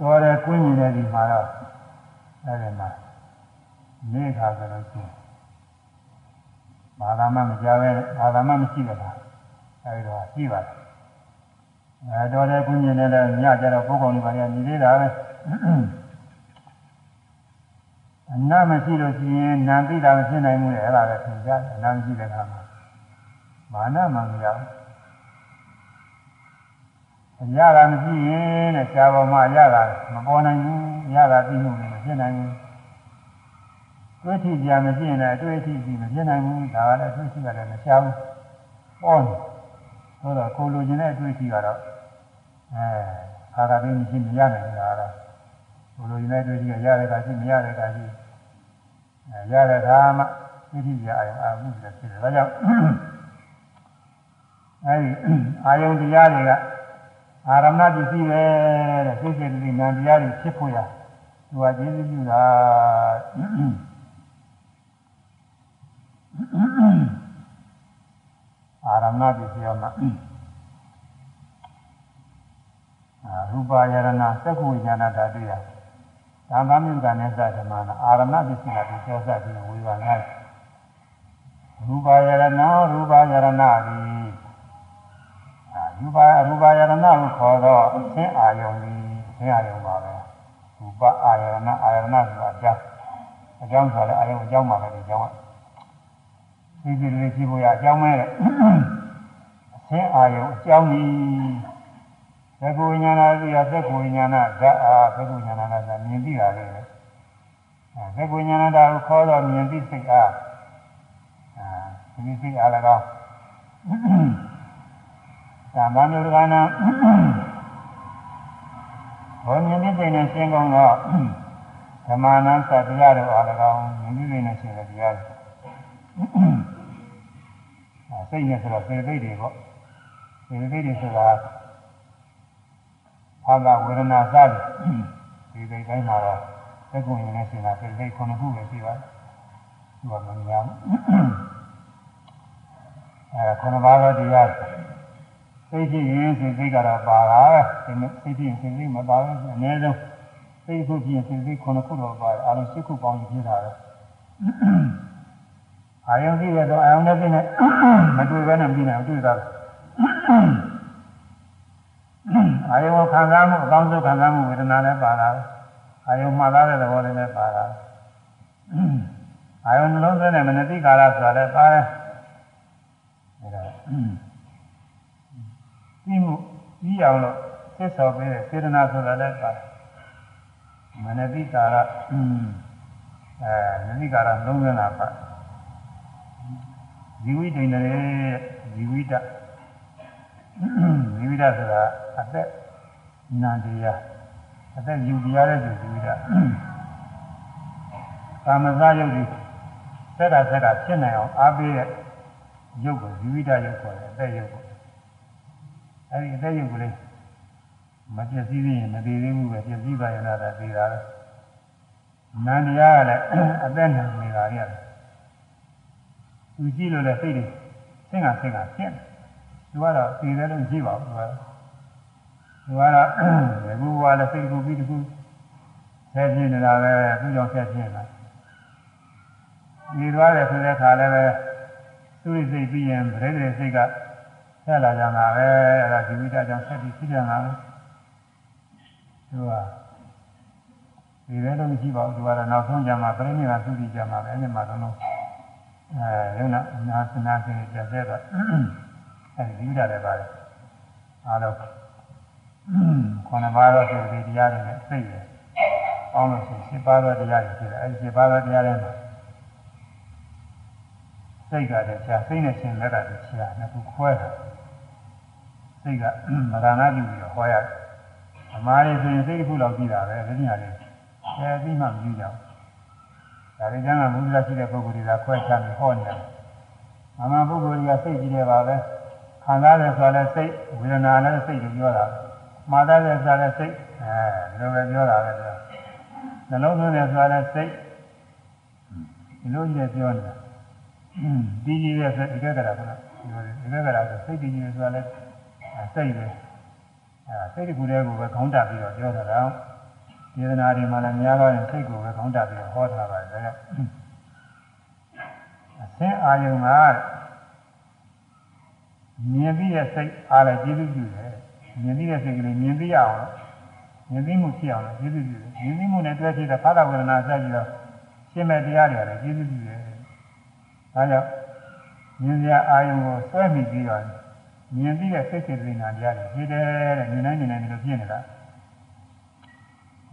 တော်တယ်ကွင်းမြင်တဲ့ဒီမှာတော့ အဲဒီမှာနေခါဆိုလို့ရှိရင်ဘာသာမှမကြောက်ပဲဘာသာမှမရှိတဲ့ခါအဲဒီတော့ရှိပါတယ်အဲတော်တယ်ကွင်းမြင်တဲ့ညကြတော့ပို့ကောင်ကြီးပါရညီသေးတာပဲအနာမရှိလို့ရှိရင်နာသိတာမဖြစ်နိုင်ဘူးလေအဲ့ဒါလည်းသင်ကြားတယ်အနာမရှိတဲ့ခါမှာမာနမှမရဘူးအ ရတာမရှိရင်တဲ့ရှားပေါ်မှာရတာမပေါ်နိုင်ဘူးရတာသိမှုလည်းမဖြစ်နိုင်ဘူးတွေ့ထိကြမရှိရင်လည်းအတွေ့အထိကြီးမဖြစ်နိုင်ဘူးဒါကလည်းအတွေ့အထိကလည်းမရှားဘူးပေါ်နေဆိုတော့ကိုလိုချင်တဲ့အတွေ့အထိကတော့အဲခါခါသိမရှိမရနိုင်ဘူးလားဘုလိုရင်းတဲ့တွေ့ကြီးကရတဲ့ကရှိမရတဲ့ကရှိအဲရတဲ့ခါမှသိသိကြအောင်အာမှုလည်းဖြစ်တယ်ဒါကြောင့်အဲဒီအာယုန်တရားတွေက အာရမဏပစ္စည်းပဲတဲ့သိစေတိနာတရားတွေဖြစ်ဖို့ရသူကကျေးဇူးပြုတာအာရမဏပစ္စည်းမှာအာရူပယရဏသက္ကုဝိညာဏဓာတုရသံဃာမြုကနဲ့စဓမ္မနာအာရမပစ္စည်းကဒီကျောစပြီးဝေဘာနာရူပယရဏရူပယရဏဒီအာ ရူပရူပယရဏကိုခေါ်တော့အသင်အာယုံဒီအသင်အာယုံပါပဲရူပအာယရဏအာယရဏဆိုတာအကြောင်းအကြောင်းဆိုလည်းအာယုံအကြောင်းပါပဲဒီအကြောင်းကဒီဒီလေးကြည့်ဖို့ရအကြောင်းမဲအသင်အာယုံအကြောင်းကြီးသက္ကဝိညာဏသိရသက္ကဝိညာဏဓာတ်အားသက္ကဝိညာဏဓာတ်မြင်သိတာလေအဲသက္ကဝိညာဏဓာတ်ကိုခေါ်တော့မြင်သိစိတ်အားအဲဒီစိတ်အားလည်းကောင်း သာမဏေဒကနာဘောမြင်သိစိတ်နဲ့ရှင်းကောင်းတော့ဓမ္မနာသတရားတို့အားလည်းကောင်းမြင်သိစိတ်နဲ့ရှင်းတဲ့တရားတွေအဲစိတ်နဲ့ဆိုတော့စေသိတွေပေါ့စေသိတွေဆိုတာဘာသာဝေဒနာစသည်ဒီစိတ်တိုင်းမှာတော့သက်ကုန်ရင်လည်းရှင်တာစိတ်စိတ်ခုနှစ်ခုပဲရှိပါတယ်သူကမများဘူးအဲခုနှစ်ပါးသောတရား စိတ်ဖြစ်ရင်စိတ်စိတ်ကတော့ပါတာပဲစိတ်ဖြစ်ရင်စိတ်စိတ်မပါဘူးအနည်းဆုံးစိတ်ခုဖြစ်ရင်စိတ်စိတ်ခုနှစ်ခုတော့ပါတယ်အလုံး၈ခုပေါင်းပြီးဖြစ်တာပဲအာယုံကြည့်ရတော့အာယုံနဲ့သိနေမတွေ့ဘဲနဲ့ပြီးနေတွေ့တာအာယုံခံစားမှုအကောင်းဆုံးခံစားမှုဝေဒနာလည်းပါတာအာယုံမှတ်သားတဲ့သဘောလေးလည်းပါတာအာယုံနှလုံးသွင်းတဲ့မနတိကာလဆိုတာလည်းပါတယ်ဒါ ပြီးမှုပြီးအောင်လို့သစ္စာပေးတဲ့စေတနာဆိုတာလည်းပါတယ်မနတိကာလအဲနတိကာလနှလုံးသွင်းတာပါဇီဝိတ္တိနေဇီဝိတ္တဇီဝိတဆိုတာအသက်နာတရားအသက်ယူတရားတဲ့ဇီဝိတကာမဇယုတ်ဒီသက်တာသက်တာဖြစ်နိုင်အောင်အားပေးတဲ့ယုတ်ကိုဇီဝိတယုတ်ခေါ်တယ်အသက်ယုတ်ကို အဲဒီအသက်ယုတ်ကလေးမပြည့်စည်ရင်မတည်သေးဘူးပဲပြည့်စည်ပါရင်လည်းတည်တာပဲနန္တရားကလည်းအသက်နာနေတာရတယ်သူကြည့်လို့လည်းစိတ်တွေဆင်းကဆင်းကဖြစ်တယ်သူကတော့သိတယ်လို့ကြည့်ပါဘူးသူကတော့သူကတော့ဒီဘဝလည်းစိတ်ကူပြီးတခုဆဲပြင်းနေတာပဲသူကြောင့်ဆဲပြင်းလာဒီသွားတယ်ဆိုတဲ့ခါလည်းပဲသူ့စိတ်ပြီးရင်ဗရေတဲ့စိတ်က ဆက်လာကြမှာပဲအဲ့ဒါဒီဝိတကြောင့်ဆက်ပြီးဖြစ်ကြမှာပဲသူကဒီလည်းတော့မရှိပါဘူးသူကတော့နောက်ဆုံးကြမှာပြိဋိနိဗ္ဗာန်သုတိကြမှာပဲအဲ့ဒီမှာတော့အဲရုံနာနာစနာစင်ပြတ်တဲ့တော့အဲဒီဝိဒလည်းပါတယ်အားလုံးခေါင်းပါးသောစိတ်တွေတရားတွေနဲ့စိတ်တယ်အောင်းလို့ရှိရင်7ပါးသောတရားတွေဖြစ်တယ်အဲဒီ7ပါးသောတရားတွေမှာစိတ်ကတည်းကစိတ်နဲ့ရှင်လက်ကတည်းကနှစ်ခုခွဲတာ စိတ်ကမရဏပြုပြီးတော့ဟောရတယ်အမှားတွေဆိုရင်စိတ်တစ်ခုလောက်ကြည့်တာပဲဒီညာလေးအဲပြီးမှမကြည့်ကြဘူးဒါတွေကျမ်းကဘုရားရှိတဲ့ပုဂ္ဂိုလ်တွေကခွဲခြားပြီးဟောနေတယ်။အမှန်ပုဂ္ဂိုလ်တွေကစိတ်ကြည့်တယ်ပါပဲ။ခံစားတယ်ဆိုလည်းစိတ်ဝေဒနာလည်းစိတ်ကိုပြောတာ။မှားတယ်ဆိုလည်းစိတ်အဲဒီလိုပဲပြောတာပဲ။နှလုံးသွင်းတယ်ဆိုလည်းစိတ်ဒီလိုကြီးပြောနေတာ။ဒီကြီးရဲ့စိတ်ဧကဂရကလား။ဒီဧကဂရဆိုစိတ်တည်ကြီးဆိုလည်း စိတ်ပဲ။အဲစိတ်တကူတဲ့ကိုပဲခေါင်းတက်ပြီးတော့ပြောတာတော့ဒေသနာတွေမှာလည်းများတော့ရင်စိတ်ကိုပဲခေါင်းတက်ပြီးတော့ဟောထားပါတယ်ဒါကြောင့်အသင်အာယုံကမြင်ပြီးတဲ့စိတ်အားလည်းကျေးဇူးပြုတယ်မြင်ပြီးတဲ့စိတ်ကလေးမြင်ပြီးရအောင်မြင်ပြီးမှုဖြစ်အောင်လည်းကျေးဇူးပြုတယ်မြင်ပြီးမှုနဲ့တွဲဖြစ်တဲ့ဖသဝေဒနာဆက်ပြီးတော့ရှင်းမဲ့တရားတွေလည်းကျေးဇူးပြုတယ်ဒါကြောင့်မြင်စရာအာယုံကိုဆွဲမိပြီးတော့ မြင်ပြီးတဲ့စိတ်စေတနာတရားတွေဖြစ်တယ်တဲ့မြင်နိုင်မြင်နိုင်လို့ဖြစ်နေတာ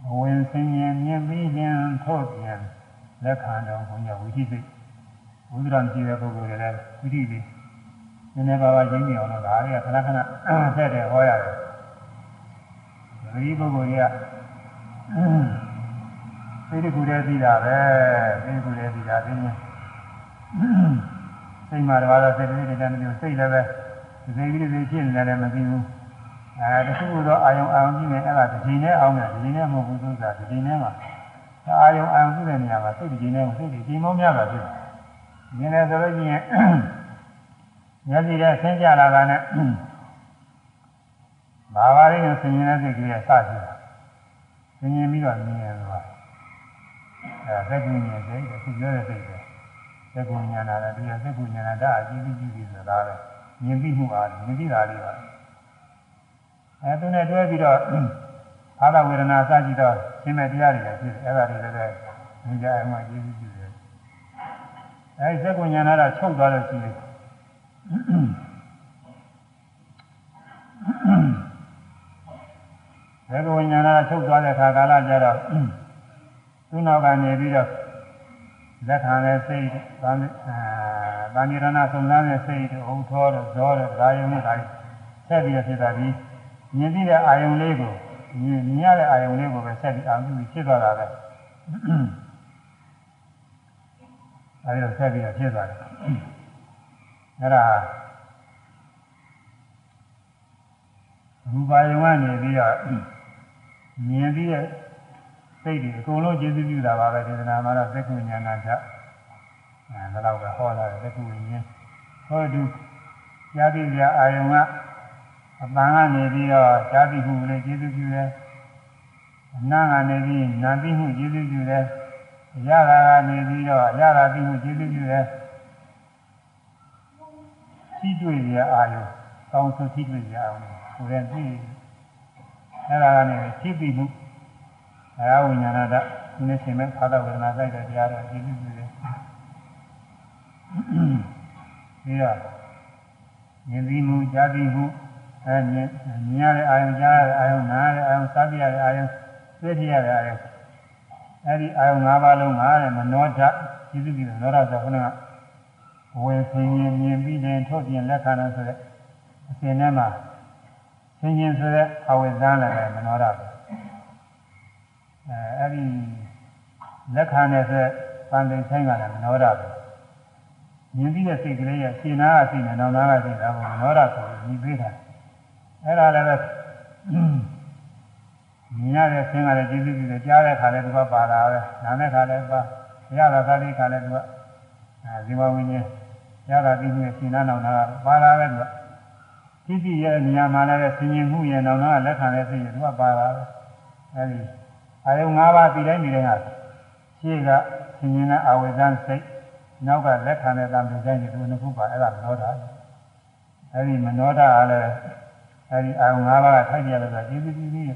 ဘဝင်ဆင်းရဲမြင်ပြီးခြင်းထို့ပြန်လက်ခံတော်ဘုရားဝိသိစိတ်ဝိသရံကြည့်တဲ့ပုဂ္ဂိုလ်တွေလည်းဝိသိလေးနည်းနည်းပါးပါးရင်းမြအောင်တော့ဒါတွေကခဏခဏဆက်တယ်ဟောရတယ်ဒီပုဂ္ဂိုလ်တွေကသိတဲ့ကူတဲ့သိတာပဲသိကူတဲ့သိတာသိရင်စိတ်မှာတော့စိတ်တွေတည်းတည်းမျိုးစိတ်လည်းပဲ စိတ်ကြီးတွေဖြစ်နေတယ်မသိဘူးအဲတခုခုသောအာယုံအာယုံကြည့်နေအဲ့ဒါဒီချိန်နဲ့အောင်တယ်ဒီချိန်နဲ့မဟုတ်ဘူးဆိုတာဒီချိန်နဲ့မှာအာယုံအာယုံကြည့်တဲ့နေရာမှာစိတ်ဒီချိန်နဲ့စိတ်ဒီချိန်မောင်းများတာဖြစ်တယ်။မြင်တယ်ဆိုလို့ရှိရင်မျက်စိနဲ့ဆင်းကြလာတာနဲ့ဘာပါလိမ့်နဲ့ဆင်ញင်တဲ့စိတ်ကလေးကစရှိတာ။ဆင်ញင်ပြီးတော့မြင်ရတော့အဲသက္ကုဉာဏ်စိတ်အခုပြောတဲ့စိတ်ပဲသက္ကုဉာဏ်လာတယ်ဒီသက္ကုဉာဏ်ဓာတ်အကြည့်ကြည့်ကြည့်ဆိုတာပဲ မြင်ပြီးမှုအားမြင်ပြီးတာလေးပါအဲသူနဲ့တွဲပြီးတော့အာသဝေဒနာစကြည့်တော့ရှင်းမဲ့တရားတွေလည်းဖြစ်တယ်အဲ့ဒါတွေလည်းမြင်ကြအောင်မှကြည့်ကြည့်ကြည့်တယ်အဲဒီသက္ကုဉာဏ်ဓာတ်ချုပ်သွားလို့ရှိရင်ဘယ်လိုဉာဏ်ကချုပ်သွားတဲ့ခါကာလကျတော့သူ့နောက်ကနေပြီးတော့လက်ခံတဲ့စိတ်ဗာအာ ဗာနိရဏစုံစမ်းတဲ့စိတ်အုံထောတဲ့ဇောတဲ့ဒါယုံနဲ့ဒါဆက်ပြီးဖြစ်တာဒီမြင်ပြီးတဲ့အာယုံလေးကိုမြင်မြင်ရတဲ့အာယုံလေးကိုပဲဆက်ပြီးအာပြုပြီးဖြစ်သွားတာပဲအဲဒီတော့ဆက်ပြီးဖြစ်သွားတယ်အဲ့ဒါရူပါယုံကနေပြီးတော့မြင်ပြီးတဲ့စိတ်တွေအကုန်လုံးကျေစုပြုတာပါပဲဒေသနာမှာတော့သက္ကုဉာဏထ အဲဒါတော့ပဲဟောလာတယ်သက္ကုဉာဏ်ဟောတူယာတိပြအာယုံကအပန်းကနေပြီးတော့ဇာတိမှုလည်းကျေစုပြုတယ်အနာကနေပြီးနာတိမှုကျေစုပြုတယ်ရတာကနေပြီးတော့ရတာတိမှုကျေစုပြုတယ်ထိတွေ့ရအာယုကောင်းဆိုထိတွေ့ရအောင်ကိုယ်ရဲ့သိအဲ့ဒါကနေထိပြီးမှုအာယဝိညာဏတဒီနေ့ရှင်မဲ့ဖာသဝေဒနာစိုက်တဲ့တရားတော်ကျေစုပြုတယ် ပြီးတော့ဉာဏ်သိမှုကြားသိမှုအဲမြင်မြင်ရတဲ့အာယုံကြားရတဲ့အာယုံနားရတဲ့အာယုံစားပြရတဲ့အာယုံသိထရတဲ့အာယုံအဲဒီအာယုံ၅ပါးလုံးကတဲ့မနောဓကျေစုပြုတယ်နောဓဆိုခုနကဝေဆင်းရင်မြင်ပြီးရင်ထုတ်ပြင်လက်ခံတယ်ဆိုတဲ့အစဉ်ထဲမှာဆင်းရင်ဆိုတဲ့အဝိဇ္ဇာလည်းပဲမနောဓပဲအဲအဲ့ဒီလက်ခံတဲ့ဆိုပန်တိဆိုင်ကလည်းမနောဓပဲ မြင်ပြီးတဲ့စိတ်ကလေးရဲ့ရှင်းနာကစိတ်နဲ့နောင်နာကစိတ်ဒါကိုမနောဓဆိုပြီးညီပေးတာအဲ့ဒါလည်းပဲမြင်ရတဲ့ဆင်းကလည်းကျေးဇူးပြုတယ်ကြားတဲ့ခါလည်းသူကပါလာပဲနားတဲ့ခါလည်းပါရတာကလေးခါလည်းသူကအဲဒီမဝင်းကြီးရတာပြီးမြင်ရှင်းနာနောင်နာပါလာပဲသူကသိသိရဲ့နေရာမှာလည်းဆင်ញင်မှုရဲ့နောင်နာကလက်ခံတဲ့စိတ်ကသူကပါလာပဲအဲဒီအာယုံ၅ပါးပြီးတိုင်းပြီးတိုင်းဟာရှေ့ကဆင်ញင်တဲ့အာဝေဇန်စိတ် နောက်ကလက်ခံတဲ့တံပင်ဆိုင်ဒီလိုနှစ်ခုပါအဲ့ဒါမနောတာအဲ့ဒီမနောတာကလည်းအဲ့ဒီအာယုံ၅ပါးကထိုက်ကြလို့ဆိုကျေးဇူးပြုပြီး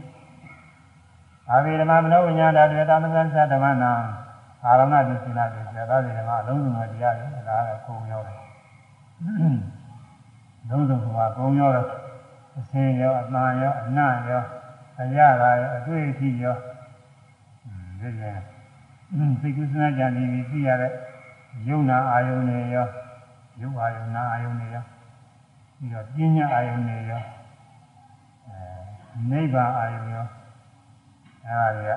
အာဝေဓမ္မမနောဝိညာဏတေတာမသံသဓမ္မနာအာရမဏဒုစိနာတေဇာတိဓမ္မအလုံးစုံသောတရားတွေဒါကခုံရောက်တယ်လုံးစုံကကုံရောက်တယ်အစင်းရောအမှန်ရောအနံ့ရောအရသာရောအတွေ့အထိရောဒီလိုစိတ်ကူးစဉ်းစားကြံပြီးသိရတဲ့ ယုံနာအာယုန်တွေရောယုတ်အာယုန်နာအာယုန်တွေရောပြီးတော့ပညာအာယုန်တွေရောအဲနိဗ္ဗာန်အာယုန်ရောအဲဒါတွေက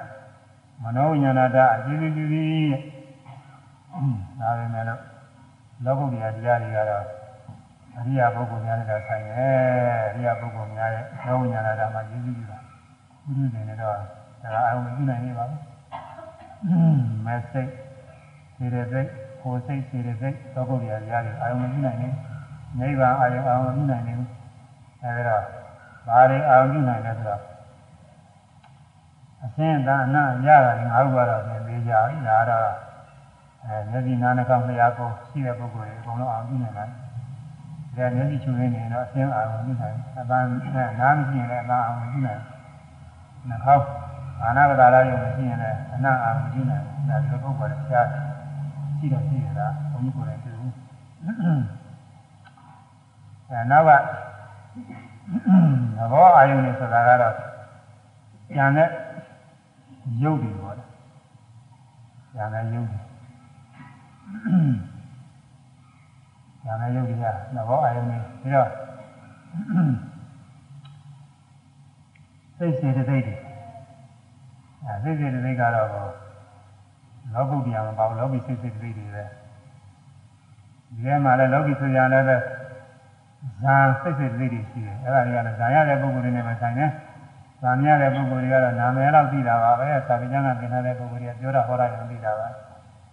မနောဝိညာဏတအကြည့်ကြည့်ကြည့်တဲ့ဒါပဲမဲ့လို့လောကုတ္တရာတရားတွေကတော့အရိယာပုဂ္ဂိုလ်များနဲ့ဆိုင်တယ်အရိယာပုဂ္ဂိုလ်များရဲ့လောဝိညာဏတမှာရည်စည်းကြည့်တာဘုရားရှင်နဲ့တော့ဒါကအာယုန်မကြည့်နိုင်နေပါဘူးမဲစိတ်ခြေရစိတ် ကိုယ်စိတ်ခြေရစိတ်လောကုတ္တရာတရားတွေအာယုန်မကြည့်နိုင်နေနိဗ္ဗာန်အာယုန်အာယုန်မကြည့်နိုင်နေဘူးအဲဒါဘာတွေအာယုန်ကြည့်နိုင်လဲဆိုတော့အစင်းသာအနရတာငါ့ဘုရားတော်ပြင်ပေးကြပြီဒါတော့အဲမျက်စိနားနှာခေါင်းလျှာကိုရှိတဲ့ပုဂ္ဂိုလ်တွေအကုန်လုံးအာရုံပြုနေတယ်။ဒါမျက်စိချူရင်းနေတော့အစင်းအာရုံပြုနေတယ်။အပန်းနဲ့နားမရှိရင်လည်းအပန်းအာရုံပြုနေတယ်။နှာခေါင်းအာနာပဒါရယုံမရှိရင်လည်းအနာအာရုံပြုနေတယ်။ဒါဒီလိုပုဂ္ဂိုလ်တွေရှား ရှိတော့ရှိရတာဘုန်းကြီးကိုယ်တိုင်ပြု။အဲနောက်ကသဘောအာယုန်နဲ့ဆိုတာကတော့ဉာဏ်နဲ့ရုပ်တွေပေါ့လေ။ဉာဏ်နဲ့ရုပ်တွေဉာဏ်နဲ့ရုပ်တွေကသဘောအာယုန်တွေပြီးတော့စိတ်စေတသိက်တွေအဲစိတ်စေတသိက်ကတော့ လောကုတ္တရာမပါဘူးလောကီစိတ်စေတသိက်တွေပဲဒီထဲမှာလည်းလောကီဆိုရလည်းပဲဇာစိတ်စေတသိက်တွေရှိတယ်အဲ့ဒါတွေကလည်းဇာရတဲ့ပုဂ္ဂိုလ်တွေနဲ့ပဲဆိုင်တယ်ဇာမြတဲ့ပုဂ္ဂိုလ်တွေကတော့နာမည်လောက်သိတာပါပဲသာဝိဉာဏ်ကသင်ထားတဲ့ပုဂ္ဂိုလ်တွေကပြောတာဟောတာရင်သိတာပါ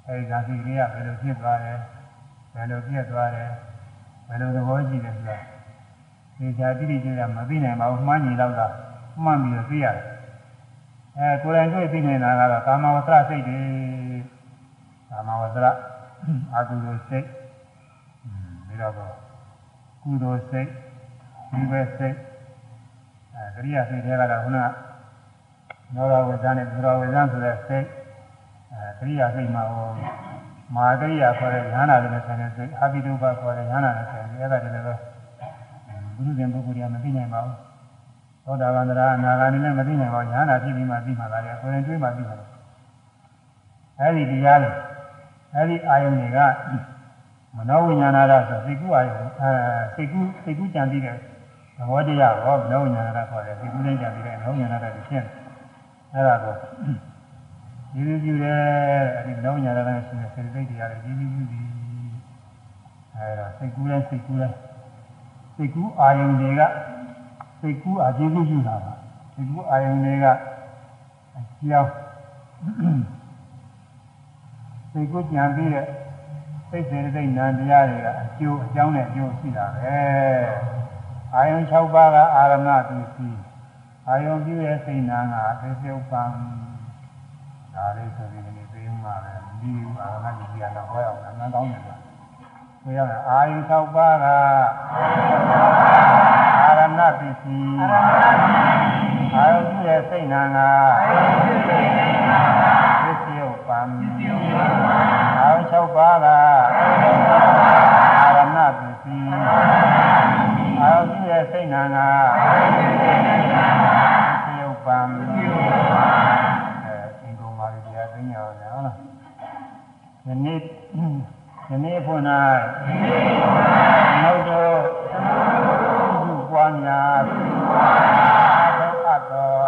အဲဒီဇာတိလေးကဘယ်လိုဖြစ်သွားတယ်ဘယ်လိုပြည့်သွားတယ်ဘယ်လိုသဘောရှိတယ်ဆိုတာဒီဇာတိတိကျကျမသိနိုင်ပါဘူးမှန်းညီတော့ကမှန်းပြီးတော့သိရတယ်အဲကိုယ်တိုင်တွေ့သိနေတာကတော့ကာမဝဆရစိတ်တွေ ကာမဝဆရအာဟုလိုစိတ်ပြီးတော့ကုသိုလ်စိတ်ဒီပဲစိတ်အဲကရိယာစိတ်တွေကတော့ခုနနောရဝေဇန်နဲ့ဘူရဝေဇန်ဆိုတဲ့စိတ်အဲကရိယာစိတ်မှာဟိုမာကရိယာခေါ်တဲ့ဉာဏ်နာနဲ့ဆိုင်တဲ့စိတ်အာပိတုပခေါ်တဲ့ဉာဏ်နာနဲ့ဆိုင်တဲ့အဲ့ဒါတွေလည်းပဲဘုရုရှင်ပုဂ္ဂိုလ်တွေကမသိနိုင်ပါဘူးသောတာပန်တရားအနာဂါနေလည်းမသိနိုင်ပါဘူးဉာဏ်နာဖြစ်ပြီးမှသိမှသာတယ်ကိုယ်ရင်တွေးမှသိမှာအဲ့ဒီတရားတွေ အဲ့ဒီအာယုန်တွေကမနောဝိညာဏရဆိုစိတ်ကူးအာယုန်အဲစိတ်ကူးစိတ်ကူးကြံပြီးတဲ့သဘောတရားရောမနောဝိညာဏရခေါ်တယ်စိတ်ကူးတိုင်းကြံပြီးတဲ့မနောဝိညာဏရတွေဖြစ်တယ်အဲ့ဒါကိုဒီလိုကြည့်တယ်အဲ့ဒီမနောဝိညာဏရရှိတဲ့စေတသိက်တရားတွေကြီးကြီးကြီးကြီးအဲ့ဒါစိတ်ကူးတိုင်းစိတ်ကူးတိုင်းစိတ်ကူးအာယုန်တွေကစိတ်ကူးအာကျေကူးယူတာပါစိတ်ကူးအာယုန်တွေကအကြောင်း စိတ်ကူးကြံပြီးတဲ့စိတ်စေတသိက်နာတရားတွေကအကျိုးအကြောင်းနဲ့အကျိုးရှိတာပဲအာယုံ6ပါးကအာရမဏပြုစီအာယုံပြုရဲ့စိတ်နာကသေပြုတ်ပံဒါလေးဆိုပြီးဒီသိမှပဲဒီအာရမဏကြီးကတော့ဟောအောင်ငန်းကောင်းတယ်ဆိုရမယ်အာယုံ6ပါးကအာရမဏပြုစီအာယုံပြုရဲ့စိတ်နာကသေ ကအာရမဏပြုစီအာယုပြုရဲ့စိတ်နာငါသယုတ်ပံအဲအင်္ဂုံပါရီတရားသိညာအောင်ဟုတ်လားယနေ့ယနေ့ဖွင့်၌နှုတ်တော်သူပွားများသုအပ်တော်